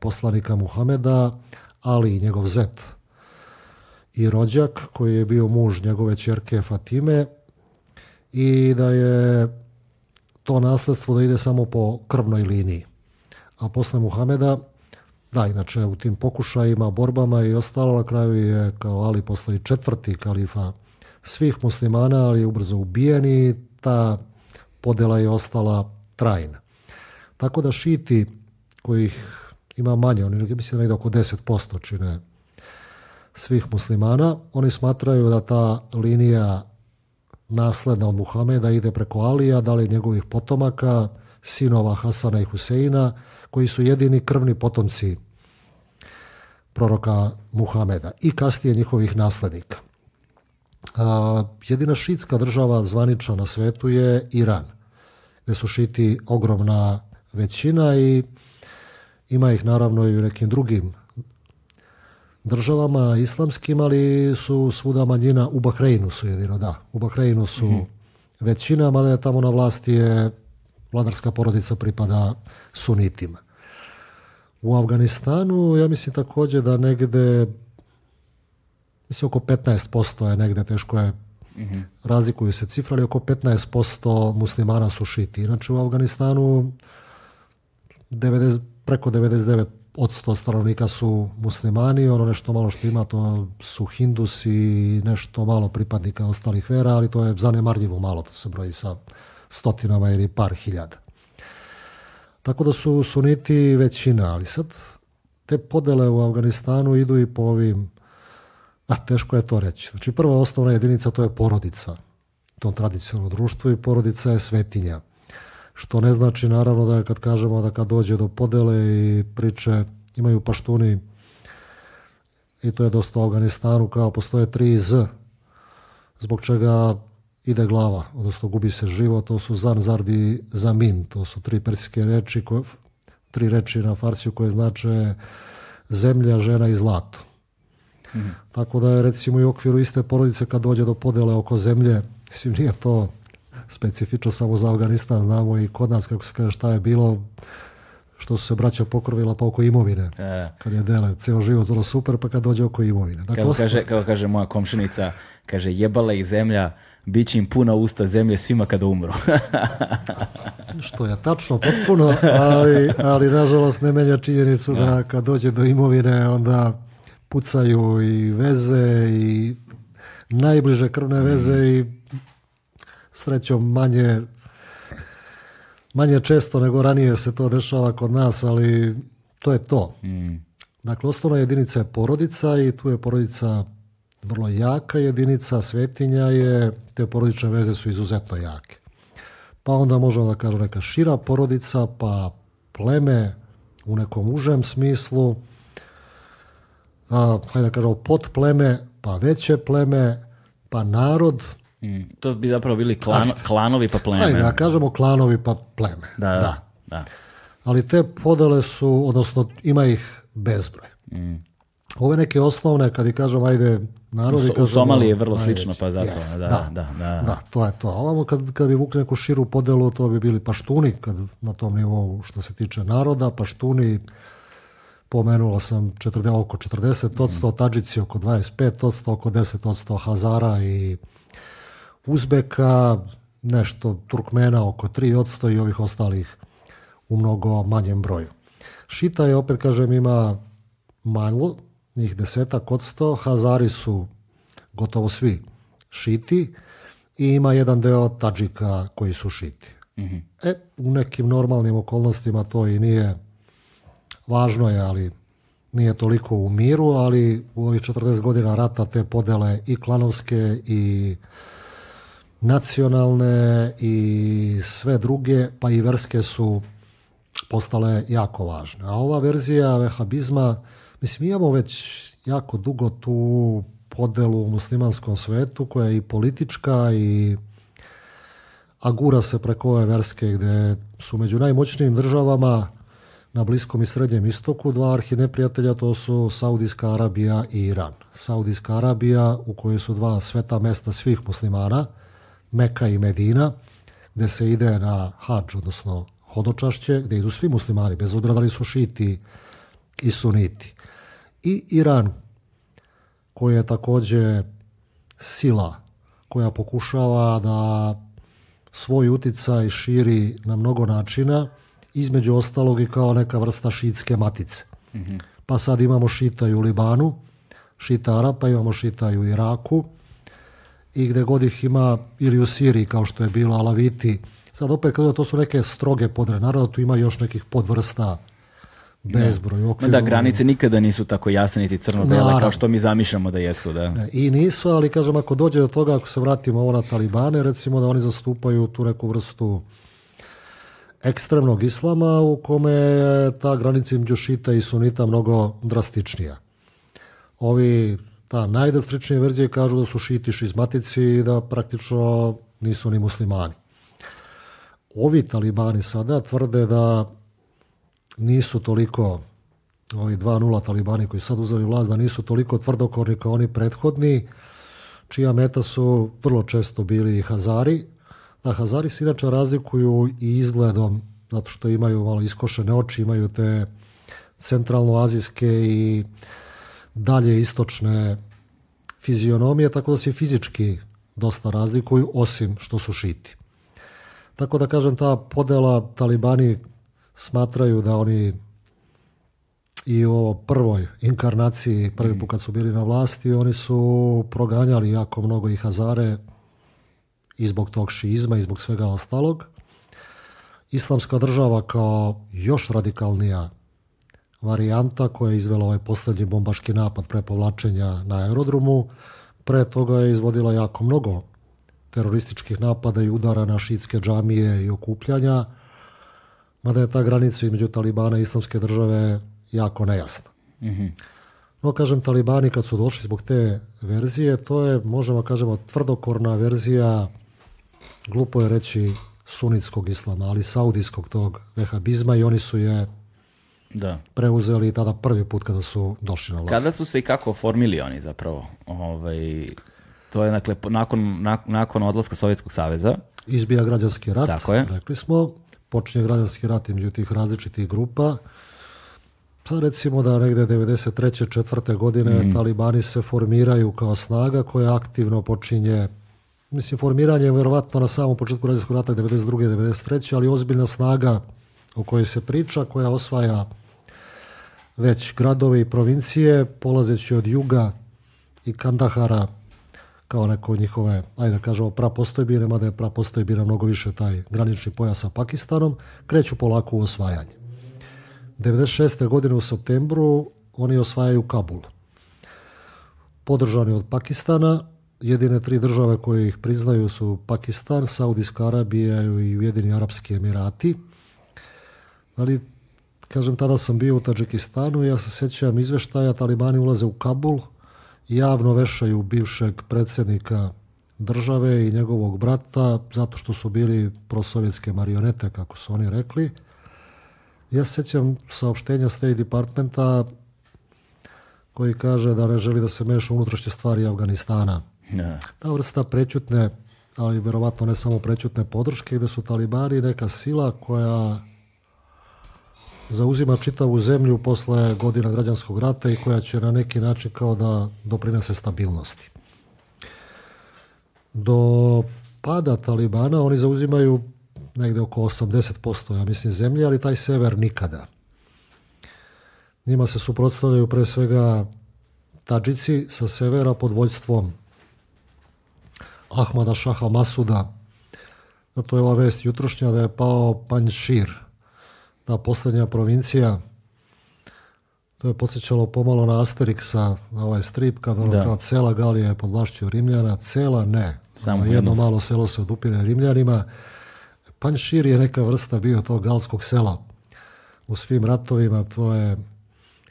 poslanika Muhameda, ali i njegov zet i rođak koji je bio muž njegove čerke Fatime i da je to nasledstvo da ide samo po krvnoj liniji. A posle Muhameda, da, inače u tim pokušajima, borbama i ostalo na kraju je kao Ali posle četvrti kalifa svih muslimana, ali je ubrzo ubijen i ta podela je ostala trajna. Tako da šiti kojih ima manje, oni mislim negdje oko 10% čine svih muslimana. Oni smatraju da ta linija nasledna od Muhameda ide preko Alija, li njegovih potomaka, sinova Hasana i Huseina, koji su jedini krvni potomci proroka Muhameda i kasnije njihovih naslednika. A, jedina šitska država zvanična na svetu je Iran, gdje su šiti ogromna većina i ima ih naravno i u nekim drugim državama islamskim, ali su svuda manjina, u Bahreinu su jedino, da. U Bahreinu su mhm. većina, mada je tamo na vlasti je vladarska porodica pripada sunitima. U Afganistanu, ja mislim također da negde, mislim oko 15% je negde, teško je, mm razlikuju se cifra, ali oko 15% muslimana su šiti. Inače u Afganistanu 90, preko 99 od 100 stanovnika su muslimani, ono nešto malo što ima to su hindusi i nešto malo pripadnika ostalih vera, ali to je zanemarljivo malo, to se broji sa stotinama ili par hiljada. Tako da su suniti većina, ali sad te podele u Afganistanu idu i po ovim, a teško je to reći. Znači prva osnovna jedinica to je porodica, to tradicionalnom društvu i porodica je svetinja što ne znači naravno da kad kažemo da kad dođe do podele i priče imaju paštuni i to je dosta u Afganistanu kao postoje tri z zbog čega ide glava, odnosno gubi se život, to su zan, zardi, zamin, to su tri perske reči, koje, tri reči na farsiju koje znače zemlja, žena i zlato. Mhm. Tako da je recimo i u okviru iste porodice kad dođe do podele oko zemlje, mislim nije to specifično samo za Afganistan, znamo i kod nas, kako se kaže, šta je bilo, što su se braća pokrovila pa oko imovine. E. Kad je dele ceo život ono super, pa kad dođe oko imovine. Dakle, kako, kaže, moja komšinica, kaže jebala i zemlja, bit će im puna usta zemlje svima kada umru. što je tačno, potpuno, ali, ali nažalost ne menja činjenicu da kad dođe do imovine onda pucaju i veze i najbliže krvne veze mm. i srećom manje manje često nego ranije se to dešava kod nas, ali to je to. Mm. Dakle, osnovna jedinica je porodica i tu je porodica vrlo jaka jedinica, svetinja je, te porodične veze su izuzetno jake. Pa onda možemo da kažemo neka šira porodica, pa pleme u nekom užem smislu, a, hajde da kažemo pod pleme, pa veće pleme, pa narod, to bi zapravo bili klanovi pa pleme. Ajde, da kažemo klanovi pa pleme. Da, da. Ali te podele su, odnosno ima ih bezbroj. Mm. Ove neke osnovne, kad i kažem, ajde, narodi... U, u je vrlo slično, pa zato, da, da, da, da, to je to. Ovamo kad, kad bi vukli neku širu podelu, to bi bili paštuni, kad, na tom nivou što se tiče naroda, paštuni, pomenulo sam četrde oko 40%, mm. tađici oko 25%, oko 10% Hazara i Uzbeka, nešto Turkmena oko 3% i ovih ostalih u mnogo manjem broju. Šita je, opet kažem, ima malo, njih desetak od sto, Hazari su gotovo svi šiti i ima jedan deo Tadžika koji su šiti. Mhm. E, u nekim normalnim okolnostima to i nije važno je, ali nije toliko u miru, ali u ovih 40 godina rata te podele i klanovske i nacionalne i sve druge, pa i verske su postale jako važne. A ova verzija vehabizma, mislim, imamo već jako dugo tu podelu u muslimanskom svetu koja je i politička i agura se preko ove verske gde su među najmoćnijim državama na Bliskom i Srednjem istoku dva neprijatelja, to su Saudijska Arabija i Iran. Saudijska Arabija u kojoj su dva sveta mesta svih muslimana – Meka i Medina, gde se ide na hađ, odnosno hodočašće, gde idu svi muslimani, bez obzira da li su šiti i suniti. I Iran, koji je takođe sila koja pokušava da svoj uticaj širi na mnogo načina, između ostalog i kao neka vrsta šitske matice. Mm Pa sad imamo šita u Libanu, šita Arapa, imamo šita u Iraku, i gdje god ih ima ili u Siriji kao što je bilo Alaviti. Sad opet kada to su neke stroge podre, naravno tu ima još nekih podvrsta bezbroj okviru. Da, granice nikada nisu tako jasne niti crno-bele kao što mi zamišljamo da jesu. Da. E, I nisu, ali kažem ako dođe do toga, ako se vratimo ovo na Talibane, recimo da oni zastupaju tu neku vrstu ekstremnog islama u kome ta granica između šita i sunita mnogo drastičnija. Ovi ta najdastričnije verzije kažu da su šiti šizmatici i da praktično nisu ni muslimani. Ovi talibani sada tvrde da nisu toliko, ovi 2.0 talibani koji sad uzeli vlast, da nisu toliko tvrdokorni kao oni prethodni, čija meta su vrlo često bili i Hazari. Da, Hazari se inače razlikuju i izgledom, zato što imaju malo iskošene oči, imaju te centralnoazijske i dalje istočne fizionomije, tako da se fizički dosta razlikuju, osim što su šiti. Tako da kažem, ta podela talibani smatraju da oni i u ovo prvoj inkarnaciji, prvi put kad su bili na vlasti, oni su proganjali jako mnogo i Hazare i zbog tog šizma i zbog svega ostalog. Islamska država kao još radikalnija varijanta koja je izvela ovaj posljednji bombaški napad pre povlačenja na aerodromu. Pre toga je izvodila jako mnogo terorističkih napada i udara na šitske džamije i okupljanja, mada je ta granica između Talibana i islamske države jako nejasna. Mhm. No, kažem, Talibani kad su došli zbog te verzije, to je, možemo kažemo, tvrdokorna verzija, glupo je reći sunitskog islama, ali saudijskog tog vehabizma i oni su je da. preuzeli tada prvi put kada su došli na vlast. Kada su se i kako formili oni zapravo? Ovaj, to je dakle, nakon, nakon odlaska Sovjetskog saveza. Izbija građanski rat, rekli smo. Počinje građanski rat između tih različitih grupa. Pa recimo da negde 93. četvrte godine mhm. talibani se formiraju kao snaga koja aktivno počinje Mislim, formiranje je na samom početku građanskog rata 92. 93. ali ozbiljna snaga o kojoj se priča, koja osvaja već gradovi i provincije, polazeći od juga i Kandahara, kao neko njihove, ajde da kažemo, prapostojbine, mada je prapostojbina mnogo više taj granični pojas sa Pakistanom, kreću polako u osvajanje. 96. godine u septembru oni osvajaju Kabul. Podržani od Pakistana, jedine tri države koje ih priznaju su Pakistan, Saudijska Arabija i Ujedini Arapski Emirati. Ali Kažem, tada sam bio u Tadžikistanu, ja se sjećam izveštaja, talibani ulaze u Kabul, javno vešaju bivšeg predsjednika države i njegovog brata zato što su bili prosovjetske marionete, kako su oni rekli. Ja sjećam saopštenja State Departmenta koji kaže da ne želi da se meša unutrašnje stvari Afganistana. Ta vrsta prećutne, ali verovatno ne samo prećutne podrške, gdje su talibani neka sila koja zauzima čitavu zemlju posle godina građanskog rata i koja će na neki način kao da doprinese stabilnosti. Do pada Talibana oni zauzimaju negde oko 80%, ja mislim, zemlje, ali taj sever nikada. Njima se suprotstavljaju pre svega Tadžici sa severa pod vojstvom Ahmada Šaha Masuda. Zato je ova vest jutrošnja da je pao Panjšir, ta posljednja provincija, to je podsjećalo pomalo na Asteriksa, na ovaj strip, kad ono kao cela Galija je pod vlašću Rimljana, cela ne. Samo ono jedno malo selo se odupire Rimljanima. Panšir je neka vrsta bio tog galskog sela. U svim ratovima to je,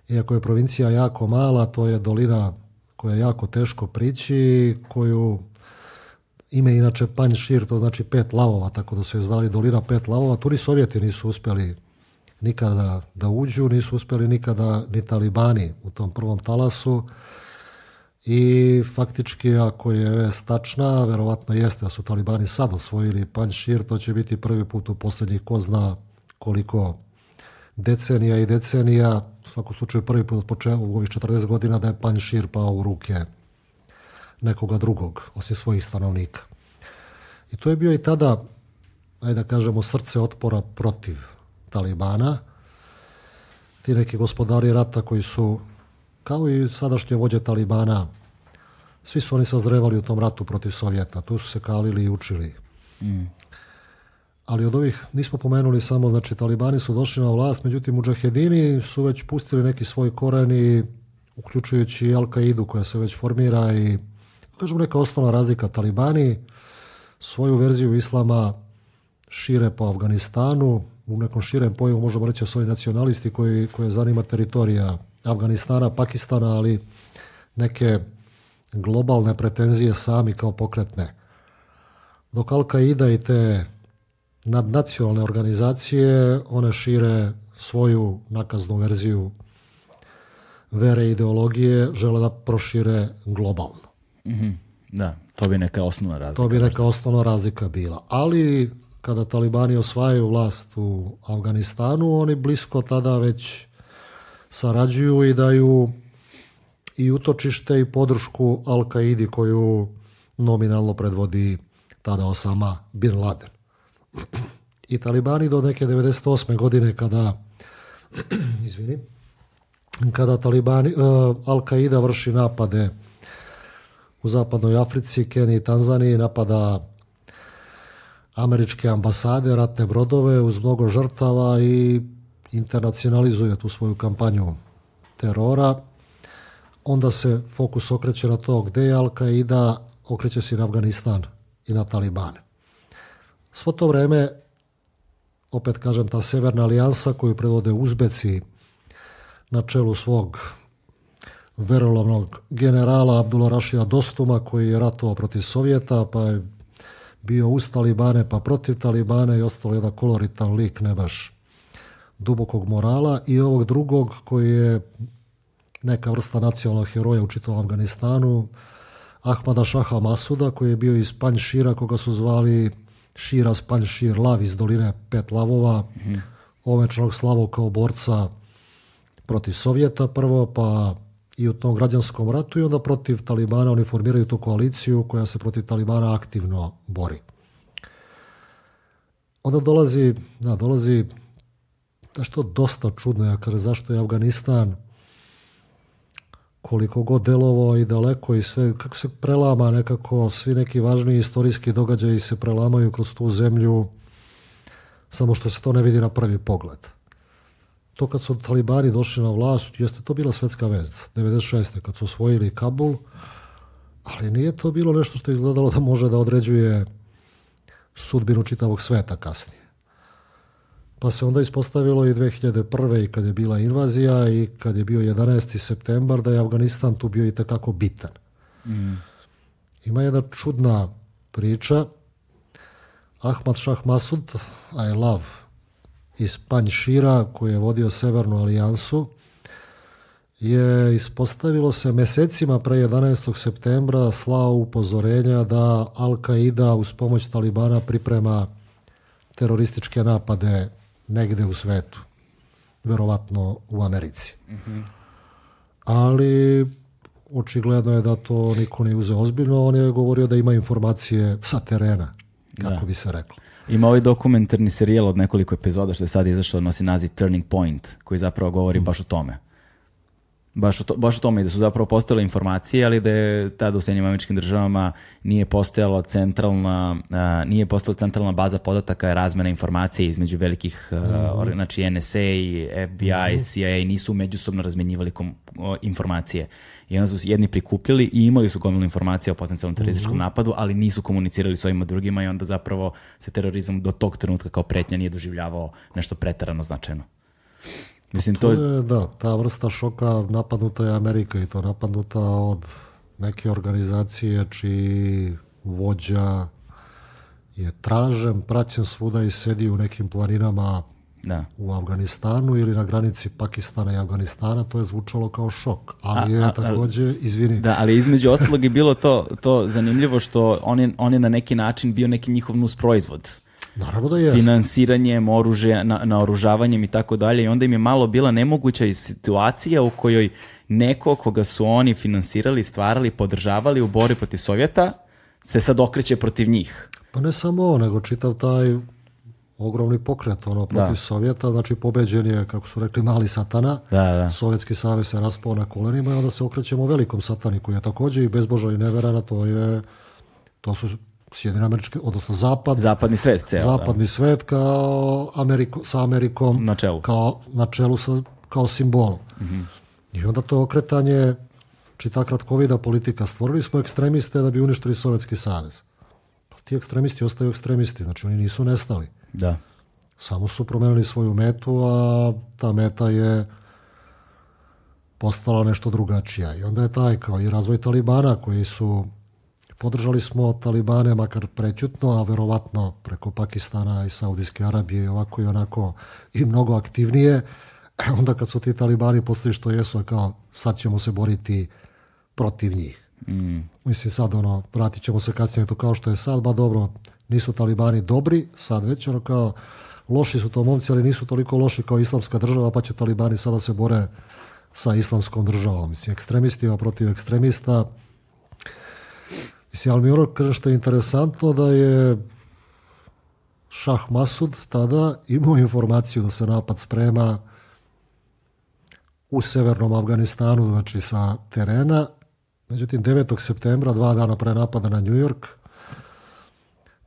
iako je provincija jako mala, to je dolina koja je jako teško prići, koju ime inače Panšir, to znači pet lavova, tako da su je zvali dolina pet lavova. Tu ni Sovjeti nisu uspjeli nikada da uđu, nisu uspjeli nikada ni talibani u tom prvom talasu i faktički ako je stačna, tačna, verovatno jeste da su talibani sad osvojili Panšir, to će biti prvi put u posljednjih ko zna koliko decenija i decenija, u svakom slučaju prvi put u ovih 40 godina da je Panšir pao u ruke nekoga drugog, osim svojih stanovnika. I to je bio i tada, ajde da kažemo, srce otpora protiv Talibana, ti neki gospodari rata koji su, kao i sadašnje vođe Talibana, svi su oni sazrevali u tom ratu protiv Sovjeta, tu su se kalili i učili. Mm. Ali od ovih nismo pomenuli samo, znači Talibani su došli na vlast, međutim u džehedini su već pustili neki svoj koren i uključujući i Al-Qaidu koja se već formira i kažem neka osnovna razlika Talibani svoju verziju islama šire po Afganistanu u nekom širem pojmu možemo reći o oni nacionalisti koji, koje zanima teritorija Afganistana, Pakistana, ali neke globalne pretenzije sami kao pokretne. Dok Al-Qaida i te nadnacionalne organizacije, one šire svoju nakaznu verziju vere ideologije, žele da prošire globalno. mm Da, to bi neka osnovna razlika. To bi neka osnovna razlika bila. Ali kada talibani osvajaju vlast u Afganistanu, oni blisko tada već sarađuju i daju i utočište i podršku Al-Kaidi koju nominalno predvodi tada Osama Bin Laden. I talibani do neke 98. godine kada kada talibani, e, Al-Qaida vrši napade u zapadnoj Africi, Keniji i Tanzaniji, napada američke ambasade, ratne brodove uz mnogo žrtava i internacionalizuje tu svoju kampanju terora. Onda se fokus okreće na to gdje je al okreće se i na Afganistan i na Talibane. Svo to vrijeme, opet kažem, ta severna alijansa koju predvode Uzbeci na čelu svog verolovnog generala Abdullah Rašija Dostuma koji je ratovao protiv Sovjeta pa je bio uz Talibane pa protiv Talibane i ostalo jedan koloritan lik ne baš dubokog morala i ovog drugog koji je neka vrsta nacionalnog heroja u čitavom Afganistanu, Ahmada Šaha Masuda koji je bio iz Panjšira koga su zvali Šira Spanjšir Lav iz doline Pet Lavova, mm -hmm. ovečnog slavog kao borca protiv Sovjeta prvo, pa i u tom građanskom ratu i onda protiv Talibana oni formiraju tu koaliciju koja se protiv Talibana aktivno bori. Onda dolazi, da, dolazi da što dosta čudno, ja kažem zašto je Afganistan koliko god delovo i daleko i sve, kako se prelama nekako, svi neki važni istorijski događaji se prelamaju kroz tu zemlju, samo što se to ne vidi na prvi pogled to kad su talibani došli na vlast, jeste to bila svetska vest, 96. kad su osvojili Kabul, ali nije to bilo nešto što je izgledalo da može da određuje sudbinu čitavog sveta kasnije. Pa se onda ispostavilo i 2001. i kad je bila invazija i kad je bio 11. septembar da je Afganistan tu bio i takako bitan. Mm. Ima jedna čudna priča. Ahmad Shah Masud, I love iz Panjšira koji je vodio Severnu alijansu je ispostavilo se mesecima pre 11. septembra slao upozorenja da Al-Qaida uz pomoć Talibana priprema terorističke napade negde u svetu, verovatno u Americi. Ali očigledno je da to niko nije uzeo ozbiljno, on je govorio da ima informacije sa terena, kako bi se reklo. Ima ovaj dokumentarni serijal od nekoliko epizoda što je sad izašlo, nosi naziv Turning Point, koji zapravo govori mm. baš o tome. Baš o, to, baš o tome i da su zapravo postojale informacije, ali da je tada u Sjednjim američkim državama nije postojala centralna, nije postojala centralna baza podataka razmjena informacije između velikih, a, mm. znači NSA, FBI, mm. CIA nisu međusobno razmenjivali informacije i onda su jedni prikupljali i imali su gomilu informacije o potencijalnom mhm. terorističkom napadu, ali nisu komunicirali s ovima drugima i onda zapravo se terorizam do tog trenutka kao pretnja nije doživljavao nešto pretarano značajno. Mislim, to, je, da, ta vrsta šoka napadnuta je Amerika i to napadnuta od neke organizacije čiji vođa je tražen, praćen svuda i sedi u nekim planinama da. u Afganistanu ili na granici Pakistana i Afganistana, to je zvučalo kao šok. Ali je takođe, izvini. Da, ali između ostalog je bilo to, to zanimljivo što on je, na neki način bio neki njihov nus proizvod. Naravno da je. Finansiranjem, oružje, na, naoružavanjem i tako dalje. I onda im je malo bila nemoguća situacija u kojoj neko koga su oni finansirali, stvarali, podržavali u borbi protiv Sovjeta, se sad okreće protiv njih. Pa ne samo, nego čitav taj ogromni pokret ono, protiv da. Sovjeta, znači pobeđen je, kako su rekli, mali satana, da, da. Sovjetski savez se raspao na kolenima i onda se okrećemo velikom satani koji je također i bezbožan i neveran, to je, to su odnosno zapad. Zapadni svet. zapadni da. kao sa Amerikom. Na čelu. Kao, na čelu sa, kao simbolom. Mm-hmm. I onda to okretanje čita kratkovida politika. Stvorili smo ekstremiste da bi uništili Sovjetski savez. Pa ti ekstremisti ostaju ekstremisti, znači oni nisu nestali. Da. Samo su promenili svoju metu, a ta meta je postala nešto drugačija. I onda je taj kao i razvoj Talibana koji su podržali smo Talibane makar prećutno, a verovatno preko Pakistana i Saudijske Arabije i ovako i onako i mnogo aktivnije. E onda kad su ti Talibani postali što jesu, kao sad ćemo se boriti protiv njih. Mm. Mislim sad ono, vratit ćemo se kasnije to kao što je sad, ba dobro, nisu talibani dobri, sad već ono kao loši su to momci, ali nisu toliko loši kao islamska država, pa će talibani sada se bore sa islamskom državom. Mislim, ekstremistima protiv ekstremista. Mislim, ali mi ono što je interesantno da je Šah Masud tada imao informaciju da se napad sprema u severnom Afganistanu, znači sa terena. Međutim, 9. septembra, dva dana pre napada na New York,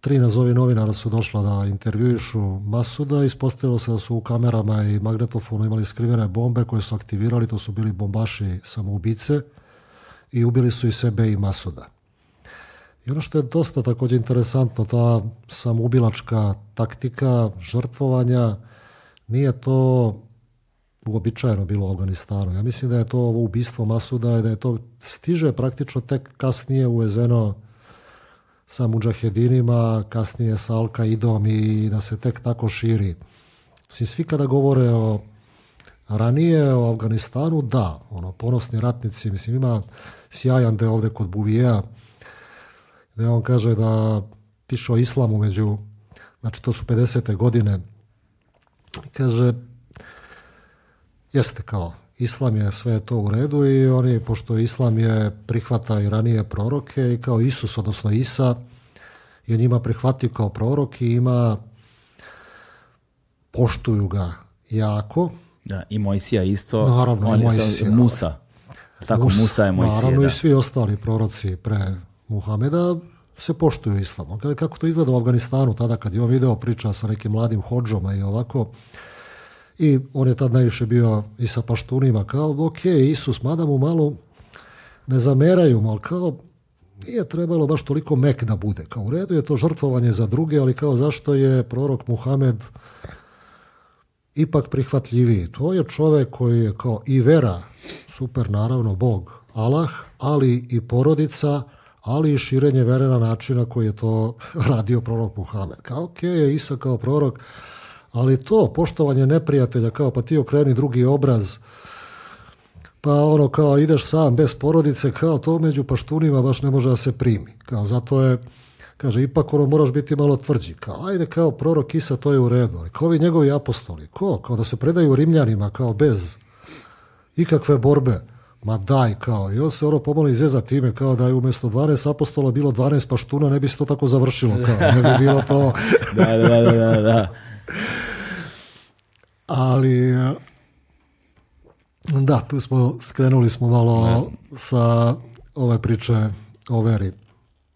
tri nazovi novinara su došla da intervjuišu Masuda. Ispostavilo se da su u kamerama i magnetofonu imali skrivene bombe koje su aktivirali. To su bili bombaši samoubice i ubili su i sebe i Masuda. I ono što je dosta također interesantno, ta samoubilačka taktika žrtvovanja nije to uobičajeno bilo u Afganistanu. Ja mislim da je to ovo ubistvo Masuda, da je to stiže praktično tek kasnije uvezeno sa muđahedinima, kasnije sa Al-Qaidom i da se tek tako širi. Svi, svi kada govore o ranije o Afganistanu, da, ono, ponosni ratnici, mislim, ima sjajan deo ovdje kod Buvija, gdje on kaže da piše o islamu među, znači to su 50. godine, kaže, jeste kao, Islam je sve to u redu i oni, pošto Islam je prihvata i ranije proroke i kao Isus, odnosno Isa, je njima prihvatio kao prorok i ima, poštuju ga jako. Da, i Mojsija isto, naravno, on i Musa. Tako, Musa, Musa je Mojsija. Naravno i svi ostali proroci pre Muhameda se poštuju islamom. Kako to izgleda u Afganistanu tada kad je on video priča sa nekim mladim hođoma i ovako, i on je tad najviše bio i sa paštunima, kao, ok, Isus, mada mu malo ne zameraju, ali kao, nije trebalo baš toliko mek da bude. Kao, u redu je to žrtvovanje za druge, ali kao, zašto je prorok Muhamed ipak prihvatljiviji? To je čovjek koji je kao i vera, super, naravno, Bog, Allah, ali i porodica, ali i širenje vere na način na koji je to radio prorok Muhamed. Kao, ok, Isa kao prorok, ali to poštovanje neprijatelja kao pa ti okreni drugi obraz pa ono kao ideš sam bez porodice kao to među paštunima baš ne može da se primi kao zato je kaže ipak ono moraš biti malo tvrđi kao ajde kao prorok Isa to je u redu ali kao njegovi apostoli ko kao da se predaju rimljanima kao bez ikakve borbe ma daj kao i on se ono pomalo izjeza time kao da je umjesto 12 apostola bilo 12 paštuna ne bi se to tako završilo kao ne bi bilo to da da da da, da. ali eh, da, tu smo, skrenuli smo malo sa ove priče o veri.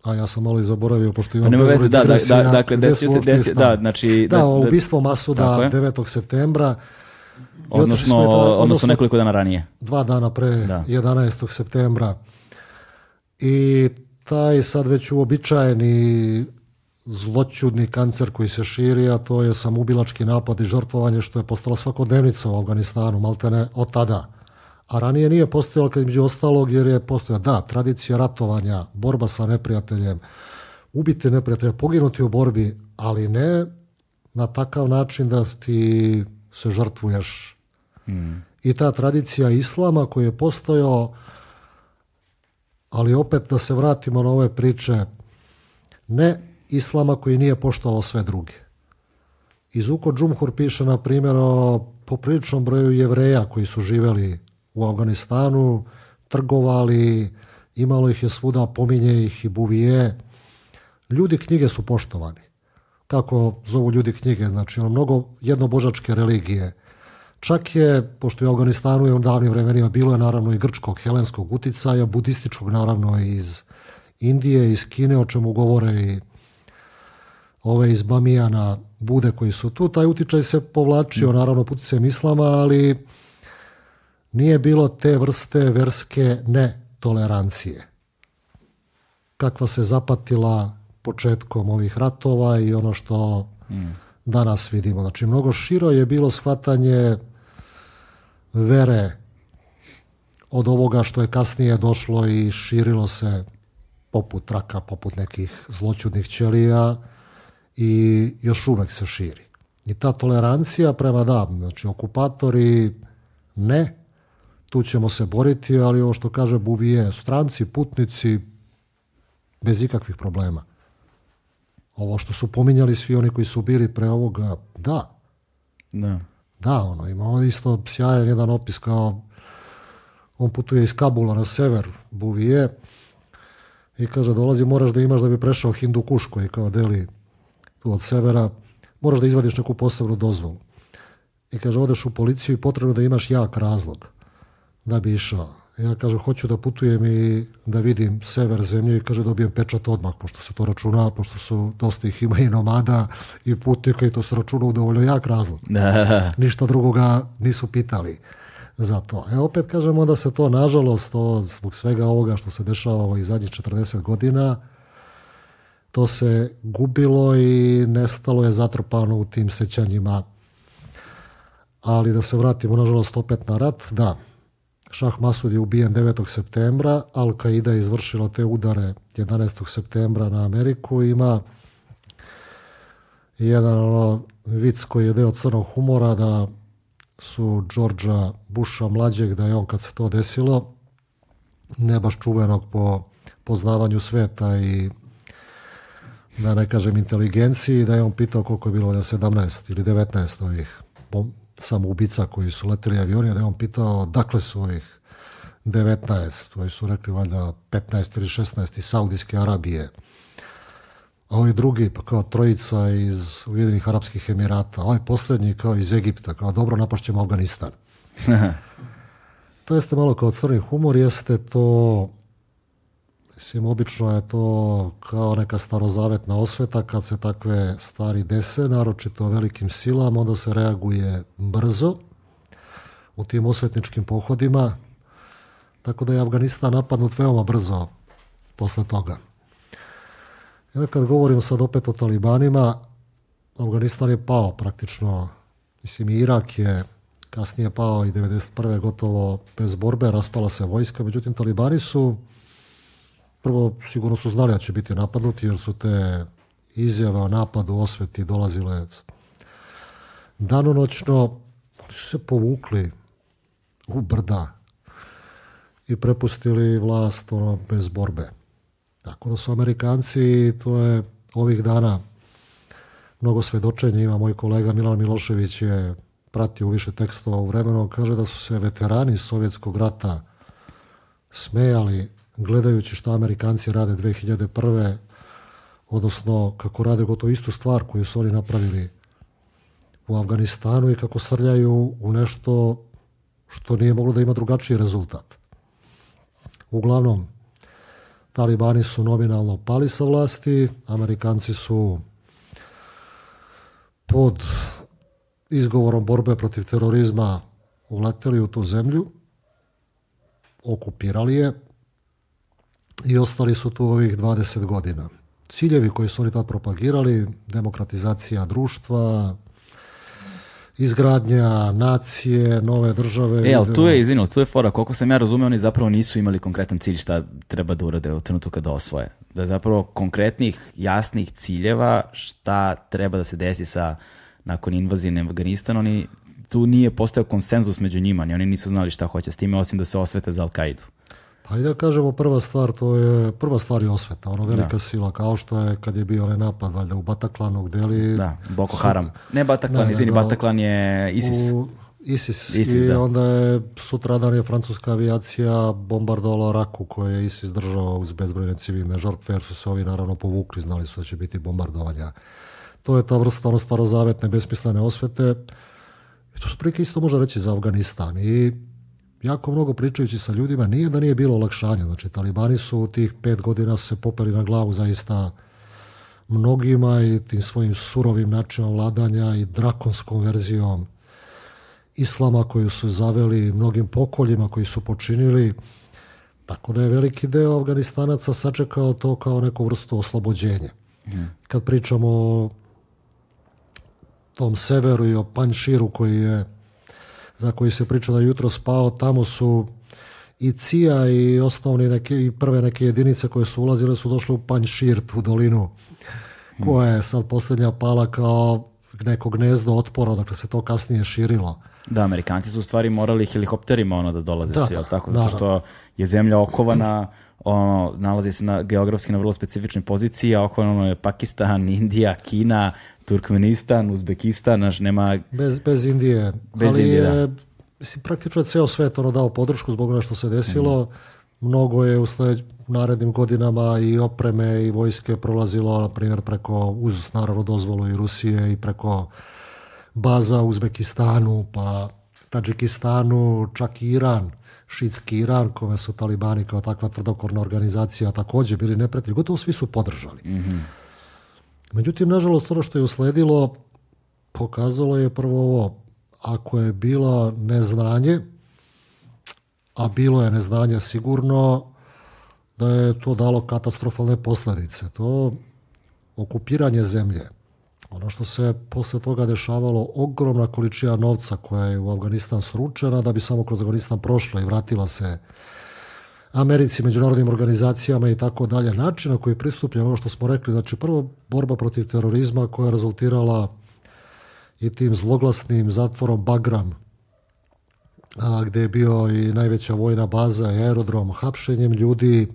A ja sam malo i zaboravio, pošto imam da, da, da, dakle, desio se, da, znači... Da, da, da ubistvo Masuda 9. septembra. Odnosno, odnosno, odnosno nekoliko dana ranije. Dva dana pre da. 11. septembra. I taj sad već uobičajeni zloćudni kancer koji se širi, a to je samubilački napad i žrtvovanje što je postala svakodnevnica u Afganistanu, maltene od tada. A ranije nije postojalo, kad među ostalog, jer je postojala, da, tradicija ratovanja, borba sa neprijateljem, ubiti neprijatelja, poginuti u borbi, ali ne na takav način da ti se žrtvuješ. Hmm. I ta tradicija islama koji je postojao, ali opet da se vratimo na ove priče, ne islama koji nije poštovao sve druge. Izuko Uko Džumhur piše, na primjer, o popriličnom broju jevreja koji su živjeli u Afganistanu, trgovali, imalo ih je svuda, pominje ih i buvije. Ljudi knjige su poštovani. Kako zovu ljudi knjige, znači ono, mnogo jednobožačke religije. Čak je, pošto je u Afganistanu je u davnim vremenima bilo je naravno i grčkog, helenskog uticaja, budističkog naravno iz Indije, iz Kine, o čemu govore i ove iz Bamijana bude koji su tu. Taj utičaj se povlačio, naravno, se mislama, ali nije bilo te vrste verske netolerancije. Kakva se zapatila početkom ovih ratova i ono što danas vidimo. Znači, mnogo širo je bilo shvatanje vere od ovoga što je kasnije došlo i širilo se poput traka, poput nekih zloćudnih ćelija i još uvek se širi. I ta tolerancija prema da, znači okupatori ne, tu ćemo se boriti, ali ovo što kaže Buvije, stranci, putnici, bez ikakvih problema. Ovo što su pominjali svi oni koji su bili pre ovoga, da. Da. Da, ono, ima isto sjajan jedan opis kao on putuje iz Kabula na sever Buvije i kaže dolazi moraš da imaš da bi prešao Hindu Kuš koji kao deli od severa, moraš da izvadiš neku posebnu dozvolu. I kaže, odeš u policiju i potrebno da imaš jak razlog da bi išao. Ja kažem, hoću da putujem i da vidim sever zemlje i kaže, dobijem pečat odmah, pošto se to računa, pošto su dosta ih ima i nomada i putnika i to se računa u dovoljno jak razlog. Ništa drugoga nisu pitali za to. E opet kažem, onda se to, nažalost, zbog svega ovoga što se dešava i zadnjih 40 godina, to se gubilo i nestalo je zatrpano u tim sećanjima. Ali da se vratimo, nažalost, opet na rat, da, Šah Masud je ubijen 9. septembra, Al-Qaida je izvršila te udare 11. septembra na Ameriku, ima jedan ono, vic koji je deo crnog humora da su Đorđa Buša mlađeg, da je on kad se to desilo, ne baš čuvenog po poznavanju sveta i da ne kažem inteligenciji, da je on pitao koliko je bilo 17 ili 19 ovih samoubica koji su letili avioni, da je on pitao dakle su ovih 19, koji su rekli valjda 15 ili 16 iz Saudijske Arabije. A ovi drugi, pa kao trojica iz Ujedinih Arabskih Emirata, a ovaj posljednji kao iz Egipta, kao dobro napašćemo Afganistan. to jeste malo kao crni humor, jeste to Mislim, obično je to kao neka starozavetna osveta kad se takve stvari dese, naročito velikim silama, onda se reaguje brzo u tim osvetničkim pohodima, tako da je Afganistan napadnut veoma brzo posle toga. Jedan kad govorimo sad opet o talibanima, Afganistan je pao praktično, mislim i Irak je kasnije pao i 1991. gotovo bez borbe, raspala se vojska, međutim talibani su Prvo, sigurno su znali da će biti napadnuti jer su te izjave o napadu, osveti dolazile danonoćno. Oni su se povukli u brda i prepustili vlast ono, bez borbe. Tako da su Amerikanci, to je ovih dana mnogo svedočenja, ima moj kolega Milan Milošević je pratio više tekstova u vremenu, kaže da su se veterani Sovjetskog rata smejali gledajući što Amerikanci rade 2001. odnosno kako rade gotovo istu stvar koju su oni napravili u Afganistanu i kako srljaju u nešto što nije moglo da ima drugačiji rezultat. Uglavnom, Talibani su nominalno pali sa vlasti, Amerikanci su pod izgovorom borbe protiv terorizma uleteli u tu zemlju, okupirali je, i ostali su tu ovih 20 godina. Ciljevi koji su oni tad propagirali, demokratizacija društva, izgradnja nacije, nove države. E, ali tu je, izvinu, tu je fora, koliko sam ja razumio, oni zapravo nisu imali konkretan cilj šta treba da urade u trenutku kada osvoje. Da je zapravo konkretnih, jasnih ciljeva šta treba da se desi sa nakon invazije na Afganistan, oni tu nije postao konsenzus među njima, ni oni nisu znali šta hoće s time, osim da se osvete za Al-Qaidu. Pa kažemo prva stvar, to je, prva stvar je osveta, ono velika sila, kao što je kad je bio onaj napad, valjda u Bataklanu, gdje li... Da, Boko Haram. Ne Bataklan, izvini, Bataklan je ISIS. U... ISIS. I onda je sutradan je francuska avijacija bombardovala Raku koju je ISIS držao uz bezbrojne civilne žrtve jer su se ovi naravno povukli, znali su da će biti bombardovanja. To je ta vrsta ono starozavetne, besmislene osvete. I to su prilike isto može reći za Afganistan. I jako mnogo pričajući sa ljudima, nije da nije bilo olakšanja. Znači, talibani su u tih pet godina se popeli na glavu zaista mnogima i tim svojim surovim načinom vladanja i drakonskom verzijom islama koju su zaveli mnogim pokoljima koji su počinili. Tako da je veliki deo Afganistanaca sačekao to kao neku vrstu oslobođenja. Mm. Kad pričamo o tom severu i o Panjširu koji je za koji se priča da jutro spao, tamo su i cija i osnovni neke, i prve neke jedinice koje su ulazile su došle u Panjširt, u dolinu, koja je sad posljednja pala kao neko gnezdo otpora, dakle se to kasnije širilo. Da, Amerikanci su u stvari morali helikopterima ono da dolaze da, svi, tako? Zato što je zemlja okovana, ono, nalazi se na, geografski na vrlo specifičnoj poziciji, a oko ono je Pakistan, Indija, Kina, Turkmenistan, Uzbekistan, naš nema... Bez, bez Indije. Bez Ali Indije, je, da. Mislim, praktično je ceo svet ono dao podršku zbog onoga što se desilo. Mhm. Mnogo je u sled, narednim godinama i opreme i vojske prolazilo, na primjer, preko, uz naravno dozvolu i Rusije i preko baza u Uzbekistanu, pa Tadžikistanu, čak i Iran šitski Iran, kome su talibani kao takva tvrdokorna organizacija također bili neprijatelji, gotovo svi su podržali. mm Međutim, nažalost, ono što je usledilo pokazalo je prvo ovo, ako je bilo neznanje, a bilo je neznanje sigurno, da je to dalo katastrofalne posljedice. To okupiranje zemlje, ono što se poslije toga dešavalo, ogromna količina novca koja je u Afganistan sručena da bi samo kroz Afganistan prošla i vratila se Americi, međunarodnim organizacijama i tako dalje. Način na koji je ono što smo rekli, znači prvo borba protiv terorizma koja je rezultirala i tim zloglasnim zatvorom Bagram, a, gdje je bio i najveća vojna baza i aerodrom, hapšenjem ljudi,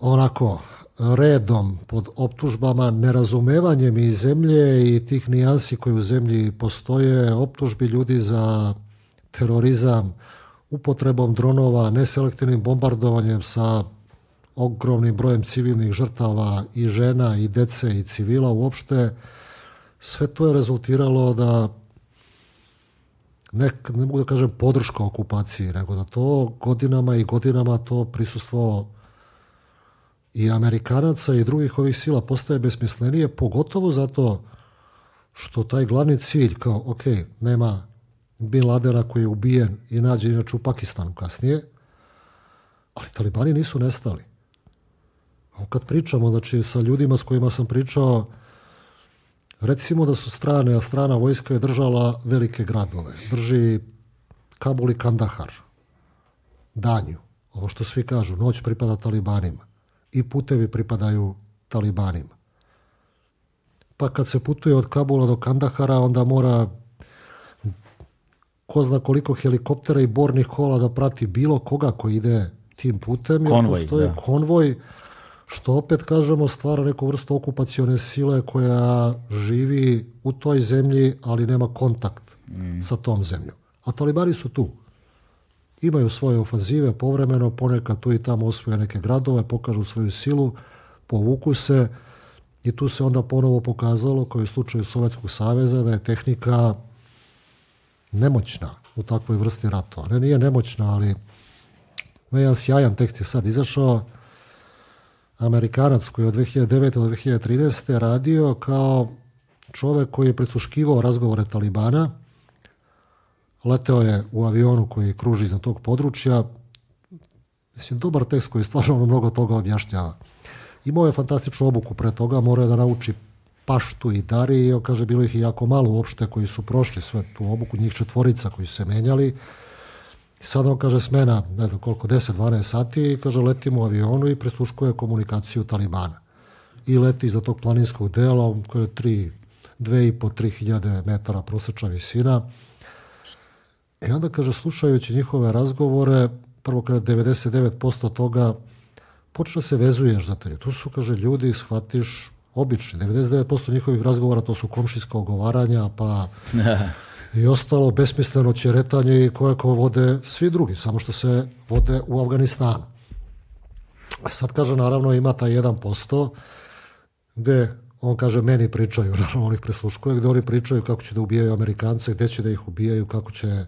onako, redom pod optužbama, nerazumevanjem i zemlje i tih nijansi koje u zemlji postoje, optužbi ljudi za terorizam, upotrebom dronova, neselektivnim bombardovanjem sa ogromnim brojem civilnih žrtava i žena i dece i civila uopšte, sve to je rezultiralo da ne, ne mogu da kažem podrška okupaciji, nego da to godinama i godinama to prisustvo i Amerikanaca i drugih ovih sila postaje besmislenije, pogotovo zato što taj glavni cilj kao, ok, nema Bin Ladena koji je ubijen i nađe inače u Pakistanu kasnije, ali talibani nisu nestali. A kad pričamo, znači sa ljudima s kojima sam pričao, recimo da su strane, a strana vojska je držala velike gradove. Drži Kabul i Kandahar, Danju, ovo što svi kažu, noć pripada talibanima i putevi pripadaju talibanima. Pa kad se putuje od Kabula do Kandahara, onda mora ko zna koliko helikoptera i bornih kola da prati bilo koga koji ide tim putem. Konvoj, jer je konvoj, što opet kažemo stvara neku vrstu okupacione sile koja živi u toj zemlji, ali nema kontakt mm. sa tom zemljom. A talibani su tu imaju svoje ofanzive povremeno, ponekad tu i tamo osvoje neke gradove, pokažu svoju silu, povuku se i tu se onda ponovo pokazalo, kao je u slučaju Sovjetskog saveza, da je tehnika nemoćna u takvoj vrsti ratova. Ne, nije nemoćna, ali ne, jedan sjajan tekst je sad izašao, Amerikanac koji je od 2009. do 2013. radio kao čovjek koji je prisluškivao razgovore Talibana, leteo je u avionu koji kruži iznad tog područja. Mislim, dobar tekst koji stvarno ono mnogo toga objašnjava. Imao je fantastičnu obuku pre toga, morao je da nauči paštu i dari i kaže bilo ih je jako malo uopšte koji su prošli sve tu obuku, njih četvorica koji su se menjali. Sada on kaže smena, ne znam koliko, 10-12 sati i kaže letimo u avionu i prisluškuje komunikaciju Talibana. I leti iza tog planinskog dela, on kaže 3, 2,5-3 metara prosječna visina i e onda kaže, slušajući njihove razgovore, prvo kada 99% toga počne se vezuješ za te. Tu su, kaže, ljudi, shvatiš obični. 99% njihovih razgovora to su komšijska ogovaranja, pa i ostalo besmisleno ćeretanje i koje vode svi drugi, samo što se vode u Afganistanu. Sad kaže, naravno, ima taj 1% gdje on kaže, meni pričaju, naravno, on ih prisluškuje, gdje oni pričaju kako će da ubijaju Amerikance, gde će da ih ubijaju, kako će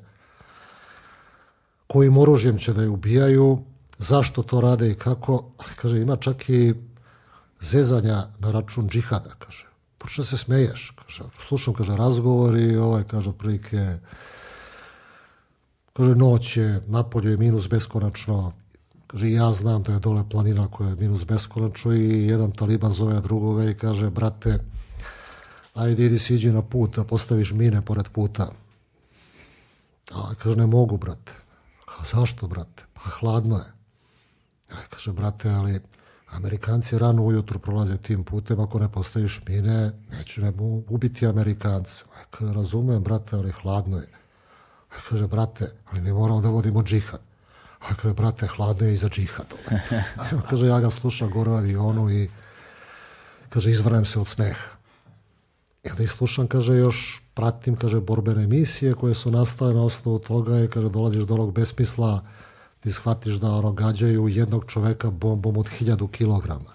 kojim oružjem će da je ubijaju, zašto to rade i kako. Kaže, ima čak i zezanja na račun džihada, kaže. Počne se smeješ, kaže. Slušam, kaže, razgovori, ovaj, kaže, otprilike, kaže, noć je, napolje je minus beskonačno, kaže, ja znam da je dole planina koja je minus beskonačno i jedan taliban zove drugoga i kaže, brate, ajde, idi siđi na put, da postaviš mine pored puta. A, kaže, ne mogu, brate. Kao, zašto, brate? Pa hladno je. Ja, kaže, brate, ali Amerikanci rano ujutru prolaze tim putem, ako ne postaviš mine, neću ne ubiti Amerikanci. Ja, kaže, razumem, brate, ali hladno je. kaže, brate, ali mi moramo da vodimo džihad. A kaže, brate, hladno je iza džihad. Ja, kaže, ja ga slušam gore u avionu i kaže, izvrnem se od smeha. Ja da ih slušam, kaže, još pratim, kaže, borbene emisije koje su nastale na osnovu toga i, kaže, dolaziš do onog besmisla, ti shvatiš da ono gađaju jednog čoveka bombom od hiljadu kilograma.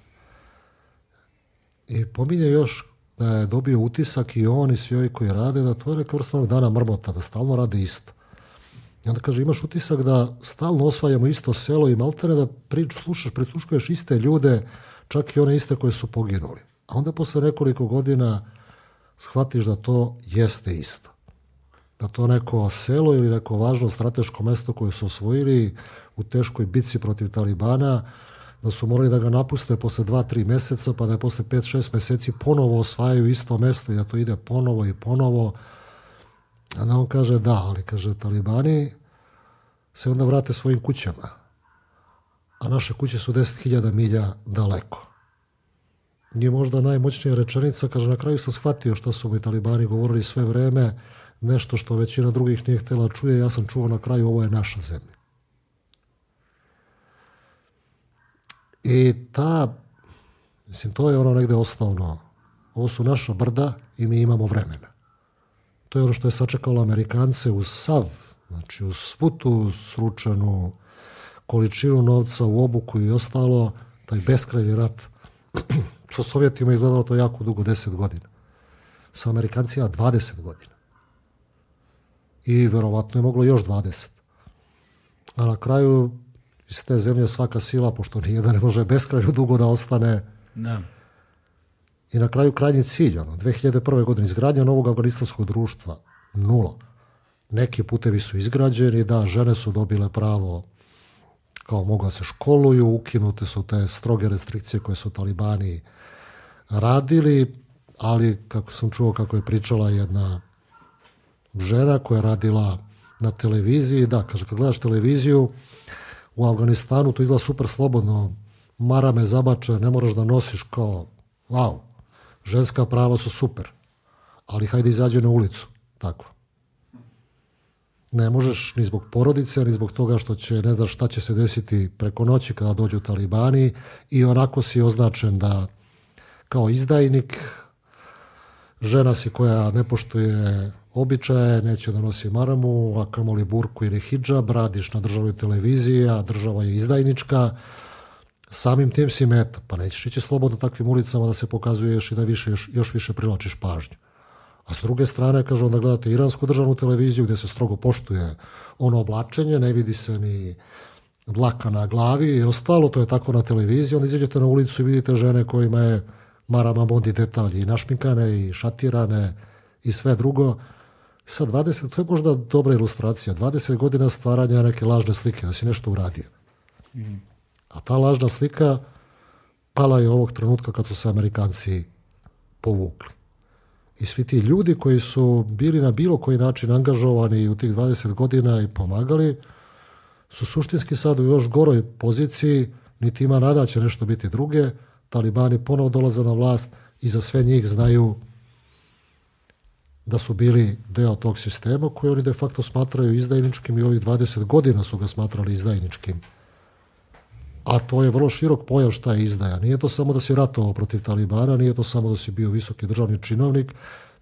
I pominje još da je dobio utisak i on i svi ovi koji rade, da to je neka onog dana mrmota, da stalno rade isto. I onda kaže, imaš utisak da stalno osvajamo isto selo i maltene da slušaš, prisluškuješ iste ljude, čak i one iste koje su poginuli. A onda posle nekoliko godina shvatiš da to jeste isto. Da to neko selo ili neko važno strateško mesto koje su osvojili u teškoj bici protiv Talibana, da su morali da ga napuste posle dva, tri meseca, pa da je posle 5-6 meseci ponovo osvajaju isto mesto i da to ide ponovo i ponovo. A da on kaže da, ali kaže Talibani se onda vrate svojim kućama. A naše kuće su hiljada milja daleko je možda najmoćnija rečenica, kaže na kraju sam shvatio što su mi talibani govorili sve vreme, nešto što većina drugih nije htjela čuje, ja sam čuo na kraju ovo je naša zemlja. I ta, mislim, to je ono negdje osnovno. Ovo su naša brda i mi imamo vremena. To je ono što je sačekalo Amerikance u sav, znači uz svutu tu sručenu količinu novca u obuku i ostalo, taj beskrajni rat sa Sovjetima izgledalo to jako dugo, deset godina. Sa Amerikancima 20 godina. I verovatno je moglo još 20. A na kraju iz te zemlje svaka sila, pošto nijedna ne može beskrajno dugo da ostane. I na kraju krajnji cilj, ono, 2001. godine izgradnja novog afganistanskog društva, nula. Neki putevi su izgrađeni, da, žene su dobile pravo kao mogu da se školuju, ukinute su te stroge restrikcije koje su talibani radili, ali kako sam čuo kako je pričala jedna žena koja je radila na televiziji, da, kaže kad gledaš televiziju u Afganistanu to izgleda super slobodno, marame zabače, ne moraš da nosiš kao, wow, ženska prava su super, ali hajde izađe na ulicu, tako. Ne možeš ni zbog porodice, ni zbog toga što će, ne znaš šta će se desiti preko noći kada dođu talibani i onako si označen da kao izdajnik, žena si koja ne poštuje običaje, neće da nosi maramu, a kamoli burku ili hijab, radiš na državnoj televiziji, a država je izdajnička, samim tim si meta, pa nećeš ići slobodno takvim ulicama da se pokazuješ i da više, još, više privlačiš pažnju. A s druge strane, kažu, onda gledate iransku državnu televiziju gdje se strogo poštuje ono oblačenje, ne vidi se ni dlaka na glavi i ostalo, to je tako na televiziji, onda izađete na ulicu i vidite žene kojima je marama modi detalji, i našminkane i šatirane i sve drugo. Sa 20, to je možda dobra ilustracija, 20 godina stvaranja neke lažne slike, da si nešto uradio. Mhm. A ta lažna slika pala je ovog trenutka kad su se Amerikanci povukli. I svi ti ljudi koji su bili na bilo koji način angažovani u tih 20 godina i pomagali, su suštinski sad u još goroj poziciji, niti ima nada će nešto biti druge, talibani ponovo dolaze na vlast i za sve njih znaju da su bili deo tog sistema koji oni de facto smatraju izdajničkim i ovih 20 godina su ga smatrali izdajničkim. A to je vrlo širok pojav šta je izdaja. Nije to samo da si ratovao protiv Talibana, nije to samo da si bio visoki državni činovnik.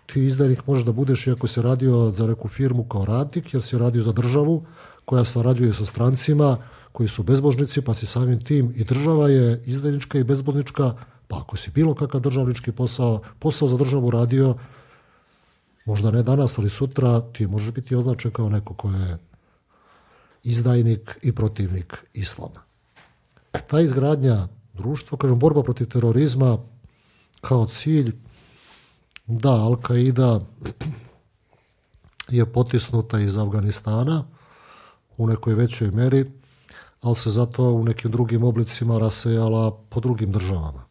Ti izdajnik možeš da budeš iako ako si radio za neku firmu kao radnik, jer si radio za državu koja sarađuje sa strancima, koji su bezbožnici, pa si samim tim i država je izdajnička i bezbožnička, pa ako si bilo kakav državnički posao, posao za državu radio, možda ne danas, ali sutra, ti možeš biti označen kao neko ko je izdajnik i protivnik islama. E, ta izgradnja društva, kažem, borba protiv terorizma kao cilj, da, Al-Qaida je potisnuta iz Afganistana u nekoj većoj meri, ali se zato u nekim drugim oblicima rasejala po drugim državama.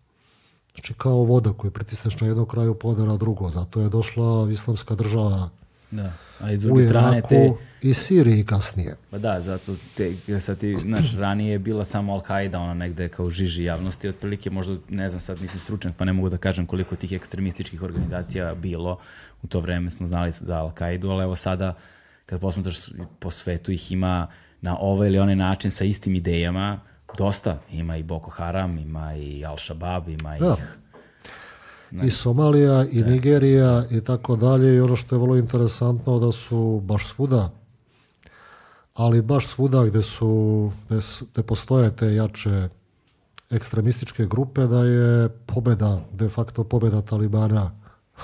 Znači kao voda koju pritisneš na jedno kraju poda na drugo. Zato je došla islamska država da. A iz druge strane te... i Siriji kasnije. Pa da, zato te, sad ti, znaš, ranije je bila samo Al-Qaida, ona negde kao žiži javnosti, otprilike možda, ne znam, sad nisam stručnjak pa ne mogu da kažem koliko tih ekstremističkih organizacija bilo, u to vreme smo znali za Al-Qaidu, ali evo sada, kad posmetaš po svetu ih ima na ovaj ili onaj način sa istim idejama, dosta. Ima i Boko Haram, ima i Al-Shabaab, ima ih... I znači, Somalija, i Nigerija, i tako dalje. I ono što je vrlo interesantno da su baš svuda, ali baš svuda gde, su, gde, postoje te jače ekstremističke grupe, da je pobeda, de facto pobeda Talibana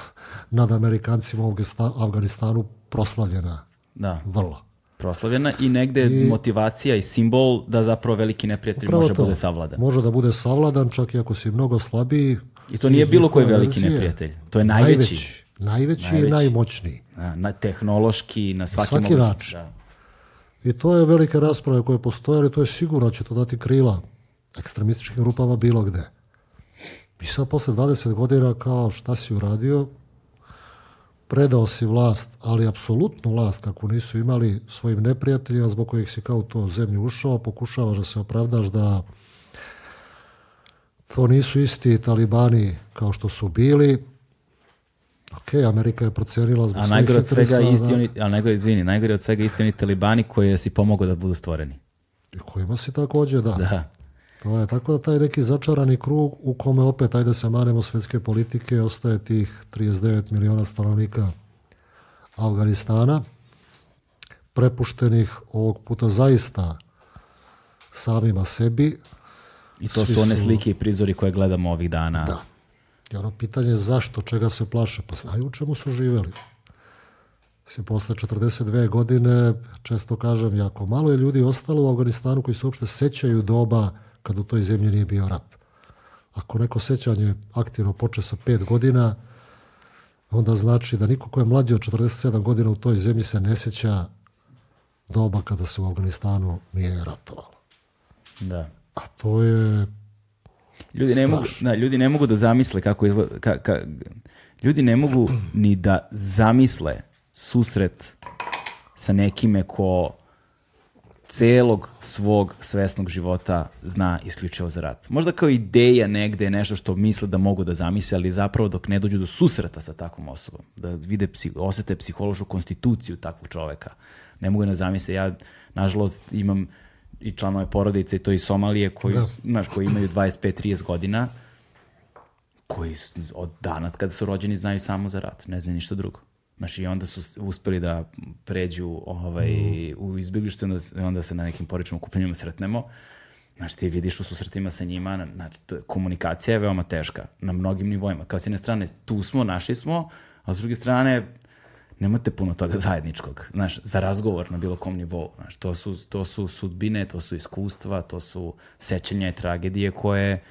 nad Amerikancima u Afganistanu proslavljena. Da. Vrlo proslavljena i negde motivacija i simbol da zapravo veliki neprijatelj može to, bude savladan. Može da bude savladan čak i ako si mnogo slabiji. I to nije bilo koji veliki neprijatelj. To je najveći. Najveći, i najmoćniji. Na, tehnološki, na svaki, način. I to je velike rasprave koje postoje, ali to je sigurno će to dati krila ekstremističkim rupama bilo gde. I sad posle 20 godina kao šta si uradio, predao si vlast, ali apsolutnu vlast kako nisu imali svojim neprijateljima zbog kojih si kao to zemlju ušao, pokušavaš da se opravdaš da to nisu isti talibani kao što su bili. Ok, Amerika je procijenila zbog a najgore od svega isti oni, najgore od svega isti oni talibani koji si pomogao da budu stvoreni. I kojima si također, da. da. To je tako da taj neki začarani krug u kome opet, ajde se manemo svjetske politike, ostaje tih 39 miliona stanovnika Afganistana, prepuštenih ovog puta zaista samima sebi. I to su one slike i prizori koje gledamo ovih dana. Da. I ono pitanje zašto, čega se plaše, pa znaju u čemu su živeli. Mislim, posle 42 godine, često kažem, jako malo je ljudi ostalo u Afganistanu koji se uopšte sećaju doba kad u toj zemlji nije bio rat. Ako neko sećanje aktivno poče sa pet godina, onda znači da niko ko je mlađi od 47 godina u toj zemlji se ne sjeća doba kada se u Afganistanu nije ratovalo. Da. A to je ljudi ne mogu, da, ljudi ne mogu da zamisle kako izgleda, ljudi ne mogu ni da zamisle susret sa nekime ko celog svog svesnog života zna isključivo za rat. Možda kao ideja negde je nešto što misle da mogu da zamisle, ali zapravo dok ne dođu do susreta sa takvom osobom, da vide, osete psihološku konstituciju takvog čoveka. Ne mogu da zamisle. Ja, nažalost, imam i članove porodice, to i Somalije, koji, da. znaš, koji imaju 25-30 godina, koji od dana kada su rođeni znaju samo za rat, ne znaju ništa drugo. Znaš, i onda su uspeli da pređu ovaj, mm. u izbjeglište, onda, onda se na nekim poričnim okupljenjima sretnemo. Znaš, ti vidiš u susretima sa njima, znači, komunikacija je veoma teška na mnogim nivoima. Kao s jedne strane, tu smo, našli smo, a s druge strane, nemate puno toga zajedničkog, znaš, za razgovor na bilo kom nivou, to su, to su sudbine, to su iskustva, to su sećanja i tragedije koje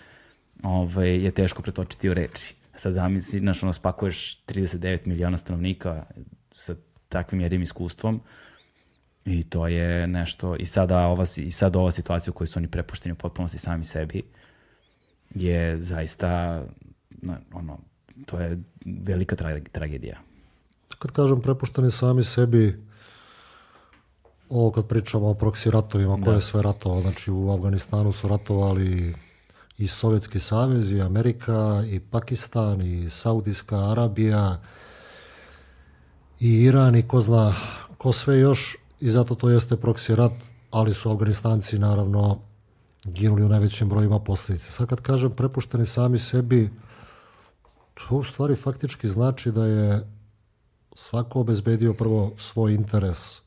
ovaj, je teško pretočiti u reči. Sad zamisli, znaš, ono, spakuješ 39 miliona stanovnika sa takvim jednim iskustvom i to je nešto, i sada ova, i sad ova situacija u kojoj su oni prepušteni u potpunosti sami sebi je zaista, ono, to je velika tra tragedija. Kad kažem prepušteni sami sebi, ovo kad pričamo o proksi ratovima, koje sve ratova, znači u Afganistanu su ratovali i Sovjetski savez i Amerika i Pakistan i Saudijska Arabija i Iran i ko zna ko sve još i zato to jeste proksi rat, ali su Afganistanci naravno ginuli u najvećim brojima posljedice. Sad kad kažem prepušteni sami sebi, to u stvari faktički znači da je svako obezbedio prvo svoj interes,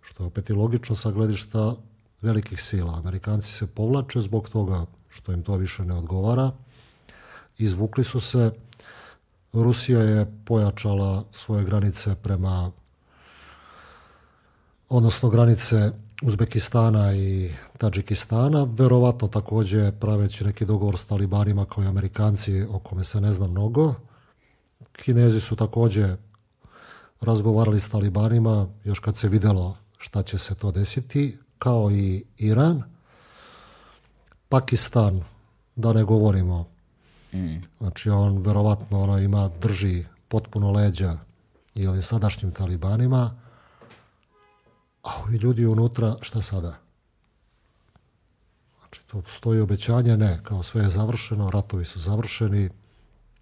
što je opet i logično sa gledišta velikih sila. Amerikanci se povlače zbog toga što im to više ne odgovara. Izvukli su se. Rusija je pojačala svoje granice prema, odnosno granice Uzbekistana i Tadžikistana, verovatno također praveći neki dogovor s talibanima kao i Amerikanci o kome se ne zna mnogo. Kinezi su također razgovarali s talibanima još kad se videlo šta će se to desiti, kao i Iran. Pakistan, da ne govorimo. Mm. Znači on verovatno ono, ima, drži potpuno leđa i ovim sadašnjim talibanima. A ovi ljudi unutra, šta sada? Znači, to stoji obećanje, ne, kao sve je završeno, ratovi su završeni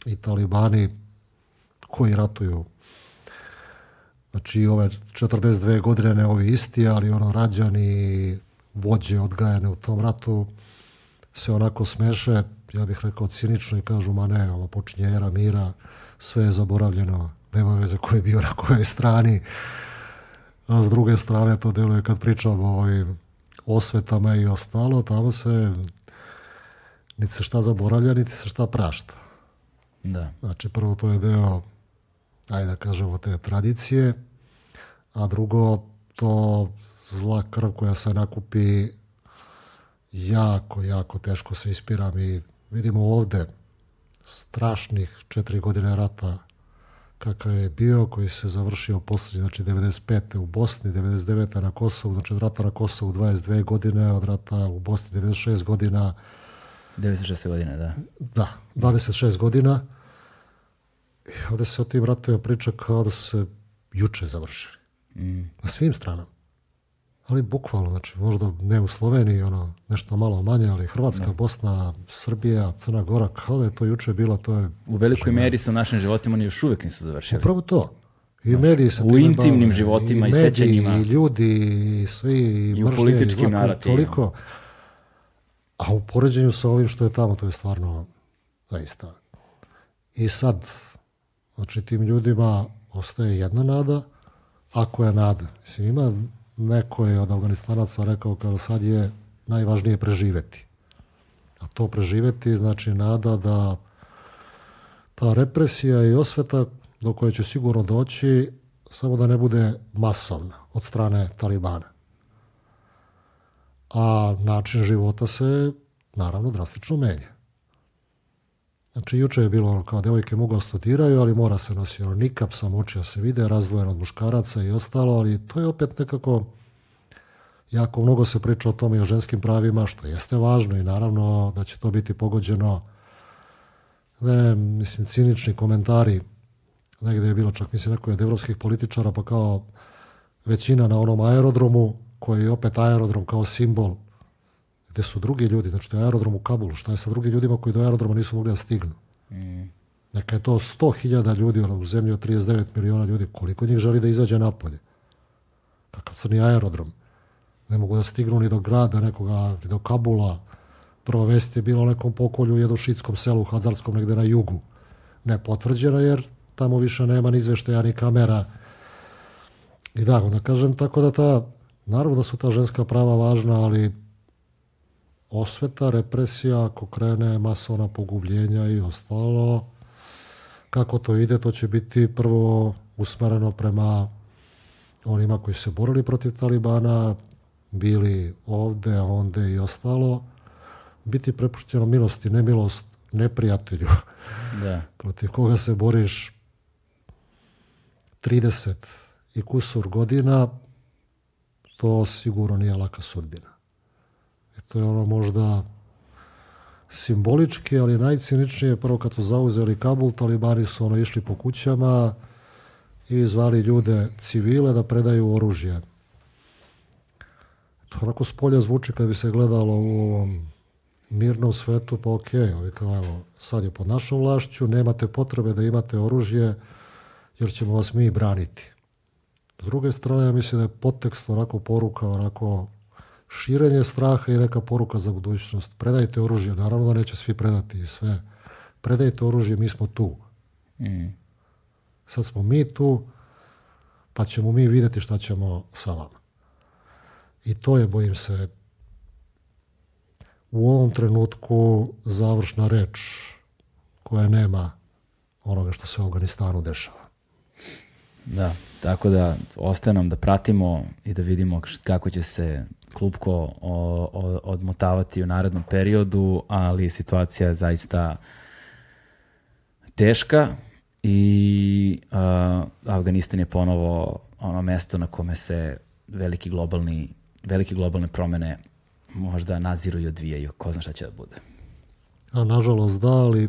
i talibani koji ratuju Znači ove 42 godine ne ovi isti, ali ono rađani, vođe odgajane u tom ratu, se onako smeše, ja bih rekao cinično i kažu, ma ne, ovo počinje era mira, sve je zaboravljeno, nema veze ko je bio na kojoj strani. A s druge strane to deluje kad pričamo o ovim osvetama i ostalo, tamo se niti se šta zaboravlja, niti se šta prašta. Da. Znači, prvo to je deo, ajde da kažemo, te tradicije, a drugo to zla krv koja se nakupi jako, jako teško se ispiram i vidimo ovde strašnih četiri godine rata kakav je bio, koji se završio posljednji, znači 95. u Bosni, 99. na Kosovu, znači od rata na Kosovu 22 godine, od rata u Bosni 96 godina. 96 godine, da. Da, 26 godina. I ovdje se o tim ratovima je kao da su se juče završili. Mm. Na svim stranama ali bukvalno, znači možda ne u Sloveniji, ono, nešto malo manje, ali Hrvatska, Bosna, Srbija, Crna Gora, kao je to juče bilo to je... U velikoj znači, meri se u našim životima oni još uvijek nisu završili. Upravo to. I znači, mediji se U intimnim bavili, životima i, i I ljudi, i svi, i, i političkim Toliko. A u poređenju sa ovim što je tamo, to je stvarno zaista. I sad, znači tim ljudima ostaje jedna nada, ako je nada. Mislim, ima neko je od Afganistanaca rekao kao sad je najvažnije preživeti. A to preživeti znači nada da ta represija i osveta do koje će sigurno doći samo da ne bude masovna od strane Talibana. A način života se naravno drastično menja. Znači, jučer je bilo ono kao devojke mogu studiraju, ali mora se nositi ono, nikap sam očija se vide, razdvojen od muškaraca i ostalo, ali to je opet nekako jako mnogo se priča o tome i o ženskim pravima, što jeste važno i naravno da će to biti pogođeno ne, mislim, cinični komentari negdje je bilo čak, mislim, neko od evropskih političara, pa kao većina na onom aerodromu, koji je opet aerodrom kao simbol gdje su drugi ljudi, znači to je aerodrom u Kabulu, šta je sa drugim ljudima koji do aerodroma nisu mogli da stignu. Mm. je to 100.000 ljudi ono, u zemlji od 39 miliona ljudi, koliko njih želi da izađe napolje? Kakav crni aerodrom. Ne mogu da stignu ni do grada nekoga, ni do Kabula. Prva vest je bila u nekom pokolju u Jedušitskom selu, u Hazarskom, negde na jugu. Ne jer tamo više nema ni izveštaja, ni kamera. I da, onda kažem, tako da ta, naravno da su ta ženska prava važna, ali osveta, represija, ako krene masovna pogubljenja i ostalo, kako to ide, to će biti prvo usmereno prema onima koji se borili protiv Talibana, bili ovde, onde i ostalo, biti prepušteno milost i nemilost neprijatelju da. protiv koga se boriš 30 i kusur godina, to sigurno nije laka sudbina. To je dakle, ono možda simbolički, ali najciničnije prvo kad su zauzeli Kabul, talibani su ono išli po kućama i zvali ljude civile da predaju oružje. To onako s zvuči kad bi se gledalo u mirnom svetu, pa ok, evo, sad je pod našom vlašću, nemate potrebe da imate oružje, jer ćemo vas mi braniti. S druge strane, ja mislim da je potekst onako poruka, onako širenje straha i neka poruka za budućnost. Predajte oružje, naravno da neće svi predati i sve. Predajte oružje, mi smo tu. Sad smo mi tu, pa ćemo mi vidjeti šta ćemo sa vama. I to je, bojim se, u ovom trenutku završna reč koja nema onoga što se u Afganistanu dešava. Da, tako da ostaje nam da pratimo i da vidimo kako će se klupko odmotavati u narednom periodu, ali situacija je zaista teška i Afganistan je ponovo ono mesto na kome se veliki globalni, veliki globalne promene možda naziru i odvijaju. Ko zna šta će da bude. A nažalost da, ali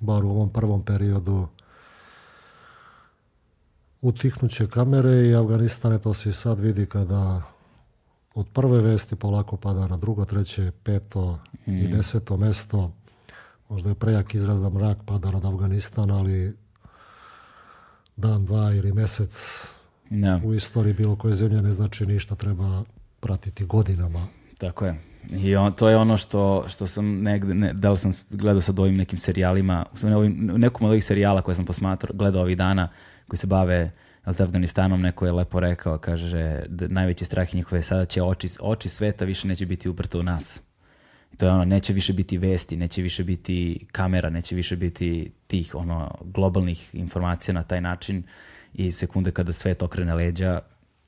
bar u ovom prvom periodu utihnuće kamere i Afganistane to se i sad vidi kada od prve vesti polako pada na drugo, treće, peto i mhm. deseto mesto. Možda je prejak izraz da mrak pada nad Afganistan, ali dan, dva ili mjesec no. u istoriji bilo koje zemlje ne znači ništa, treba pratiti godinama. Tako je. I to je ono što, što sam negde, ne, da li sam gledao sad ovim nekim serijalima, u nekom od ovih serijala koje sam posmatrao, gledao ovih dana, koji se bave ali Afganistanom neko je lepo rekao, kaže, da najveći strah njihove je sada će oči, oči sveta više neće biti uprte u nas. to je ono, neće više biti vesti, neće više biti kamera, neće više biti tih ono globalnih informacija na taj način i sekunde kada svet okrene leđa,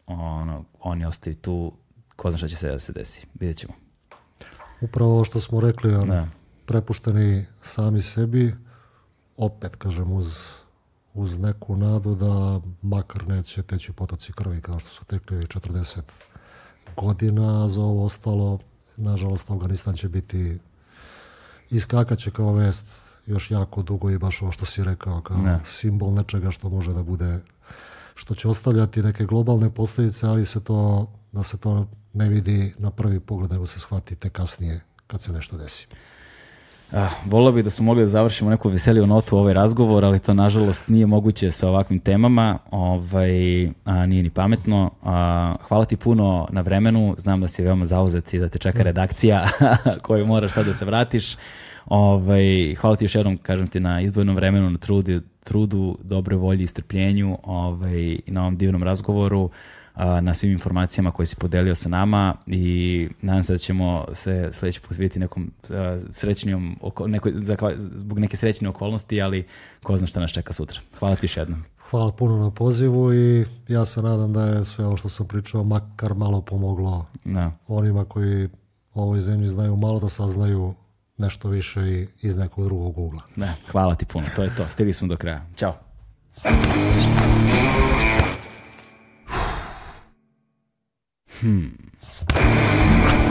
ono, oni ostaju tu, ko zna šta će se da se desi, vidjet ćemo. Upravo ovo što smo rekli, ono, prepušteni sami sebi, opet kažem uz uz neku nadu da makar neće teći potoci krvi kao što su tekli 40 godina, za ovo ostalo, nažalost, Afganistan će biti, iskakaće će kao vest još jako dugo i baš ovo što si rekao, kao simbol nečega što može da bude, što će ostavljati neke globalne posljedice, ali se to, da se to ne vidi na prvi pogled, nego se shvati te kasnije kad se nešto desi. Uh, ah, volio bih da smo mogli da završimo neku veseliju notu ovaj razgovor, ali to nažalost nije moguće sa ovakvim temama, ovaj, a, nije ni pametno. A, hvala ti puno na vremenu, znam da si veoma zauzet i da te čeka mm. redakcija koju moraš sad da se vratiš. Ovaj, hvala ti još jednom, kažem ti, na izvojnom vremenu, na trudu, trudu volji i strpljenju ovaj, na ovom divnom razgovoru na svim informacijama koje si podelio sa nama i nadam se da ćemo se sljedeći put vidjeti nekom srećnijom, zbog neke srećne okolnosti, ali ko zna šta nas čeka sutra. Hvala ti još jednom. Hvala puno na pozivu i ja se nadam da je sve ovo što sam pričao makar malo pomoglo no. onima koji o ovoj zemlji znaju malo da saznaju nešto više i iz nekog drugog ugla. Ne, hvala ti puno, to je to. Stigli smo do kraja. Ćao. Hmm.